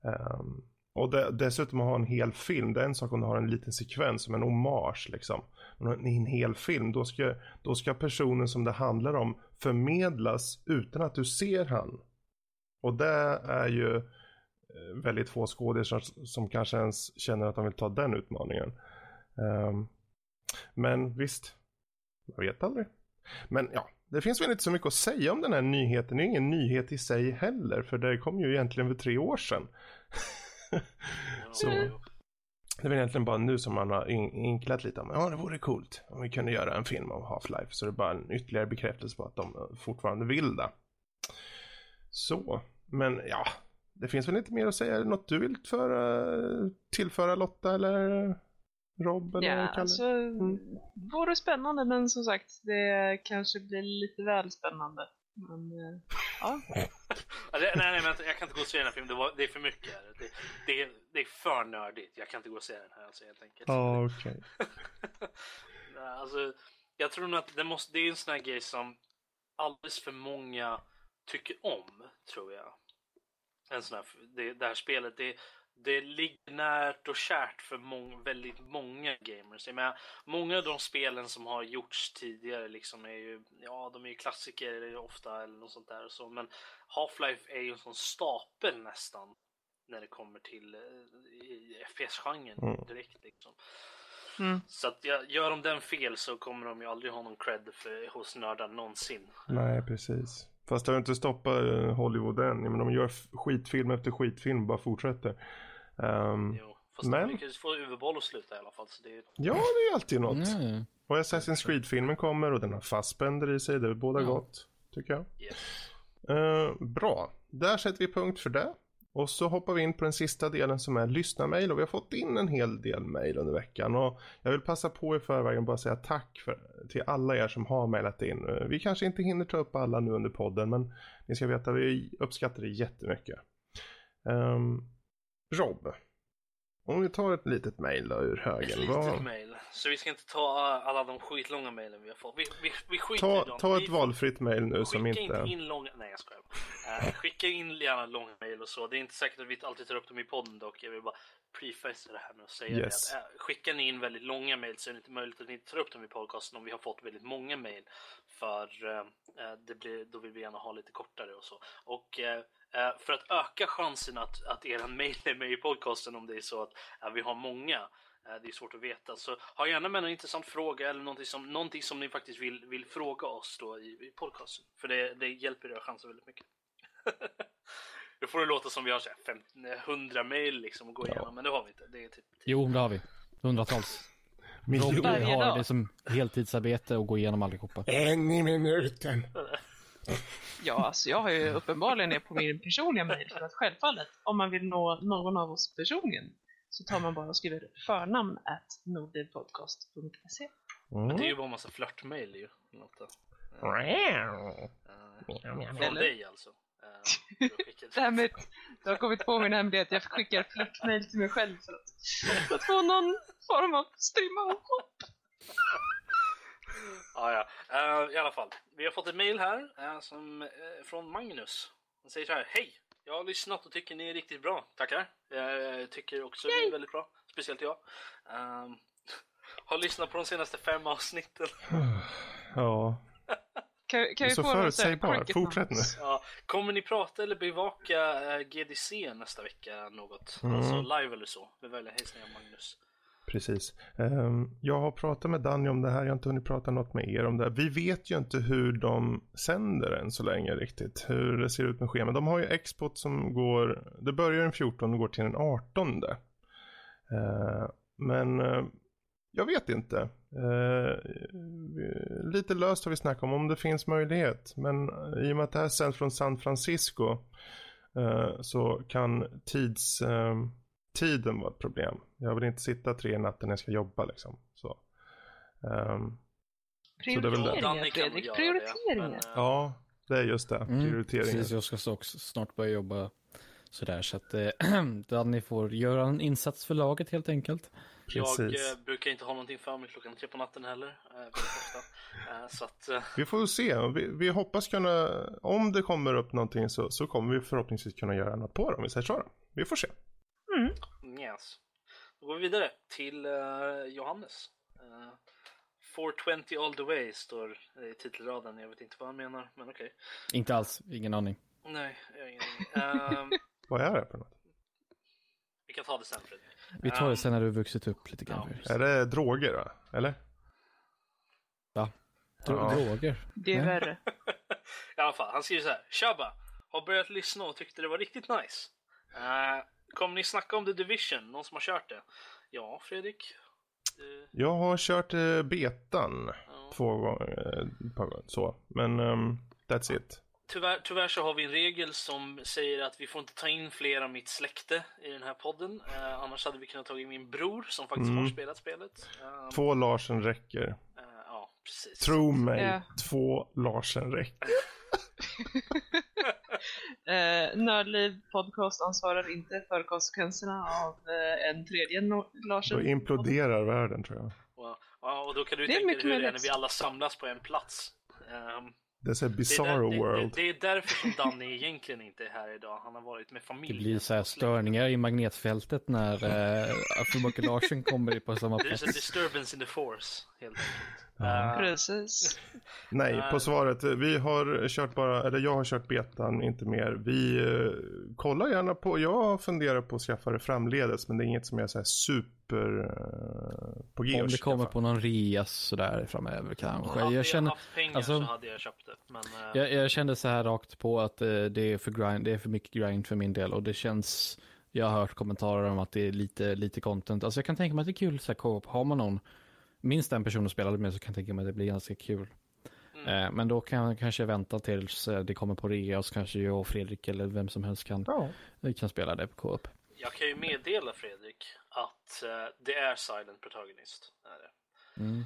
Ehm, och det, dessutom att ha en hel film, det är en sak om du har en liten sekvens som en hommage liksom. I en hel film, då ska, då ska personen som det handlar om förmedlas utan att du ser han. Och det är ju eh, väldigt få skådespelare som, kanske ens känner att de vill ta den utmaningen. Um, men visst, jag vet aldrig. Men ja, det finns väl inte så mycket att säga om den här nyheten. Det är ingen nyhet i sig heller, för det kom ju egentligen för tre år sedan. så det är väl egentligen bara nu som man har in- inklat lite om, ja det vore coolt om vi kunde göra en film av Half-Life. Så det är bara en ytterligare bekräftelse på att de eh, fortfarande vill det. Så, men ja, det finns väl inte mer att säga. Är det något du vill föra, tillföra Lotta eller Rob eller Ja, alltså, vore spännande men som sagt, det kanske blir lite väl spännande. Men, eh, ja. Det, nej, nej, men jag kan inte gå och se den här filmen. Det, var, det är för mycket. Det, det, är, det är för nördigt. Jag kan inte gå och se den här alltså, helt enkelt. Ja, okej. Nej, alltså, jag tror nog att det, måste, det är en sån här grej som alldeles för många tycker om, tror jag. En sån här, det, det här spelet, det, det ligger närt och kärt för mång, väldigt många gamers. Jag menar, många av de spelen som har gjorts tidigare liksom är ju, ja de är ju klassiker ofta eller något sånt där. och Så, men Half-Life är ju en sån stapel nästan när det kommer till eh, FPS-genren Mm. direkt liksom. Mm. Så att jag, gör de den fel så kommer de ju aldrig ha någon cred för, hos nördar någonsin. Nej, precis. Fast det har inte stoppat eh, Hollywood än. Men de gör skitfilm efter skitfilm, bara fortsätter. Ehm, Jo, fast Men- de lyckades få Uwe-Boll att sluta i alla fall. Så det är, ja, det är ju alltid något. Mm. Och Assassin's Creed-filmen kommer och den har Fassbender i sig. Det är båda Ja. gott, tycker jag. yes. Eh, bra, där sätter vi punkt för det. Och så hoppar vi in på den sista delen som är lyssnarmail och vi har fått in en hel del mail under veckan. Och jag vill passa på i förväg bara säga tack för, till alla er som har mailat in. Vi kanske inte hinner ta upp alla nu under podden men ni ska veta vi uppskattar det jättemycket. Um, Rob, om vi tar ett litet mail då ur Ett högen. litet Vad, mail. Så vi ska inte ta alla de skitlånga mailen vi har fått. Vi, vi, vi skiter i ta, dem. ta Vi ett får- valfritt mail nu Skicka som inte inte... in långa... Nej jag skojar. Uh, skicka in gärna långa mail och så. Det är inte säkert att vi alltid tar upp dem i podden dock. Jag vill bara preface det här med att säga Yes. det. Att, uh, skickar ni in väldigt långa mail så är det inte möjligt att ni tar upp dem i podcasten om vi har fått väldigt många mail. För eh, eh, det blir, då vill vi gärna ha lite kortare och så. Och eh, eh, för att öka chansen att, att er mail är med i podcasten om det är så att eh, vi har många eh, det är svårt att veta. Så ha gärna med en intressant fråga eller någonting som, någonting som ni faktiskt vill, vill fråga oss då i, i podcasten. För det, det hjälper era chanser väldigt mycket. Då får det låta som vi har så här 50, 100 mail liksom att gå igenom, men det har vi inte. Det är typ Jo, det har vi. Hundratals. Miljoner. Har dag. det som heltidsarbete och gå igenom allihopa. En i minuten. Ja, alltså jag har ju uppenbarligen det på min personliga mail för att självfallet, om man vill nå någon av oss personligen så tar man bara och skriver förnamn at nordlivpodcast.se. Mm. Det är ju bara en massa flörtmail ju. Från dig alltså. Eh, ett- Därmed, du har kommit på min hemlighet, jag skickar flörtmail till mig själv för att, för att få någon form av strimma och hopp. Ja, ja. Eh, I alla fall, vi har fått ett mail här eh, som, eh, från Magnus. Han säger så här. Hej! Jag har lyssnat och tycker ni är riktigt bra. Tackar. Jag tycker också ni är väldigt bra. Speciellt jag. Ehm, har lyssnat på de senaste fem avsnitten. Ja, Kan, kan vi så få förutsägbar. Fortsätt nu. Ja, kommer ni prata eller bevaka eh, GDC nästa vecka något? Mm. Alltså live eller så? Med vänliga hälsningar Magnus. Precis. Ehm, jag har pratat med Danny om det här, jag har inte hunnit prata något med er om det. Vi vet ju inte hur de sänder än så länge riktigt, hur det ser ut med schemat. De har ju Expot som går, det börjar den 14 och går till den 18. Ehm, men eh, jag vet inte. Ehm, lite löst har vi snackat om, om det finns möjlighet. Men eh, i och med att det här sänds från San Francisco eh, så kan tids... Ehm, ehm, tiden var ett problem. Jag vill inte sitta tre i natten när jag ska jobba liksom. Så, ehm, Så det väl det. Prioriteringar kan nog Fredrik, göra prioriteringar. Det, men, eh, ja, det är just det. Mm, Prioriteringar. Precis, jag ska också snart börja jobba sådär. Så att eh, Danny får göra en insats för laget helt enkelt. Jag Precis. eh, brukar inte ha någonting för mig klockan tre på natten heller. Eh, så att, eh, Vi får se. Vi, vi hoppas kunna, om det kommer upp någonting så, så kommer vi förhoppningsvis kunna göra något på det om vi säger så. då. Vi får se. Yes. Då går vi vidare till eh, Johannes. Eh, 420 all the way står i titelraden. Jag vet inte vad han menar, men okej. Inte alls, ingen aning. Nej, jag har ingen aning. Ehm, Vad är det för något? vi kan ta det sen Fredrik. Vi tar det Ehm, sen när du vuxit upp lite grann. ja, Är det droger då? Eller? Dro- Ja. Droger. Det är Nej. värre. I alla fall, han skriver så här. Tjabba! Har börjat lyssna och tyckte det var riktigt nice. Uh, kommer ni snacka om The Division? Någon som har kört det? Ja, Fredrik? Eh, Jag har kört eh, betan ja. två gånger. eh, Så. Men ehm, that's it. Tyvärr, tyvärr så har vi en regel som säger att vi får inte ta in fler av mitt släkte i den här podden. Eh, annars hade vi kunnat ta in min bror som faktiskt Mm. har spelat spelet. Eh, Två Larsen räcker. eh, ja, precis. Tro mig, Ja. två Larsen räcker. Eh, Nördliv podcast ansvarar inte för konsekvenserna av eh, en tredje no- Då Larsen. imploderar världen tror jag. Och, ja, och då kan du Det är tänka dig hur det är när vi alla samlas på en plats. Ehm, Det är så Det är, world. Det, det, det är därför som Danny egentligen inte är här idag. Han har varit med Det familjen. blir så här störningar i magnetfältet när eh, Afrobakulation kommer på samma There's a plats. disturbance in the force, helt enkelt. Ja. Precis. Nej, på svaret. Vi har kört bara, eller jag har kört betan, inte mer. Vi eh, kollar gärna på, jag funderar på att skaffa det framledes, men det är inget som jag här super eh, på G Om det kommer på någon rea sådär framöver kanske. hade Jag känner, haft pengar alltså- så hade jag köpt det. Men, eh, jag, jag kände så här rakt på att eh, det är för grind, det är för mycket grind för min del och det känns, jag har hört kommentarer om att det är lite, lite content. Alltså jag kan tänka mig att det är kul så här co-op. Har man någon, minst en person att spela med så kan jag tänka mig att det blir ganska kul. Eh, Men då kan jag kanske vänta tills eh, det kommer på rea och så kanske jag och Fredrik eller vem som helst kan, Ja. kan spela det på co-op. Jag kan ju meddela Fredrik att eh, det är Silent Protagonist. Är det. Mm.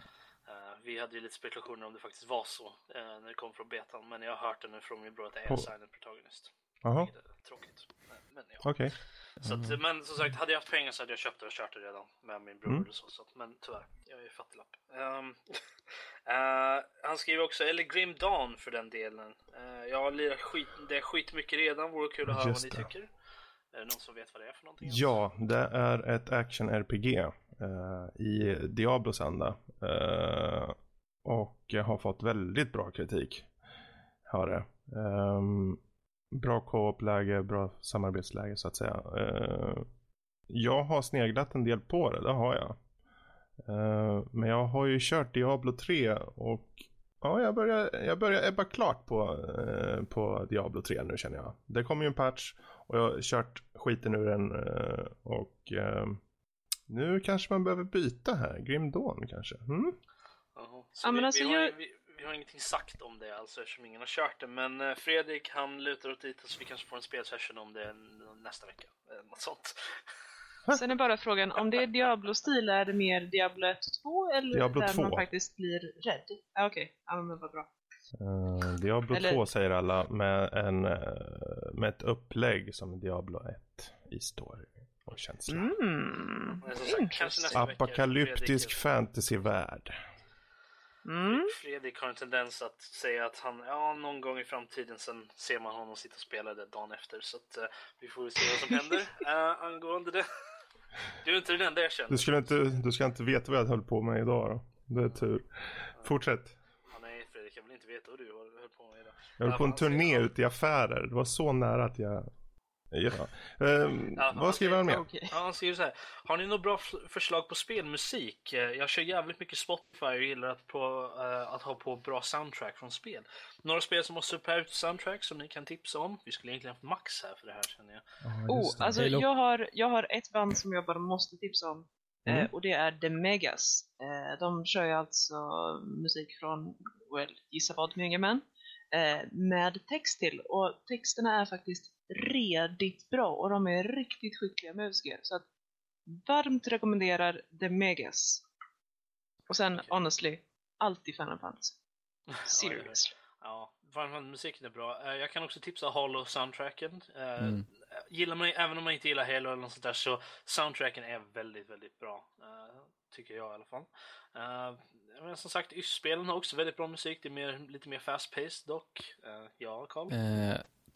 Eh, vi hade ju lite spekulationer om det faktiskt var så eh, när det kom från betan, men jag har hört det nu från min bror att det är Silent Protagonist. Jaha, tråkigt. Men, men, ja. okej. Så att, men som sagt, hade jag haft pengar så hade jag köpt det och kört det redan med min bror. Mm. eller Så, så, men tyvärr, jag är ju fattiglapp. Um, eh, han skriver också, eller Grim Dawn för den delen. Uh, jag har lirat skit, det skitmycket redan, vore kul att höra Just vad ni det. tycker. Är det någon som vet vad det är för någonting? Ja, det är ett action-RPG eh, i Diablos anda. Eh, och jag har fått väldigt bra kritik. Har det. Ehm, bra co-op-läge, bra samarbetsläge så att säga. Eh, jag har sneglat en del på det, det har jag. Eh, men jag har ju kört Diablo 3 och ja, jag börjar, jag börjar ebba klart på, eh, på Diablo 3 nu känner jag. Det kommer ju en patch och jag har kört skiten ur den och nu kanske man behöver byta här. Grim Dawn kanske. Mm? Ja, men vi, alltså vi, har, jag- vi, vi har ingenting sagt om det alltså eftersom ingen har kört det. Men eh, Fredrik han lutar åt dit så vi kanske får en spelsession om det nästa vecka. Något sånt. Sen är bara frågan, om det är Diablo-stil, är det mer Diablo 1 och 2 eller Diablo där 2. man faktiskt blir rädd? Ja, Okej, ja, men vad bra. Eh, Diablo Eller- 2 säger alla med, en, eh, med ett upplägg som Diablo 1 i story och känsla. Mm. Apokalyptisk fantasyvärld. Mm. Fredrik har en tendens att säga att han, ja någon gång i framtiden sen ser man honom sitta och spela det dagen efter. Så att eh, vi får se vad som händer uh, angående det. Du är inte den enda jag känner. Du, skulle inte, du ska inte veta vad jag höll på med idag då. Det är tur. Fortsätt. Ja, nej Fredrik, jag vill inte veta vad du höll på med idag. Jag höll på en turné ute i affärer. Det var så nära att jag... Ja. Ehm, Ja, vad skriver han mer? Ja, han skriver så här. Har ni några bra förslag på spelmusik? Eh, Jag kör jävligt mycket Spotify och gillar att, på, eh, att ha på bra soundtrack från spel. Några spel som har superhärligt soundtrack som ni kan tipsa om? Vi skulle egentligen haft Max här för det här känner jag. Ja, Oh, det. alltså jag har, jag har ett band som jag bara måste tipsa om. Mm. Eh, och det är The Megas. Eh, de kör ju alltså musik från, well, gissa vad, Man. Eh, med text till. Och texterna är faktiskt redigt bra och de är riktigt skickliga musiker. Så att varmt rekommenderar The Megas. Och sen Okej. honestly, alltid Final Fantasy. Seriously. Ja, Final Fantasy-musiken är bra. Eh, Jag kan också tipsa Halo-soundtracken. Eh, Mm. Gillar man, även om man inte gillar Halo eller något sånt där så soundtracken är väldigt, väldigt bra. eh, Tycker jag i alla fall. Men som sagt, YS-spelen har också väldigt bra musik. Det är mer, lite mer fast-paced dock. Ja, Carl?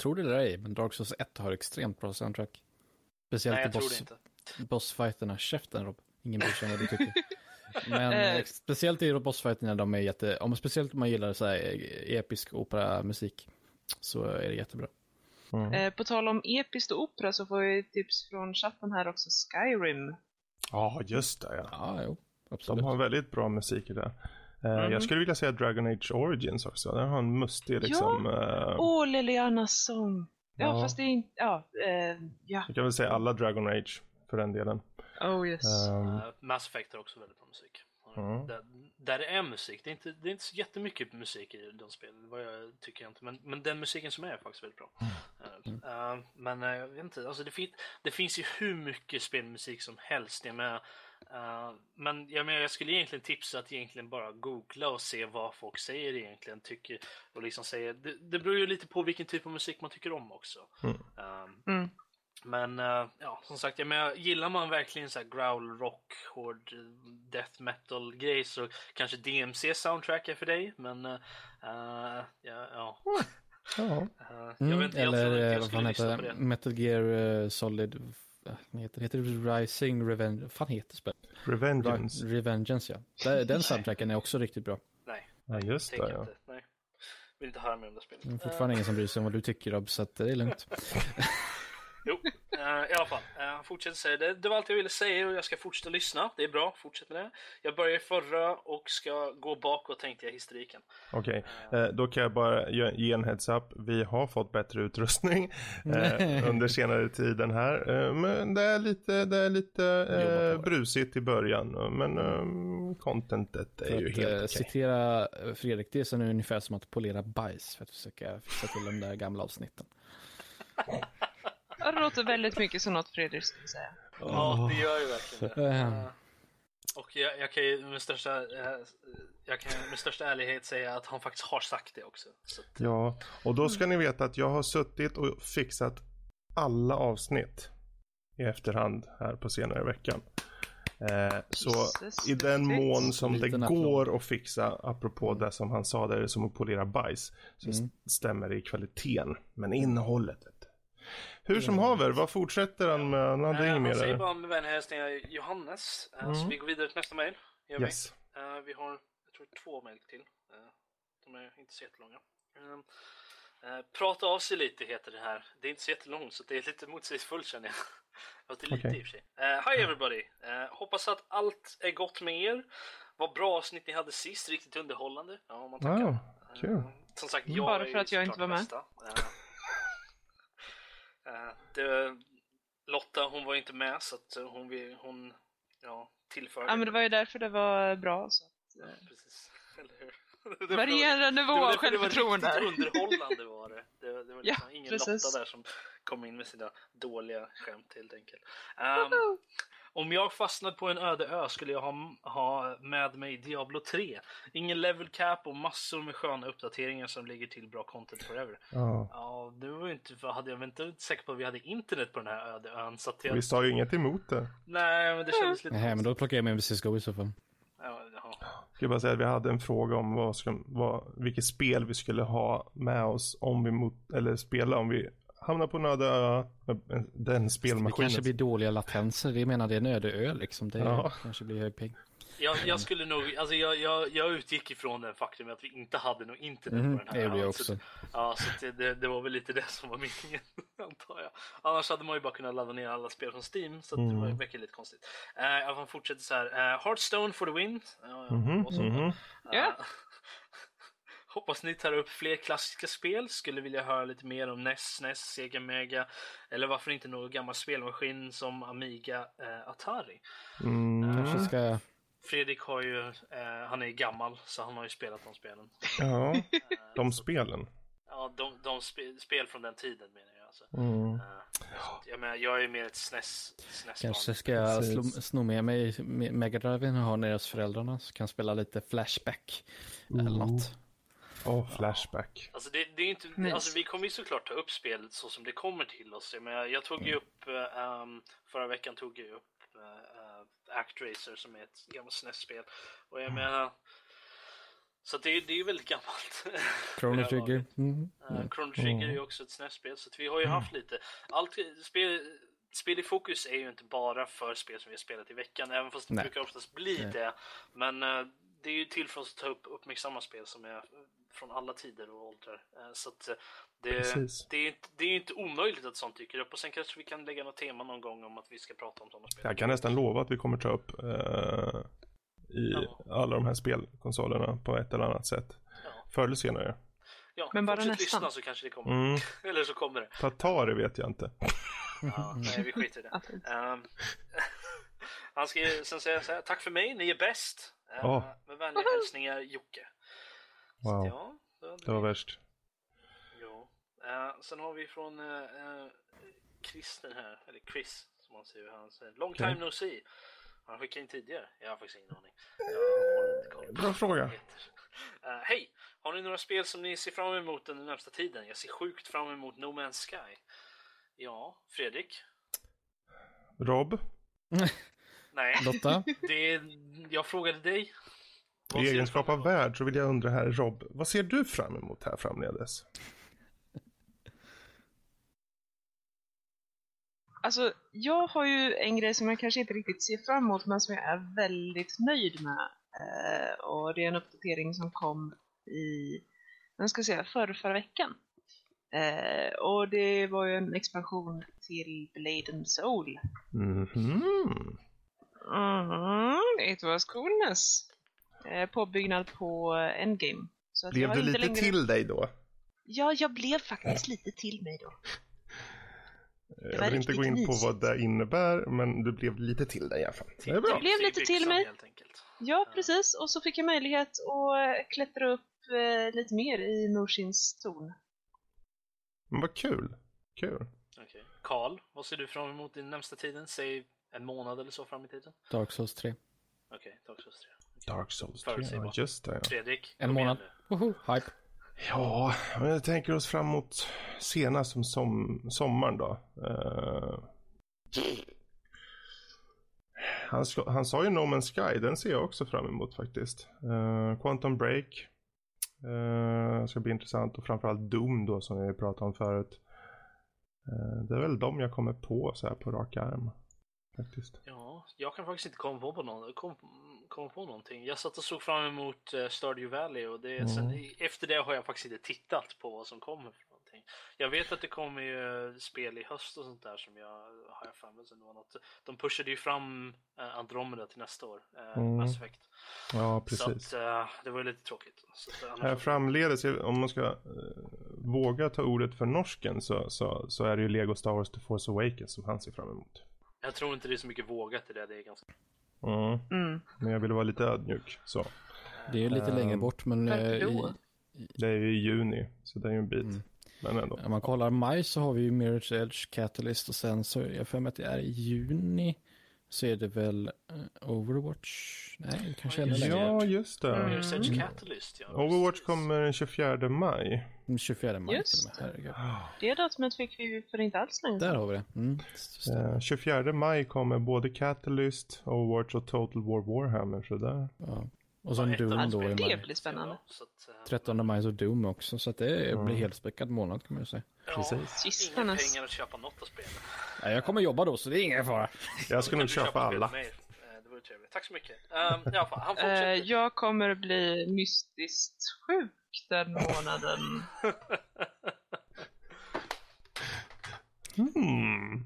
Tror det eller ej, men Dark Souls 1 har extremt bra soundtrack. Speciellt Nej, i jag tror det boss, inte. bossfighterna. Käften Rob. Ingen bryr sig om vad du tycker. Men Eh. speciellt i bossfighterna, de är jätte, om speciellt om man gillar så här eh, episk operamusik så är det jättebra. Mm. Eh, på tal om episkt och opera så får jag tips från chatten här också, Skyrim. Ja, just det ja. Ja, jo, De absolut. har väldigt bra musik i det. Mhm. Jag skulle vilja säga Dragon Age Origins också. Den har en mustig liksom. eh, Åh, Lilianas sång! Ja, Ja. fast det är inte... Ja, eh, ja. Jag kan väl säga alla Dragon Age för den delen. Oh yes. Ehm, Eh, Mass Effect har också väldigt bra musik. Mm. Där, där det är musik. Det är, inte, det är inte så jättemycket musik i de spelen, vad jag tycker jag inte. Men, men den musiken som är är faktiskt väldigt bra. Eh, eh, men eh, jag vet inte, alltså det, fin det finns ju hur mycket spelmusik som helst. Jag menar, eh, men jag, menar, jag skulle egentligen tipsa att egentligen bara googla och se vad folk säger egentligen. Tycker, och liksom säga, det, det beror ju lite på vilken typ av musik man tycker om också. Mm. Eh, Mm. men eh, ja, som sagt, jag menar, gillar man verkligen så här growl rock, hård death metal grej så kanske DMC soundtrack är för dig. Men ja, ja. ja. Eh, jag Mm, vet inte, jag eller vad fan heter det? Metal Gear Solid, heter? Heter det Rising Revenge? Fan heter spelet? Revengeance. Ri- Revengeance ja. Den soundtracken är också riktigt bra. Nej, Ja, just det ja. inte. Nej. Vill inte höra mer om det spelet. Det är fortfarande ingen som bryr sig om vad du tycker Rob, så att det är lugnt. Jo. Eh, Eh, I alla fall, uh, han fortsätter säga det. Det var allt jag ville säga och jag ska fortsätta lyssna. Det är bra, fortsätt med det. Jag börjar i förra och ska gå bakåt tänkte jag historiken. Okej, eh, då kan jag bara ge en heads up. Vi har fått bättre utrustning eh, under senare tiden här. Eh, men det är lite, det är lite eh, brusigt i början. Men eh, contentet är För ju att helt eh, okej. citera eh, Fredrik, det är så nu ungefär som att polera bajs för att försöka fixa till de där gamla avsnitten. Det låter väldigt mycket som något Fredrik skulle säga. Ja, det gör ju verkligen det. Och jag, jag kan ju med största, eh, jag kan med största ärlighet säga att han faktiskt har sagt det också. Så att, Ja, och då ska ni veta att jag har suttit och fixat alla avsnitt i efterhand här på senare veckan. Eh, så Jesus, i den mån som det går att fixa, apropå det som han sa där, som att polera bajs, så Mm. stämmer det i kvaliteten. Men innehållet. Hur som haver, vad fortsätter han med? Han hade Eh, inget han mer säger där. bara med vänliga hälsningar Johannes. Eh, Så Mm. vi går vidare till nästa mejl. Gör vi. Yes. Eh, vi har, jag tror två mejl till. De är inte så jättelånga. Prata av sig lite heter det här. Det är inte så jättelångt så det är lite motsägelsefullt känner jag. Det är lite Okej. i och för sig. Eh, Hi everybody! Eh, hoppas att allt är gott med er. Vad bra avsnitt ni hade sist, riktigt underhållande. Ja, man tackar. Wow, kul. Eh, som sagt, jag Bara är för att jag inte var med. bästa. Eh, det, Lotta, hon var inte med så att hon, hon ja, tillförde. Ja, men det var ju därför det var bra. Så att, eh, Precis. Eller hur? Varierande nivå av därför det var självförtroende. riktigt underhållande var det. Det, var- det var Ja, liksom ingen precis. Lotta där som kom in med sina dåliga skämt helt enkelt. Ehm, om jag fastnade på en öde ö skulle jag ha, ha med mig Diablo 3. Ingen level cap och massor med sköna uppdateringar som lägger till bra content forever. Ja. Ja, det var ju inte, för hade jag var inte säker på att vi hade internet på den här öde ön. Så att jag, Vi sa ju inget emot det. Nej, men det kändes lite Nej, men då plockar jag med CSGO i så fall. Ja, ja. Jag ska bara säga att vi hade en fråga om vad ska, vad, vilket spel vi skulle ha med oss om vi mot, eller spela om vi hamnar på en öde ö, med den Det spelmaskinen. kanske blir dåliga latenser, det menar det är en öde ö liksom. Det Ja. kanske blir hög ping. Jag, jag skulle nog, alltså jag, jag, jag utgick ifrån det faktum att vi inte hade något internet Mhm, på den här det jag också. Så, ja, så det, det, det var väl lite det som var meningen, antar jag. Annars hade man ju bara kunnat ladda ner alla spel från Steam, så att det var Mm. verkar lite konstigt. Uh, jag fortsätter så här. Uh, Hearthstone for the win. Ja, ja, Mhm, och så. mhm. Eh, Ja. Hoppas ni tar upp fler klassiska spel. Skulle vilja höra lite mer om NES, SNES, Sega Mega. Eller varför inte någon gammal spelmaskin som Amiga, eh, Atari. Mm. Kanske ska... Fredrik har ju, eh, han är gammal så han har ju spelat de spelen. Ja, Eh, de spelen. Ja, de, de spe, spel från den tiden menar jag alltså. Mm. Eh, jag, menar, jag är mer ett SNES, SNES Kanske ska jag slå, sno med mig me- Megadriven och ha nere hos föräldrarna så kan jag spela lite Flashback eller något. Åh, flashback. Alltså, det, det är inte, Mys. alltså vi kommer ju såklart ta upp spelet så som det kommer till oss. Jag, menar, jag tog ju upp, eh, um, förra veckan tog jag upp uh, Actracer som är ett gammalt SNES-spel. Och jag menar, så det, är- det är ju väldigt gammalt. Chrono Trigger. Mm. Uh, Chrono Trigger är ju också ett SNES-spel så att vi har ju haft lite. Allt, spel, spel i fokus är ju inte bara för spel som vi har spelat i veckan, även fast det Nej. brukar oftast bli Nej. det. Men eh, det är ju till för oss att ta upp uppmärksamma spel som är från alla tider och åldrar. Eh, så att eh, det, Precis. det, är inte, det är inte omöjligt att sånt dyker upp och sen kanske vi kan lägga något tema någon gång om att vi ska prata om sådana spel. Jag kan nästan lova att vi kommer ta upp eh, i Ja. alla de här spelkonsolerna på ett eller annat sätt. Ja. Förr eller senare. Ja, Men bara nästan. lyssna så kanske det kommer. Mm. Eller så kommer det. Tatari vet jag inte. Ja, nej, vi skiter i det. Ehm, han ska ju sen säga så här, tack för mig, ni är bäst. Uh, Ja. Med vänliga hälsningar Jocke. Wow. ja, det, Det var värst. Ja. Eh, sen har vi från uh, Christer här, eller Chris som han säger. Han säger long time Okej. no see. Han skickade in tidigare. Jag har faktiskt ingen aning. Jag har inte koll på Bra fråga. Eh, Hej! Har ni några spel som ni ser fram emot den närmsta tiden? Jag ser sjukt fram emot No Man's Sky. Ja, Fredrik? Rob, Nej, Lotta? det jag frågade dig. Vad i egenskap av värd så vill jag undra här Rob, vad ser du fram emot här framledes? Alltså, jag har ju en grej som jag kanske inte riktigt ser fram emot, men som jag är väldigt nöjd med. Eh, och det är en uppdatering som kom i, jag ska säga, förra, förra veckan. Eh, och det var ju en expansion till Blade and Soul. Mhm. Mm, it was coolness. Eh, påbyggnad på Endgame. Så Blev jag du lite längre... till dig då? Ja, jag blev faktiskt lite till mig då. Jag var vill inte gå in på mysigt. vad det innebär, men du blev lite till dig i alla fall. Det är bra. Jag blev lite till mig. Ja, precis. Och så fick jag möjlighet att eh, klättra upp eh, lite mer i Moshins torn. Men vad kul. Kul. Okej. Karl, vad ser du fram emot i närmsta tiden? Säg en månad eller så fram i tiden? Dark Souls 3. Okej, Dark Souls 3. Dark Souls 3, Förutsägbart. ja just det. Ja. Fredrik? En månad. Woho, hype. Ja, men jag tänker oss framåt senast som, som sommaren då. Eh, han, ska, han sa ju No Man's Sky, den ser jag också fram emot faktiskt. Eh, Quantum Break. Uh, ska bli intressant och framförallt Doom då som vi pratade om förut. Eh, det är väl de jag kommer på så här på rak arm. Faktiskt. Ja, jag kan faktiskt inte komma på, på, någon, kom, komma på någonting. Jag satt och såg fram emot uh, Stardew Valley och det, sen, efter det har jag faktiskt inte tittat på vad som kommer för någonting. Jag vet att det kommer ju spel i höst och sånt där som jag har jag för mig något. De pushade ju fram uh, Andromeda till nästa år, uh, Mm. Mass Effect. Ja, Så precis. att, uh, det var ju lite tråkigt. Så att, Här framledes, om man ska eh, våga ta ordet för norsken så, så, så är det ju Lego Star Wars The Force Awakens som han ser fram emot. Jag tror inte det är så mycket vågat i det. Det är ganska... Mm. Mm. Men jag ville vara lite ödmjuk. Så. Det är ju lite Ehm, längre bort, men eh, i, då? Det är ju i juni, så det är ju en bit. Mm. Men ändå. om man kollar maj så har vi ju Mirror's Edge, Catalyst och sen så är jag för mig att det är i juni så är det väl eh, Overwatch? Nej, kanske Ja, ännu just längre. Ja, just det. Mm. Mirror's Edge Catalyst, ja. Overwatch precis. kommer den 24 maj. 24 maj Just till och med, herregud. Det datumet fick vi för inte alls länge Där har vi det. Mm. Eh, 24 maj kommer både Catalyst, Overwatch och Total War Warhammer. Så där. Ja. Och Ja, av Doom då i spelen. Det maj. blir spännande. Ja, så att, eh, 13 maj så Doom också, så att det Mm. blir helt späckad månad kan man ju säga. Ja, Precis. inga pengar att köpa något av spelen. Nej, jag kommer jobba då, så det är ingen fara. Jag ska nog köpa spel alla. Eh, Det vore trevligt. Tack så mycket. Um, fall, han Eh, fortsätter. jag kommer bli mystiskt sjuk den månaden. Hmm.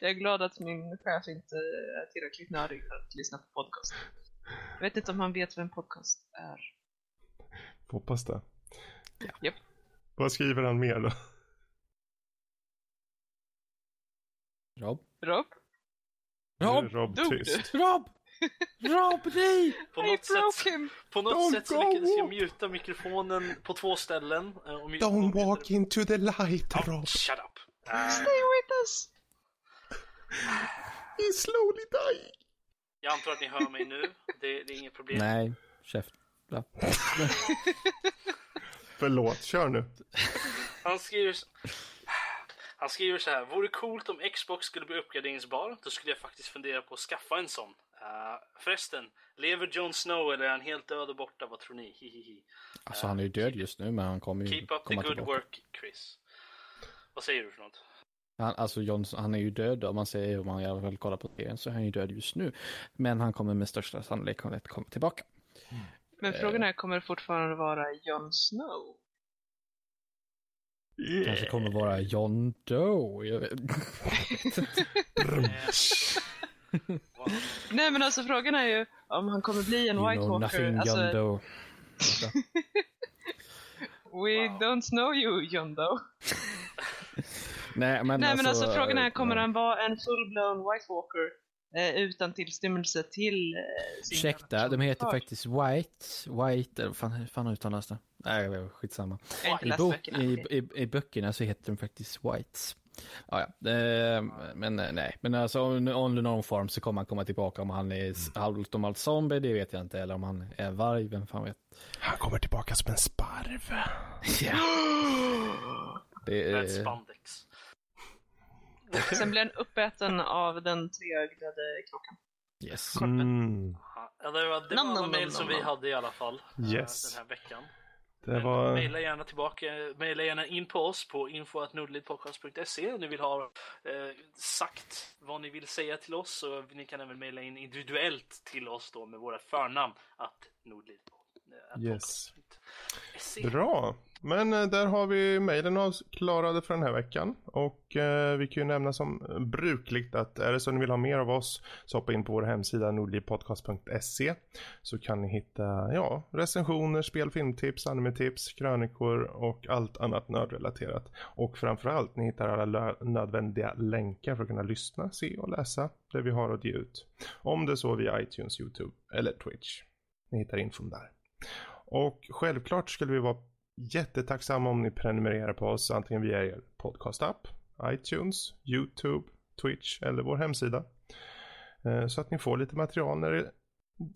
jag är glad att min chef inte är tillräckligt nördig för att lyssna på podcast. Jag vet inte om han vet vad en podcast är. Hoppas det. Japp. Vad skriver han mer då? Rob? Rob? Rob! Rob dog tyst. Rob! Rob, nej! På I något sätt, him! på något Don't sätt så go lyckades jag walk. muta mikrofonen på två ställen. eh, och mute- Don't och walk into the light Rob. Shut up. Eh, Stay with us! He's slowly dying. jag antar att ni hör mig nu. Det, det är inget problem. Nej, käft. Ja. Förlåt, kör nu. Han skriver, s- han skriver så här. Vore coolt om Xbox skulle bli uppgraderingsbar. Då skulle jag faktiskt fundera på att skaffa en sån. Uh, förresten, lever Jon Snow eller är han helt död och borta? Vad tror ni? Hihihi. Alltså han är ju död just nu, men han kommer ju Keep up the good tillbaka. work, Chris. Vad säger du för något? Han, alltså John, han är ju död om man säger, om man i alla fall kollar på TVn så är han ju död just nu. Men han kommer med största sannolikhet komma tillbaka. Men frågan är, kommer det fortfarande vara Jon Snow? Kanske kommer vara John Doe. Jag vet. Alltså-. Nej men alltså frågan är ju om han kommer bli en You White know Walker. nothing Alltså, John Doe. we Wow. don't know you John Doe. Nej men, Nej men alltså frågan är, kommer ja. han vara en full-blown White Walker utan tillstymmelse till eh, Ursäkta, de heter faktiskt White, White, eller fan, fan uttalas det? Nej, skitsamma. I, bok, böckerna. i, i, I böckerna så heter de faktiskt Whites. Ja, ja. Det, men eh, nej, men alltså on under någon form så kommer han komma tillbaka om han är s- halvt om allt zombie, det vet jag inte. Eller om han är varg, vem fan vet. Han kommer tillbaka som en sparv. Ja. Det Med är, spandex. Sen blir han uppäten av den treögdade klockan. yes. Mm. Ja, det var, det Nom, var alla nom, mejl nom, som nom, vi nom. hade i alla fall eh, Yes. den här veckan. Det var... Mejla gärna tillbaka, mejla gärna in på oss på info.nordlidpodcast.se om ni vill ha eh, sagt vad ni vill säga till oss och ni kan även mejla in individuellt till oss då med våra förnamn att nordlid. eh, Yes. Bra. Men eh, där har vi mejlen avklarade för den här veckan. Och eh, vi kan ju nämna som brukligt att är det så att ni vill ha mer av oss så hoppa in på vår hemsida nordlivpodcast.se så kan ni hitta ja, recensioner, spel, filmtips, animetips, krönikor och allt annat nördrelaterat. Och framförallt ni hittar alla nödvändiga länkar för att kunna lyssna, se och läsa det vi har att ge ut. Om det är så via iTunes, YouTube eller Twitch. Ni hittar infon där. Och självklart skulle vi vara jättetacksamma om ni prenumererar på oss antingen via er podcastapp, iTunes, YouTube, Twitch eller vår hemsida. Eh, så att ni får lite material när det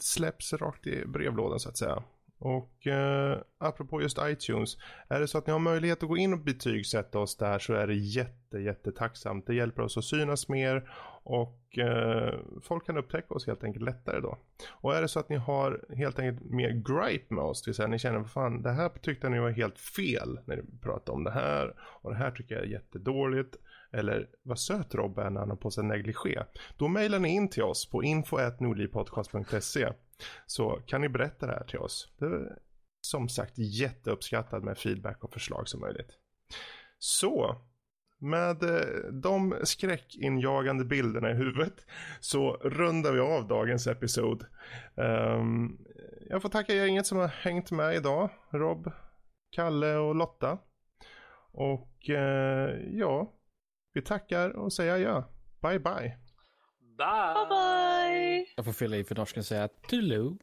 släpps rakt i brevlådan så att säga. Och eh, apropå just iTunes, är det så att ni har möjlighet att gå in och betygsätta oss där så är det jätte, jättetacksamt. Det hjälper oss att synas mer och eh, folk kan upptäcka oss helt enkelt lättare då. Och är det så att ni har helt enkelt mer gripe med oss, det vill säga ni känner vad fan det här tyckte ni var helt fel när ni pratade om det här och det här tycker jag är jättedåligt eller vad söt Rob är när han har på sig negligé. Då mejlar ni in till oss på info.nordlivpodcast.se så kan ni berätta det här till oss. Det är som sagt jätteuppskattat med feedback och förslag som möjligt. Så, med eh, de skräckinjagande bilderna i huvudet så rundar vi av dagens episod. Um, jag får tacka gänget som har hängt med idag. Rob, Kalle och Lotta. Och uh, ja, vi tackar och säger ja. Bye bye. Bye! Bye bye! Jag får fylla i för norsken och säga Toodaloo.